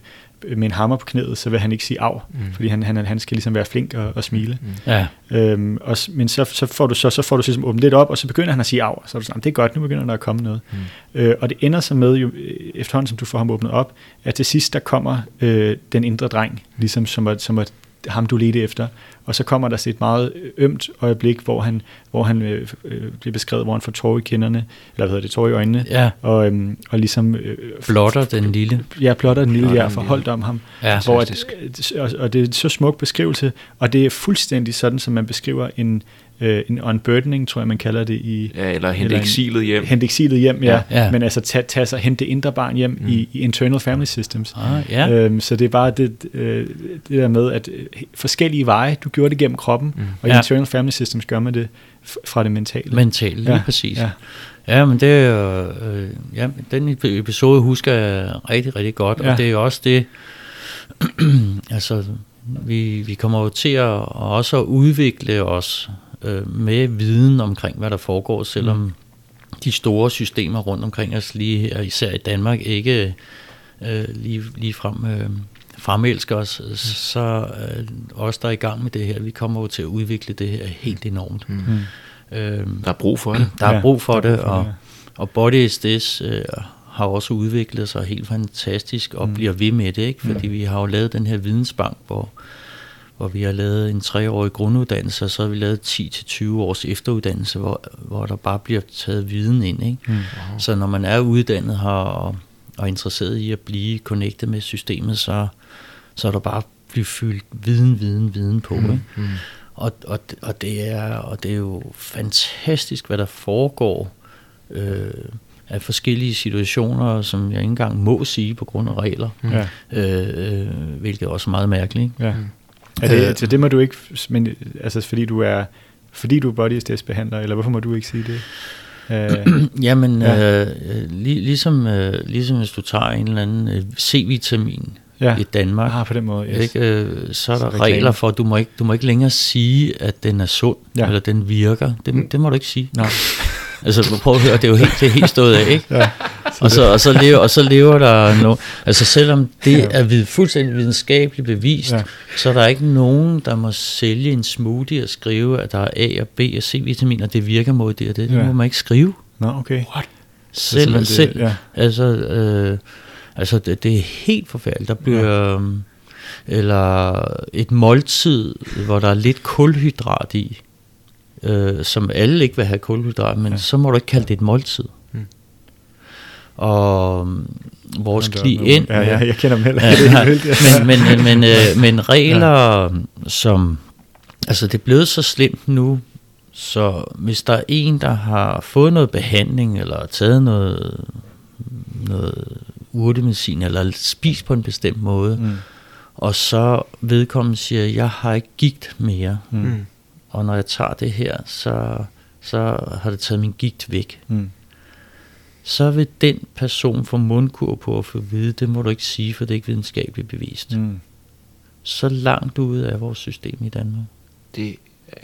med en hammer på knæet, så vil han ikke sige af, mm. fordi han, han, han skal ligesom være flink og, og smile. Mm. Ja. Øhm, og, men så, så får du så, så får du ligesom åbnet lidt op, og så begynder han at sige af, så er du sådan, det er godt, nu begynder der at komme noget. Mm. Øh, og det ender så med, jo, efterhånden som du får ham åbnet op, at til sidst der kommer øh, den indre dreng, ligesom som var, som var ham, du ledte efter. Og så kommer der så et meget ømt øjeblik, hvor han, hvor han øh, øh, bliver beskrevet, hvor han får tår i kinderne, eller hvad hedder det, tår i øjnene, ja. og, øhm, og ligesom... Øh, blotter den lille. Ja, blotter den lille, ja, forholdt om ham. Ja, hvor at, og, og det er en så smuk beskrivelse, og det er fuldstændig sådan, som man beskriver en, øh, en unburdening, tror jeg, man kalder det i... Ja, eller hente eksilet hjem. Hente eksilet hjem, ja. ja. ja. Men altså tage, tage sig, hente indre barn hjem mm. i, i internal family systems. Ah, ja. øhm, så det er bare det, øh, det der med, at øh, forskellige veje, du gjorde det gennem kroppen, mm. og i ja. internal family systems gør man det fra det mentale. Mentale, lige ja. præcis. Ja. Ja, men det er øh, ja, den episode husker jeg rigtig, rigtig godt, ja. og det er jo også det, altså, vi, vi kommer jo til at også at udvikle os øh, med viden omkring, hvad der foregår, selvom mm. de store systemer rundt omkring os, lige her, især i Danmark, ikke øh, lige, lige frem øh, fremelsker os, mm. så øh, os, der er i gang med det her, vi kommer jo til at udvikle det her helt enormt. Mm. Øh, der er brug for det. Der er brug for ja, det, og, og Body is This øh, har også udviklet sig helt fantastisk og mm. bliver ved med det, ikke? fordi mm. vi har jo lavet den her vidensbank, hvor hvor vi har lavet en treårig grunduddannelse, og så har vi lavet 10-20 års efteruddannelse, hvor, hvor der bare bliver taget viden ind. Ikke? Mm. Wow. Så når man er uddannet her og, og interesseret i at blive connected med systemet, så, så er der bare blive fyldt viden, viden, viden på. Mm. Ikke? Mm. Og, og, og, det er, og det er jo fantastisk, hvad der foregår øh, af forskellige situationer, som jeg ikke engang må sige på grund af regler, mm. øh, øh, hvilket er også meget mærkeligt. Ikke? Ja. Mm. Er det, øh, så det må du ikke, men, altså fordi du er, fordi du er body behandler, eller hvorfor må du ikke sige det? Uh, Jamen, ja. øh, lig, ligesom, øh, ligesom hvis du tager en eller anden øh, C-vitamin ja. i Danmark, ah, på den måde, yes. ikke, øh, så er der så regler for, at du må, ikke, du må ikke længere sige, at den er sund, ja. eller den virker. Det, mm. det må du ikke sige. Nej. altså, prøv at høre, det er jo helt, det er helt stået af, ikke? Ja og, så, og, så lever, og så lever der no, altså selvom det er vid, fuldstændig videnskabeligt bevist, ja. så er der ikke nogen, der må sælge en smoothie og skrive, at der er A og B og C-vitaminer, det virker mod det og det. Det ja. må man ikke skrive. Nå, okay. What? Selv, det, selv ja. altså, øh, altså det, det er helt forfærdeligt. Der bliver... Ja. Øh, eller et måltid, hvor der er lidt kulhydrat i, øh, som alle ikke vil have kulhydrat, men ja. så må du ikke kalde det et måltid og mm, vores klient... Ja, ja, jeg kender dem heller ja, men, men, men, øh, men regler, ja. som... Altså, det er blevet så slemt nu, så hvis der er en, der har fået noget behandling, eller taget noget, noget urtemedicin, eller spist på en bestemt måde, mm. og så vedkommende siger, jeg har ikke gigt mere, mm. Og når jeg tager det her, så, så har det taget min gigt væk. Mm så vil den person få mundkur på at få vide, det må du ikke sige, for det er ikke videnskabeligt bevist. Mm. Så langt ude af vores system i Danmark. Det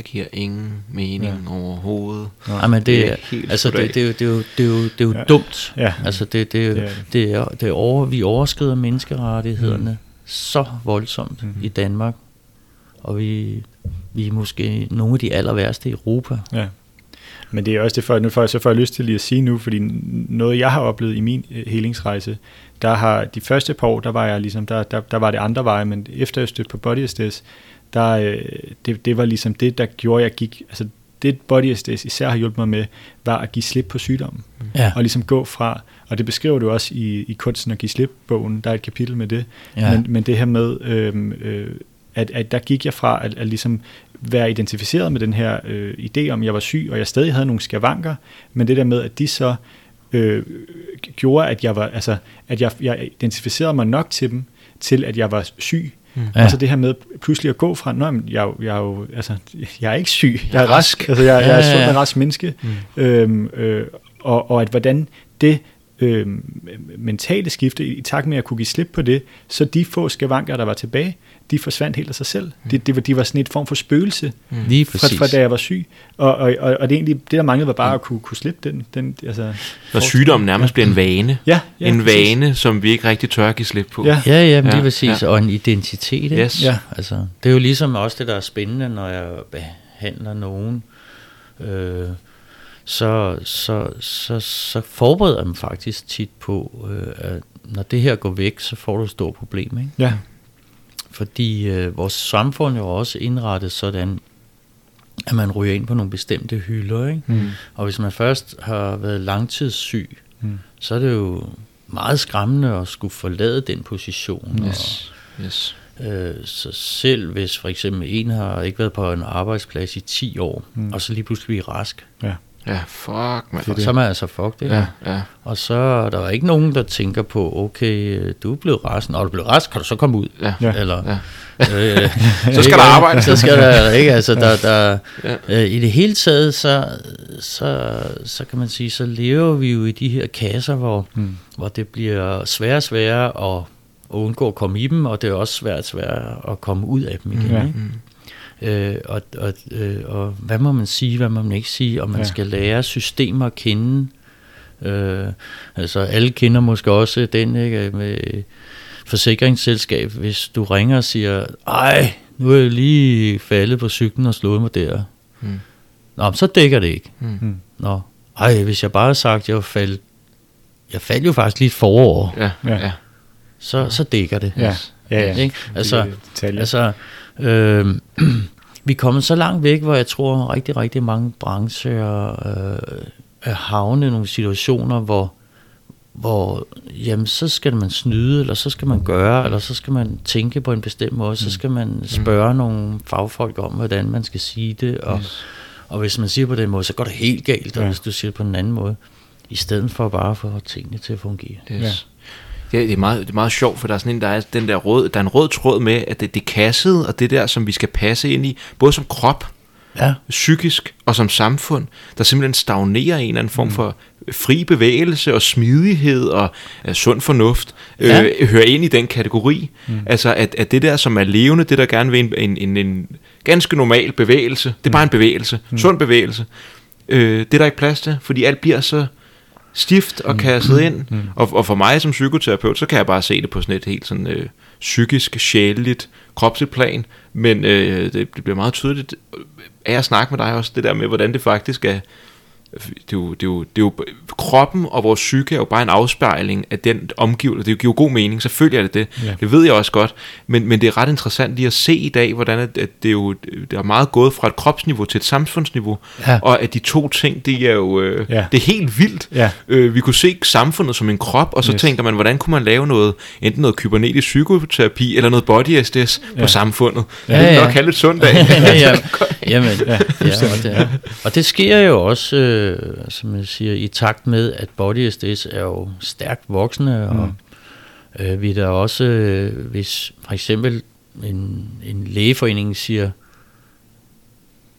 giver ingen mening ja. overhovedet. Ja, men det, det er, helt altså det, det, er jo, det er jo, det er jo, det er jo ja. dumt. Ja. Altså det, det, er, det, er, det er, det er over, vi overskrider menneskerettighederne mm. så voldsomt mm. i Danmark, og vi, vi er måske nogle af de aller værste i Europa. Ja. Men det er også det, for, nu får jeg, så får jeg lyst til lige at sige nu, fordi noget jeg har oplevet i min øh, helingsrejse, der har de første par år, der var jeg ligesom, der, der, der var det andre veje, men efter jeg stødte på Body Estes, der, øh, det, det var ligesom det, der gjorde, jeg gik, altså det Body Estes især har hjulpet mig med, var at give slip på sygdommen. Ja. Og ligesom gå fra, og det beskriver du også i, i Kunsten at give slip-bogen, der er et kapitel med det, ja. men, men det her med, øh, øh, at, at der gik jeg fra at, at ligesom være identificeret med den her øh, idé om, at jeg var syg, og jeg stadig havde nogle skavanker, men det der med, at de så øh, gjorde, at jeg var, altså, at jeg, jeg identificerede mig nok til dem, til at jeg var syg. Mm. Ja. Altså det her med pludselig at gå fra, nej, jeg, jeg, er jo, altså, jeg er ikke syg, jeg er rask, altså jeg, jeg er sund og rask menneske, mm. øhm, øh, og, og at hvordan det øh, mentale skifte i takt med at kunne give slip på det, så de få skavanker, der var tilbage, de forsvandt helt af sig selv. Mm. Det, det var, de var sådan et form for spøgelse mm. Lige fra, fra da jeg var syg. Og, og, og, og det, egentlig, det der manglede var bare mm. at kunne, kunne slippe den. den altså, Når sygdommen nærmest bliver en vane. Ja, ja En præcis. vane, som vi ikke rigtig tør at give slip på. Ja, ja, ja, men ja, lige præcis. Ja. Og en identitet. Ikke? Yes. Ja. Altså, det er jo ligesom også det, der er spændende, når jeg behandler nogen. Øh, så, så, så, så forbereder jeg dem faktisk tit på, øh, at når det her går væk, så får du et stort problem. Ikke? Ja. Fordi øh, vores samfund er jo også indrettet sådan, at man ryger ind på nogle bestemte hylder. Ikke? Mm. Og hvis man først har været langtidssyg, mm. så er det jo meget skræmmende at skulle forlade den position. Yes. Og, yes. Øh, så selv hvis for eksempel en har ikke været på en arbejdsplads i 10 år, mm. og så lige pludselig bliver rask, ja. Ja, fuck, man. Så er man altså fucked, ikke? Ja, ja. Og så er der ikke nogen, der tænker på, okay, du er blevet rask, når du er blevet rask, kan du så komme ud? Ja. Eller, ja. Øh, så skal der arbejde. Så skal der, ikke? Altså, der, der, ja. øh, I det hele taget, så, så, så kan man sige, så lever vi jo i de her kasser, hvor, hmm. hvor det bliver sværere og sværere at, at undgå at komme i dem, og det er også svært og sværere at komme ud af dem igen. Ja. Ikke? Øh, og, og, øh, og hvad må man sige, hvad må man ikke sige, og man ja. skal lære systemer at kende. Øh, altså alle kender måske også den ikke, med forsikringsselskab, hvis du ringer og siger, ej, nu er jeg lige faldet på cyklen og slået mig der. Mm. Nå, så dækker det ikke. Mm. mm. Nå, ej, hvis jeg bare har sagt, jeg faldt, jeg faldt jo faktisk lige forår. Ja, ja. Så, så dækker det. Ja, ja, ja. Ikke? Altså, altså øh, vi er kommet så langt væk, hvor jeg tror rigtig, rigtig mange brancher øh, er havnet i nogle situationer, hvor, hvor jamen, så skal man snyde, eller så skal man gøre, eller så skal man tænke på en bestemt måde, så mm. skal man mm. spørge mm. nogle fagfolk om, hvordan man skal sige det, og, yes. og hvis man siger på den måde, så går det helt galt, og ja. hvis du siger det på en anden måde, i stedet for bare at få tingene til at fungere. Yes. Ja. Det, det, er meget, det er meget sjovt, for der er sådan en, der er den der rød, der er en rød tråd med, at det, det er kasset, og det der, som vi skal passe ind i, både som krop, ja. psykisk og som samfund, der simpelthen stagnerer en eller anden form mm. for fri bevægelse og smidighed og uh, sund fornuft, ja. øh, hører ind i den kategori. Mm. Altså, at, at det der, som er levende, det der gerne vil en, en, en, en ganske normal bevægelse, det er bare en bevægelse, mm. sund bevægelse, øh, det er der ikke plads til, fordi alt bliver så stift og mm. ind. Mm. Og, og for mig som psykoterapeut, så kan jeg bare se det på sådan et helt sådan øh, psykisk, sjæleligt, kropsligt plan. Men øh, det, det bliver meget tydeligt af at snakke med dig også, det der med, hvordan det faktisk er det er, jo, det, er jo, det er jo, kroppen og vores psyke er jo bare en afspejling af den omgivelse. Det giver jo god mening, selvfølgelig er det det. Ja. Det ved jeg også godt. Men, men det er ret interessant lige at se i dag, hvordan at, at det, er jo, det er meget gået fra et kropsniveau til et samfundsniveau. Ja. Og at de to ting, det er jo øh, ja. det er helt vildt. Ja. Øh, vi kunne se samfundet som en krop, og så yes. tænker man, hvordan kunne man lave noget, enten noget kybernetisk psykoterapi, eller noget body SDS ja. på samfundet. Ja, det er nok et sundt dag. ja, ja. Jamen, ja. ja, og, det, og det sker jo også... Øh, som jeg siger, i takt med, at Body SDS er jo stærkt voksende, mm. og øh, vi der også, øh, hvis for eksempel en, en lægeforening siger,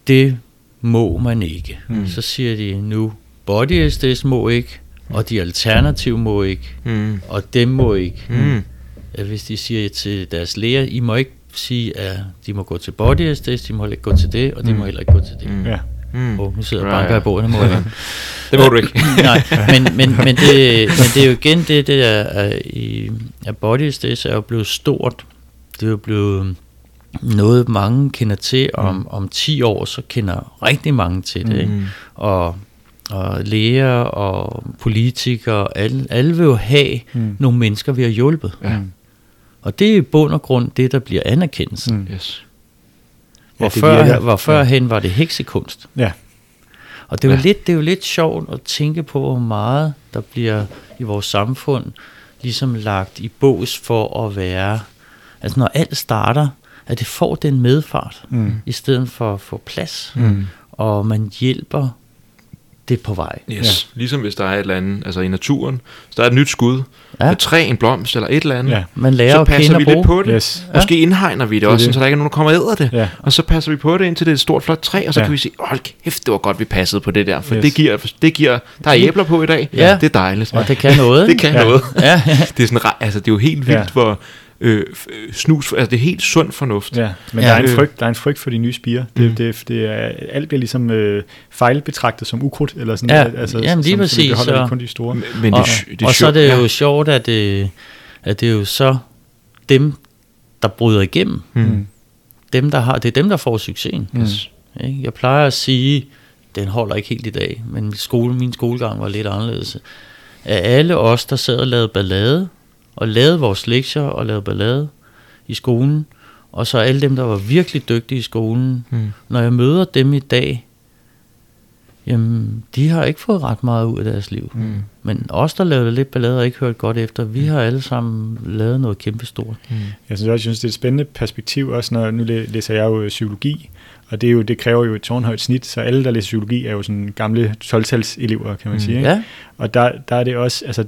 det må man ikke, mm. så siger de nu, Body SDS må ikke, og de alternative må ikke, mm. og dem må ikke. Mm. Hvis de siger til deres læger, I må ikke sige, at de må gå til body SDS, de må heller ikke gå til det, og de mm. må heller ikke gå til det. Mm. Ja. Mm. Oh, nu sidder jeg banker i bordet, må jeg. det må du ikke. Nej, men, men, men, det, men det er jo igen det, det er, i at bodies, det er jo blevet stort. Det er jo blevet noget, mange kender til. Om, mm. om 10 år, så kender rigtig mange til det. Mm. Ikke? Og, og læger og politikere, alle, alle vil jo have mm. nogle mennesker, vi har hjulpet. Ja. Og det er i bund og grund det, der bliver anerkendelse. Mm. Yes. Hvor, ja, før, virker, hvor førhen ja. var det heksekunst. Ja. Og det er, jo ja. lidt, det er jo lidt sjovt at tænke på, hvor meget der bliver i vores samfund ligesom lagt i bås for at være... Altså når alt starter, at det får den medfart, mm. i stedet for at få plads. Mm. Og man hjælper det er på vej. Yes. Ja. Ligesom hvis der er et eller andet, altså i naturen, så der er et nyt skud, ja. et træ, en blomst eller et eller andet, ja. Man lærer så passer vi lidt på det. Yes. Måske indhegner vi det, er også, det. så der ikke er nogen, der kommer æder det. Ja. Og så passer vi på det, indtil det er et stort, flot træ, og så Ja. kan vi sige, hold kæft, det var godt, vi passede på det der. For Yes. det, giver, det giver, der er æbler på i dag. Ja. Det er dejligt. Og det kan noget. det kan Ja. noget. Ja, ja. Det er, sådan, altså, det er jo helt vildt, Ja. hvor øh, øh, snus, altså det er helt sund fornuft. Ja, men Ja. ja. der, er en Øh. frygt, der er en frygt for de nye spiger. Det, Mm. mm. det, det er, alt bliver ligesom øh, fejlbetragtet som ukrudt, eller sådan Ja, altså, jamen lige som, præcis, så- det kun de store. Men, men og, det, er det og så er det ja. jo sjovt, at det, at det er jo så dem, der bryder igennem. Mm. Dem, der har, det er dem, der får succesen. Mm. Ikke? Jeg plejer at sige, den holder ikke helt i dag, men min, skole, min skolegang var lidt anderledes. Af alle os, der sad og lavede ballade, og lavede vores lektier og lavede ballade i skolen, og så alle dem, der var virkelig dygtige i skolen, Mm. når jeg møder dem i dag, jamen, de har ikke fået ret meget ud af deres liv. Mm. Men os, der lavede lidt ballade og ikke hørt godt efter, vi har alle sammen lavet noget kæmpestort. Mm. Jeg synes også, jeg synes, det er et spændende perspektiv, også når nu læ- læser jeg jo øh, psykologi, og det, er jo, det kræver jo et tårnhøjt snit, så alle, der læser psykologi, er jo sådan gamle 12 elever kan man Mm. sige. Ikke? Ja, Og der, der er det også, altså,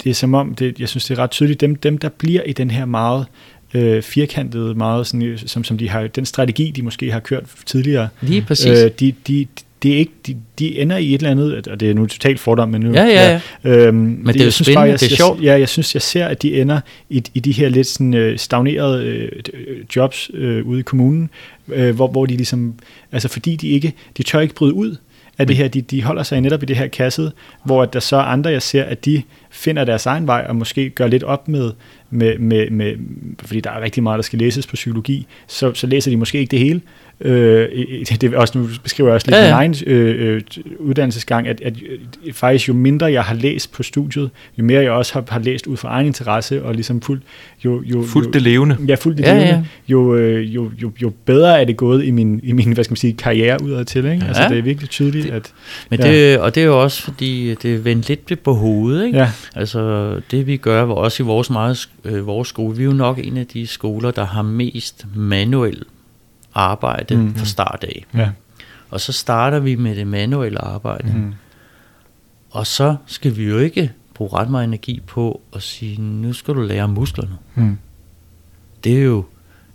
det, det er som om, det, jeg synes, det er ret tydeligt, dem, dem der bliver i den her meget øh, firkantede, meget sådan, øh, som, som de har, den strategi, de måske har kørt tidligere, lige præcis. øh, de, de, det er ikke, de, de ender i et eller andet, og det er nu totalt fordom, men nu, Ja, ja, ja. Øhm, men det er jo spændende, jeg, det er jeg, sjovt. Ja, jeg synes, jeg ser, at de ender i, i de her lidt sådan, øh, stagnerede øh, jobs øh, ude i kommunen, øh, hvor, hvor de ligesom, altså fordi de ikke, de tør ikke bryde ud af det her, de, de holder sig netop i det her kasset, hvor at der så er andre, jeg ser, at de finder deres egen vej, og måske gør lidt op med, med, med, med fordi der er rigtig meget, der skal læses på psykologi, så, så læser de måske ikke det hele, Øh, det er også, nu beskriver jeg også lidt Ja, ja, min egen øh, øh, uddannelsesgang, at, at øh, faktisk jo mindre jeg har læst på studiet, jo mere jeg også har, har læst ud fra egen interesse, og ligesom fuldt, jo, jo, Fuldt det levende. Ja, fuldt det Ja, levende, ja. Jo, øh, jo, jo, jo bedre er det gået i min, i min hvad skal man sige, karriere udad til. Ikke? Ja. Altså, det er virkelig tydeligt, at... Men Ja. det, og det er jo også fordi, det er vendt lidt på hovedet. Ikke? Ja, Altså det vi gør, hvor også i vores, meget, øh, vores skole, vi er jo nok en af de skoler, der har mest manuel arbejde Mm. fra start af. ja. Og så starter vi med det manuelle arbejde. Mm. Og så skal vi jo ikke bruge ret meget energi på at sige, nu skal du lære musklerne. Mm. Det er jo,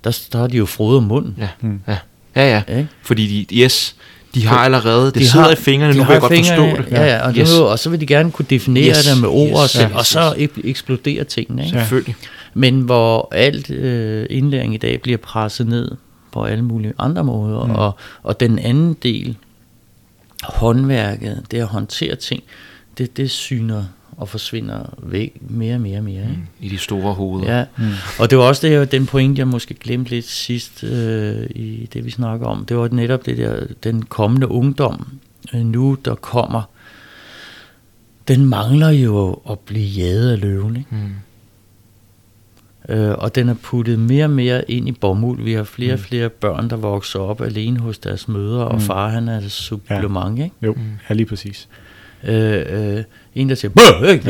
der, der har de jo frode om munden. Ja, Mm. ja, ja. ja. Ikke? Fordi de, yes, de har allerede, det De de sidder har- i fingrene, de nu kan jeg godt forstå det. Ja, ja og, yes. nu, og så vil de gerne kunne definere Yes, det med ord yes, og, selv, ja, og så ek- eksplodere tingene. Ikke? Ja. Selvfølgelig. Men hvor alt øh, indlæring i dag bliver presset ned på alle mulige andre måder, Mm. mm. og, og den anden del, håndværket, det at håndtere ting, det, det syner og forsvinder væk mere og mere og mere. Ikke? I de store hoveder. Ja, mm. og det var også det, den point, jeg måske glemte lidt sidst øh, i det, vi snakker om. Det var netop det der, den kommende ungdom øh, nu, der kommer. Den mangler jo at blive jaget af løven, ikke? Mm. Øh, og den er puttet mere og mere ind i bomuld. Vi har flere og flere børn, der vokser op alene hos deres mødre, og Mm. far han er et supplement, ikke? Jo, ja, lige præcis. Øh, øh, en der siger, bøh, ikke?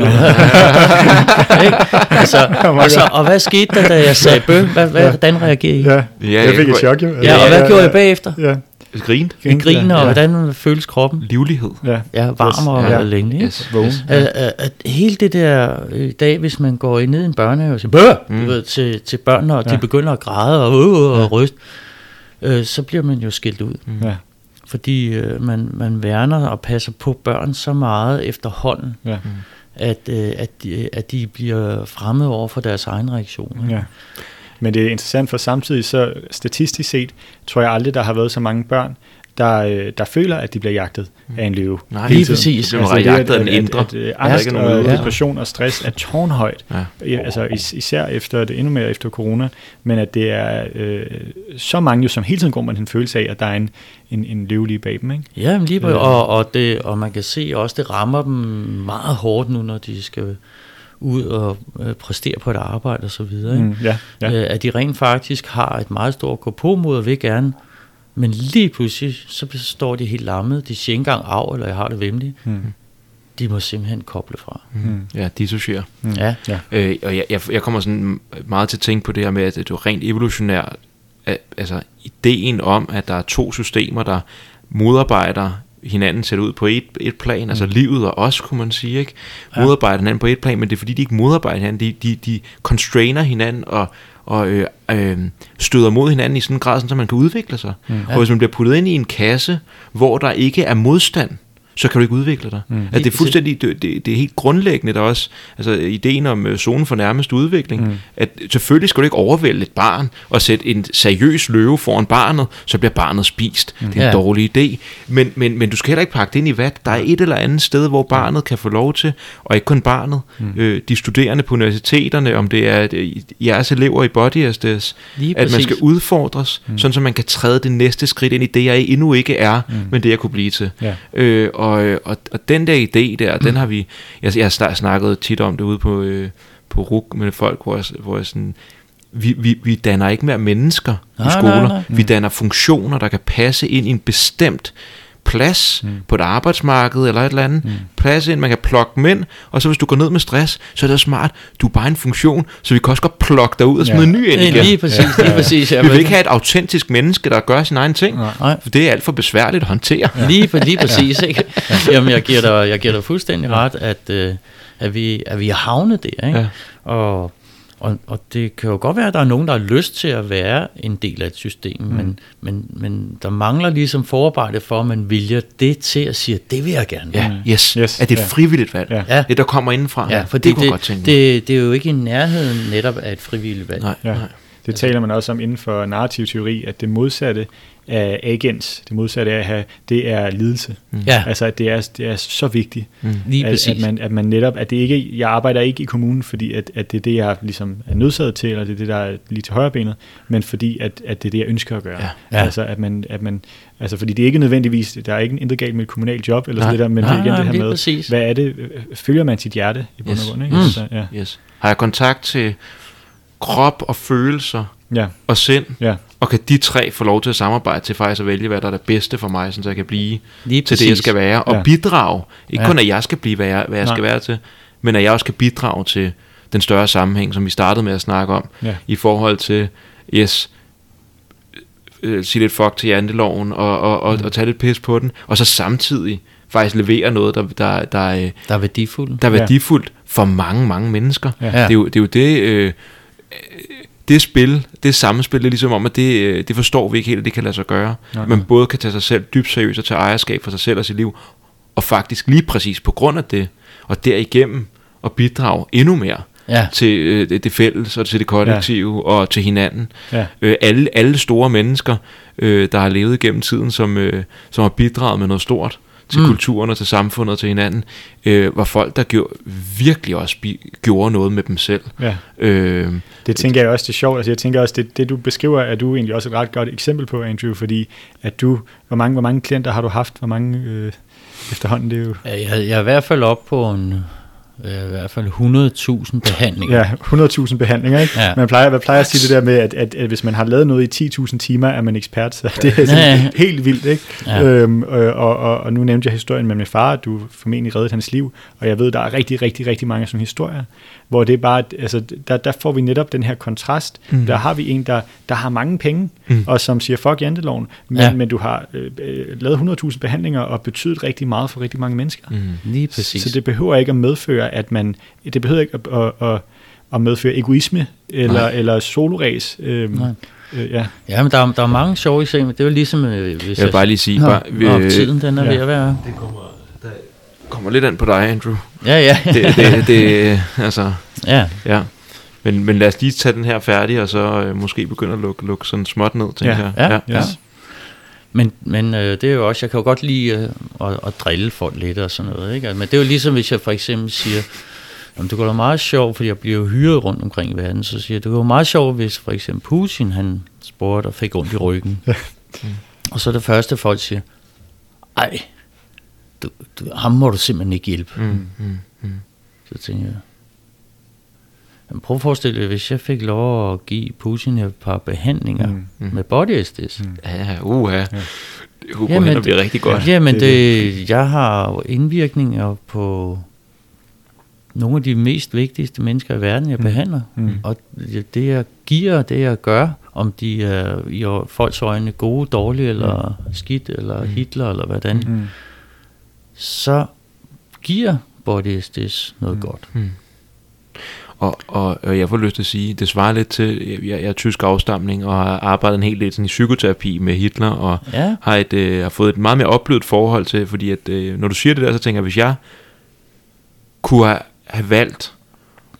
ikke? Altså, og, så, og hvad skete der, da jeg sagde bøh? Hvad, hvad, hvordan reagerede I? Ja, Ja, jeg fik et chok jo. Ja, og hvad gjorde jeg bagefter? Ja, Grin. Vi griner, og ja. hvordan føles kroppen? Livlighed. Ja, Ja, varm og Ja. ja. længe, ikke? Yes. Vågen. yes. At, at, at hele det der øh, i dag, hvis man går ned i en børnehave og siger, Bøh! Mm. Mm. Ved, til, til børnene, og ja. De begynder at græde og, øh, og Ja. ryste, øh, så bliver man jo skilt ud. Mm. Ja, Fordi øh, man, man værner og passer på børn så meget efterhånden, ja, at, øh, at, de, at de bliver fremmede over for deres egen reaktion. ja. Men det er interessant, for samtidig så statistisk set, tror jeg aldrig, der har været så mange børn, der, øh, der føler, at de bliver jagtet af en løve. Nej, Lige præcis. Det Altså, altså, det, jagtet af at- den at- indre. At, at, Der er angst ikke nogen og depression og stress er tårnhøjt. Ja. Ja, altså is, især efter det, endnu mere efter corona, men at det er øh, så mange, jo, som hele tiden går med en følelse af, at der er en, en, en løvelig bag dem. Ikke? Ja, men lige på, Øh. og, og, det, og man kan se også, det rammer dem meget hårdt nu, når de skal ud og øh, præstere på et arbejde og så videre. Ikke? Mm, ja, ja. øh, at de rent faktisk har et meget stort gå-på-mod og vil gerne, men lige pludselig, så står de helt lammet. De siger ikke engang af, eller jeg har det vemmeligt. Mm, De må simpelthen koble fra. mm, Ja, dissociere. mm, Ja. ja. Øh, og jeg, jeg, jeg kommer sådan meget til at tænke på det her med, at det er rent evolutionært, altså ideen om, at der er to systemer, der modarbejder hinanden sætter ud på et, et plan, altså mm. altså livet og os, kunne man sige, ikke? Modarbejder hinanden på et plan, men det er fordi, de ikke modarbejder hinanden, de, de, de constrainer hinanden og, og øh, øh, støder mod hinanden i sådan en grad, så man kan udvikle sig. Mm. Og hvis man bliver puttet ind i en kasse, hvor der ikke er modstand, så kan du ikke udvikle dig. Mm. At det er fuldstændig, det, det, det er helt grundlæggende der også, altså ideen om uh, zonen for nærmest udvikling, mm. at selvfølgelig skal du ikke overvælde et barn og sætte en seriøs løve foran barnet, så bliver barnet spist. Mm. Det er en ja. dårlig idé. Men, men, men du skal heller ikke pakke det ind i vat. Der er et eller andet sted, hvor barnet kan få lov til, og ikke kun barnet, mm. øh, de studerende på universiteterne, om det er øh, jeres elever i Body SDS, at man skal udfordres, mm. sådan så man kan træde det næste skridt ind i det, jeg endnu ikke er, mm. men det jeg kunne blive til. Ja. Øh, og og, og, og den der idé der, mm. den har vi, jeg, jeg har snakket tit om det ude på, øh, på RUK med folk, hvor jeg, hvor jeg sådan, vi, vi, vi danner ikke mere mennesker nej, i skoler, nej, nej. vi mm. danner funktioner, der kan passe ind i en bestemt plads mm. på et arbejdsmarked eller et eller andet. Mm. Plads ind, man kan plukke dem ind, og så hvis du går ned med stress, så er det smart. Du er bare en funktion, så vi kan også godt plukke dig ud og smide ja. ny ind igen. Lige præcis, ja. lige præcis. Ja, vi vil ikke have et autentisk menneske, der gør sin egen ting, Nej. for det er alt for besværligt at håndtere. Ja. Lige, lige præcis, ikke? Jamen, jeg giver dig, jeg giver dig fuldstændig ret, at, øh, at, vi, at vi har havnet der, ikke? Ja. Og og, og det kan jo godt være, at der er nogen, der har lyst til at være en del af et system, mm. men, men, men der mangler ligesom forarbejde for, at man viljer det til at sige, at det vil jeg gerne. Ja, yes. yes. At det er et frivilligt valg. Ja. ja. Det, der kommer indenfra. Ja, for det, det, det, det, det, det er jo ikke i nærheden netop af et frivilligt valg. Nej, ja. Nej. Det taler man også om inden for narrativ teori, at det modsatte af agens, det modsatte af at have, det er lidelse. Mm. Ja. Altså, at det er, det er så vigtigt, mm. Lige at, at, man, at man netop, at det ikke, jeg arbejder ikke i kommunen, fordi at, at det er det, jeg ligesom er nødsaget til, eller det er det, der er lige til højre benet, men fordi at, at det er det, jeg ønsker at gøre. Ja. Ja. Altså, at man, at man, altså, fordi det er ikke nødvendigvis, der er ikke intet galt med et kommunalt job, eller nej. sådan det der, men nej, det er igen nej, det her med, præcis. hvad er det, følger man sit hjerte i bund og grund, ikke? Mm. Altså, ja. yes. Har jeg kontakt til krop og følelser, ja. og sind, ja. og kan de tre få lov til at samarbejde til faktisk at vælge, hvad der er det bedste for mig, så jeg kan blive Lige til præcis. det, jeg skal være, og ja. bidrage. Ikke ja. kun, at jeg skal blive, hvad jeg, hvad jeg skal være til, men at jeg også kan bidrage til den større sammenhæng, som vi startede med at snakke om, ja. i forhold til, yes, øh, sige lidt fuck til janteloven, og, og, og, mm. og tage lidt pis på den, og så samtidig faktisk levere noget, der, der, der, der er værdifuldt, der er værdifuldt ja. for mange, mange mennesker. Ja. Det, er jo, det er jo det... Øh, det spil, det sammenspil, det er ligesom om, at det, øh, det forstår vi ikke helt, at det kan lade sig gøre. Okay. Man både kan tage sig selv dybt seriøst og tage ejerskab for sig selv og sit liv, og faktisk lige præcis på grund af det, og derigennem at bidrage endnu mere ja. til øh, det, fælles og til det kollektive ja. og til hinanden. Ja. Øh, alle, alle store mennesker, øh, der har levet igennem tiden, som, øh, som har bidraget med noget stort, til mm. kulturen og til samfundet og til hinanden, øh, var folk, der gjorde, virkelig også gjorde noget med dem selv. Ja. Øh, det tænker jeg også, det er sjovt. Altså, jeg tænker også, det, det du beskriver, er du egentlig også et ret godt eksempel på, Andrew, fordi at du, hvor mange, hvor mange klienter har du haft? Hvor mange øh, efterhånden? Det er jo... Jeg, jeg er i hvert fald op på en i hvert fald 100.000 behandlinger. Ja, 100.000 behandlinger, ikke? Ja. Man plejer, man plejer at sige det der med, at, at, at hvis man har lavet noget i 10.000 timer, er man ekspert, så det er sådan ja. helt vildt, ikke? Ja. Øhm, og, og, og nu nævnte jeg historien med min far, at du formentlig reddede hans liv, og jeg ved, der er rigtig, rigtig, rigtig mange sådan historier, hvor det er bare, altså, der, der får vi netop den her kontrast. Mm. Der har vi en, der, der har mange penge, mm. og som siger, fuck janteloven, men, ja. men du har øh, øh lavet 100.000 behandlinger og betydet rigtig meget for rigtig mange mennesker. Mm. Lige præcis. Så det behøver ikke at medføre, at man, det behøver ikke at, at, at, at medføre egoisme eller, eller soloræs. Øhm, Nej. Øh, ja. ja, men der, der er mange sjove eksempler. Det er jo ligesom... Øh, hvis jeg vil bare lige sige... Bare, øh, tiden den er ja. ved at være... Det kommer kommer lidt an på dig, Andrew. Ja, ja. det, det, det, altså, ja. ja. Men, men lad os lige tage den her færdig, og så øh, måske begynde at lukke, lukke sådan småt ned, tænker ja. jeg. Ja, ja. ja. Men, men øh, det er jo også, jeg kan jo godt lide øh, at, at drille folk lidt og sådan noget. Ikke? Men det er jo ligesom, hvis jeg for eksempel siger, jamen, det går da meget sjovt, fordi jeg bliver jo hyret rundt omkring i verden, så siger jeg, det går meget sjovt, hvis for eksempel Putin, han spurgte og fik ondt i ryggen. Og så det første, folk siger, ej, du, du, ham må du simpelthen ikke hjælpe. Mm, mm, mm. Så tænker jeg, men prøv at forestille dig, hvis jeg fik lov at give Putin et par behandlinger mm, mm. med body estes. Mm. Ja, uha. Ja. Det kunne jamen, gå hen blive rigtig godt. Ja, men det, det, jeg har indvirkninger på nogle af de mest vigtigste mennesker i verden, jeg mm. behandler. Mm. Og det, jeg giver, det jeg gør, om de er i folks øjne gode, dårlige, eller mm. skidt, eller mm. Hitler, eller hvordan, mm så giver body SDS noget mm. godt. Mm. Og, og, og jeg får lyst til at sige, det svarer lidt til, jeg, jeg er tysk afstamning og har arbejdet en hel del sådan i psykoterapi med Hitler, og ja. har, et, øh, har fået et meget mere oplevet forhold til, fordi at, øh, når du siger det der, så tænker jeg, hvis jeg kunne have, have valgt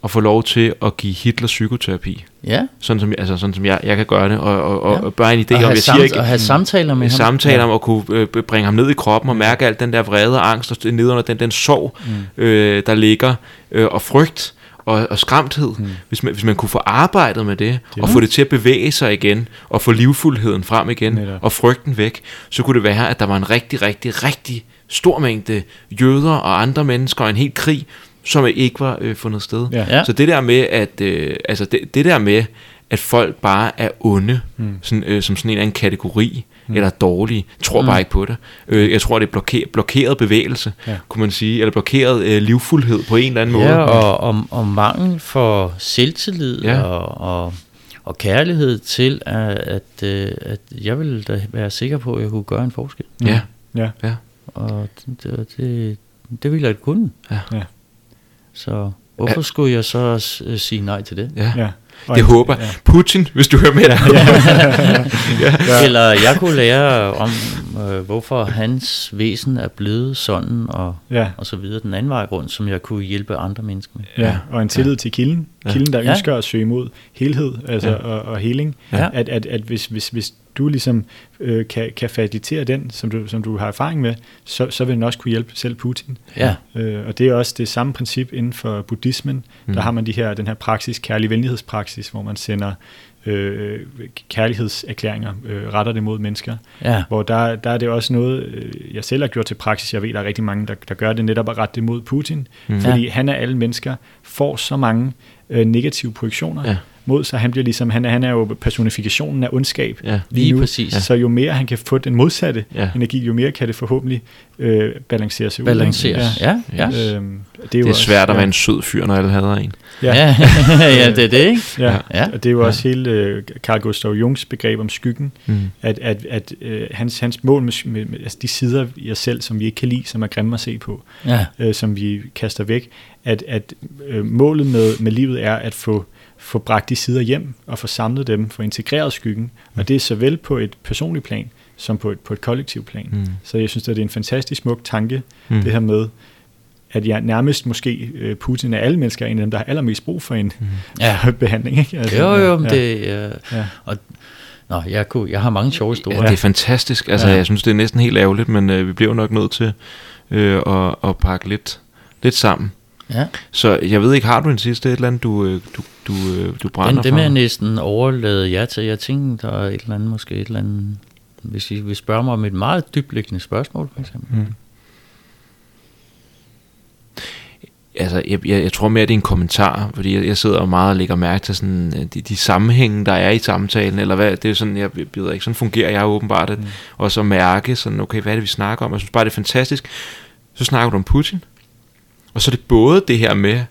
at få lov til at give Hitler psykoterapi. Ja. Sådan som, altså, sådan som jeg, jeg kan gøre det. Og, og, ja. og bare en idé om, jeg siger ikke... Og have samtaler med ham. Samtaler om at kunne øh, bringe ham ned i kroppen og mærke alt den der vrede og angst og ned under den, den sorg, mm. øh, der ligger, øh, og frygt og, og skræmthed. Mm. Hvis, man, hvis man kunne få arbejdet med det, det og få det til at bevæge sig igen, og få livfuldheden frem igen, Netop. og frygten væk, så kunne det være, at der var en rigtig, rigtig, rigtig stor mængde jøder og andre mennesker, og en helt krig, som ikke var øh, fundet sted. Ja. Så det der med, at øh, altså det, det der med, at folk bare er onde, mm. sådan, øh, som sådan en eller anden kategori, mm. eller dårlige, tror mm. bare ikke på det. Øh, jeg tror, det er bloker, blokeret bevægelse, ja. kunne man sige, eller blokeret øh, livfuldhed på en eller anden måde. Ja, og, og, og mangel for selvtillid ja. og, og, og kærlighed til, at, at, øh, at jeg ville da være sikker på, at jeg kunne gøre en forskel. Mm. Ja. ja. ja. Og det, det, det ville jeg kunne. Ja. ja. Så hvorfor ja. skulle jeg så sige nej til det? Ja. ja. Det håber ja. Putin, hvis du hører med. Ja, ja. ja. Eller jeg kunne lære om, øh, hvorfor hans væsen er blevet sådan, og, ja. og så videre den anden vej rundt, som jeg kunne hjælpe andre mennesker med. Ja, og en tillid ja. til kilden. Kilden, der ja. ønsker at søge mod helhed altså, ja. og, og heling. Ja. At, at, at hvis, hvis, hvis du ligesom øh, kan, kan facilitere den, som du, som du har erfaring med, så, så vil den også kunne hjælpe selv Putin. Ja. Øh, og det er også det samme princip inden for buddhismen. Mm. Der har man de her, den her praksis, kærlig venlighedspraksis, hvor man sender øh, kærlighedserklæringer, øh, retter det mod mennesker. Ja. Hvor der, der er det også noget, øh, jeg selv har gjort til praksis. Jeg ved, der er rigtig mange, der, der gør det netop at rette det mod Putin. Mm. Fordi ja. han af alle mennesker får så mange øh, negative projektioner. Ja mod sig. Han bliver ligesom, han er, han er jo personifikationen af ondskab. Ja, lige nu. præcis. Så jo mere han kan få den modsatte ja. energi, jo mere kan det forhåbentlig øh, balancere sig ud. Balanceres, ja. ja, ja. Øhm, det er, det er også, svært at være en sød fyr, når alle hader en. Ja, ja, ja det er det, ikke? Ja, ja. og det er jo ja. også hele øh, Carl Gustav Jungs begreb om skyggen, mm. at, at, at øh, hans, hans mål med, med, med altså de sider i os selv, som vi ikke kan lide, som er grimme at se på, ja. øh, som vi kaster væk, at, at øh, målet med, med livet er at få få bragt de sider hjem og få samlet dem, få integreret skyggen. Mm. Og det er såvel på et personligt plan, som på et, på et kollektivt plan. Mm. Så jeg synes, at det er en fantastisk smuk tanke, mm. det her med, at jeg nærmest måske, øh, Putin er alle mennesker, en af dem, der har allermest brug for en mm. ja. behandling. Ikke? Altså, jo, jo, ja. det, ja. Ja. Og, Nå, jeg, kunne, jeg har mange sjove historier. Ja, det er fantastisk. Altså, ja. jeg synes, det er næsten helt ærgerligt, men øh, vi bliver nok nødt til øh, at, at pakke lidt, lidt sammen. Ja. Så jeg ved ikke, har du en sidste et eller andet, du, øh, du, du, øh, du brænder Den, det med jeg næsten overlade jer til. Jeg tænkte, der er et eller andet, måske et eller andet, hvis I vil spørge mig om et meget dybliggende spørgsmål, for eksempel. Mm. Altså, jeg, jeg, jeg tror mere, det er en kommentar, fordi jeg, jeg sidder meget og lægger mærke til sådan, øh, de, de sammenhænge, der er i samtalen, eller hvad, det er sådan, jeg, jeg ved ikke, sådan fungerer jeg åbenbart, at, mm. og så mærke sådan, okay, hvad er det, vi snakker om? Jeg synes bare, det er fantastisk. Så snakker du om Putin, og så er det både det her med,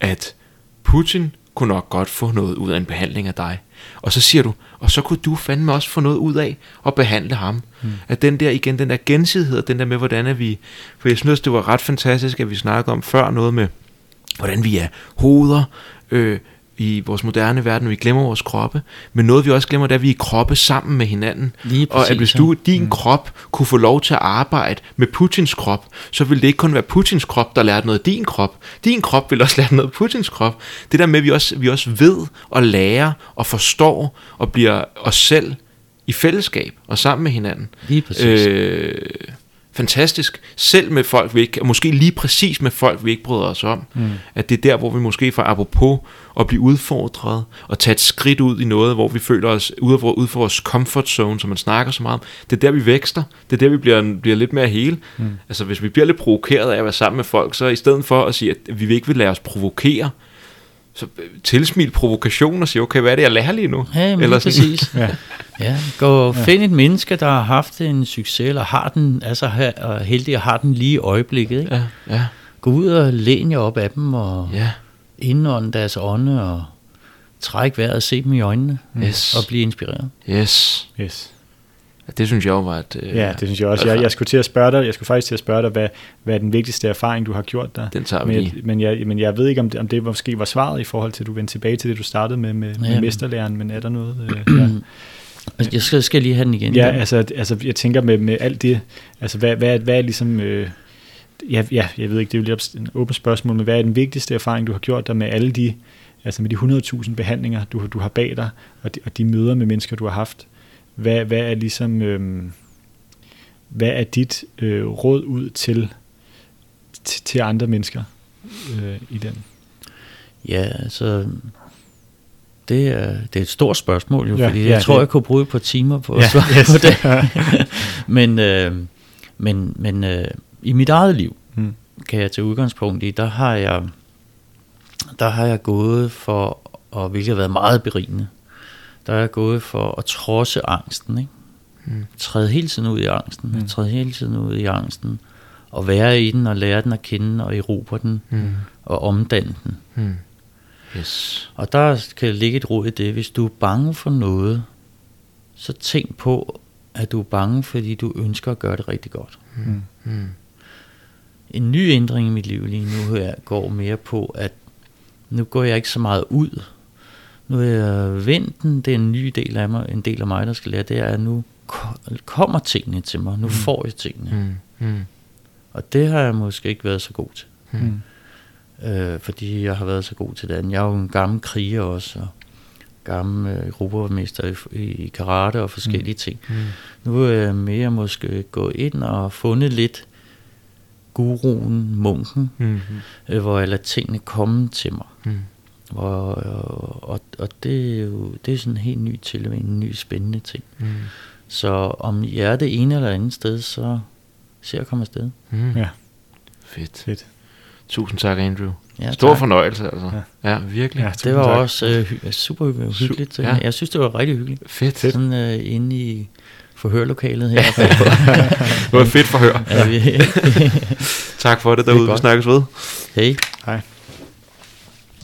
at Putin kunne nok godt få noget ud af en behandling af dig. Og så siger du, og så kunne du fandme også få noget ud af at behandle ham. Mm. At den der, igen, den der gensidighed, den der med, hvordan er vi, for jeg synes, det var ret fantastisk, at vi snakkede om før noget med, hvordan vi er hoveder, øh, i vores moderne verden, vi glemmer vores kroppe, men noget vi også glemmer, det er, at vi er kroppe sammen med hinanden. Lige præcis, og at hvis du, din mm. krop, kunne få lov til at arbejde med Putins krop, så ville det ikke kun være Putins krop, der lærte noget af din krop. Din krop vil også lære noget af Putins krop. Det der med, at vi også, vi også ved og lærer og forstår og bliver os selv i fællesskab og sammen med hinanden. Lige præcis. Øh, fantastisk, selv med folk vi ikke, og måske lige præcis med folk vi ikke bryder os om, mm. at det er der, hvor vi måske får apropos at blive udfordret, og tage et skridt ud i noget, hvor vi føler os ude for, ude for vores comfort zone, som man snakker så meget om, det er der, vi vækster, det er der, vi bliver, bliver lidt mere hele. Mm. Altså hvis vi bliver lidt provokeret af at være sammen med folk, så i stedet for at sige, at vi ikke vil lade os provokere, så øh, tilsmil provokation og sige, okay, hvad er det, jeg lærer lige nu? Ja, Eller sådan. præcis. ja. ja, gå og ja. find et menneske, der har haft en succes, eller har den, altså er heldig at har den lige i øjeblikket. Ikke? Ja, ja. Gå ud og læn jer op af dem, og ja. indånd deres ånde, og træk vejret og se dem i øjnene, yes. og blive inspireret. Yes. Yes. Det synes jeg jo var et... Øh, ja, det synes jeg også. Jeg, jeg skulle til at spørge dig, jeg skulle faktisk til at spørge dig, hvad, hvad er den vigtigste erfaring, du har gjort der? Den tager vi men. Men jeg, men jeg ved ikke, om det, om det måske var svaret i forhold til, at du vendte tilbage til det, du startede med, med, ja. med mesterlæren, men er der noget? Øh, ja. Altså, jeg skal, skal lige have den igen. Ja, altså, altså jeg tænker med, med alt det, altså hvad, hvad, hvad er ligesom... Øh, ja, ja, jeg ved ikke, det er jo lige et åbent spørgsmål, men hvad er den vigtigste erfaring, du har gjort der med alle de, altså med de 100.000 behandlinger, du, du har bag dig, og de, og de møder med mennesker, du har haft? Hvad, hvad er ligesom, øh, hvad er dit øh, råd ud til, til, andre mennesker øh, i den? Ja, altså, det er, det er et stort spørgsmål, jo, ja, fordi ja, jeg tror, det. jeg kunne bruge på timer på ja, at svare yes. på det. men øh, men, men øh, i mit eget liv, hmm. kan jeg til udgangspunkt i, der har jeg, der har jeg gået for, og hvilket har været meget berigende, der er jeg gået for at trodse angsten, ikke? Hmm. Træde hele tiden ud i angsten, hmm. træde hele tiden ud i angsten, og være i den, og lære den at kende, og erobre den, hmm. og omdanne den. Hmm. Yes. Og der kan ligge et råd i det, hvis du er bange for noget, så tænk på, at du er bange, fordi du ønsker at gøre det rigtig godt. Mm. Mm. En ny ændring i mit liv lige nu her går mere på, at nu går jeg ikke så meget ud. Nu er jeg venten, det er en ny del af mig, en del af mig, der skal lære, det er, at nu kommer tingene til mig, nu mm. får jeg tingene. Mm. Mm. Og det har jeg måske ikke været så god til. Mm. Øh, fordi jeg har været så god til det. Jeg er jo en gammel kriger også, og gammel øh, gruppermester i, i karate og forskellige mm. ting. Mm. Nu er jeg mere måske gået ind og fundet lidt guruen, munken, mm-hmm. øh, hvor jeg lader tingene komme til mig. Mm. Og, og, og, det er jo det er sådan en helt ny tilvænding, en ny spændende ting. Mm. Så om jeg er det ene eller andet sted, så ser jeg komme afsted. Mm. Ja. Fedt. Fedt. Tusind tak, Andrew. Ja, Stor tak. fornøjelse, altså. Ja, ja virkelig. Ja, det var tak. også øh, hy- super hyggeligt. ja. Jeg synes, det var rigtig hyggeligt. Fedt. Sådan øh, inde i forhørlokalet her. det var et fedt forhør. Ja, tak for det derude. Vi snakkes ved. Hej. Hej.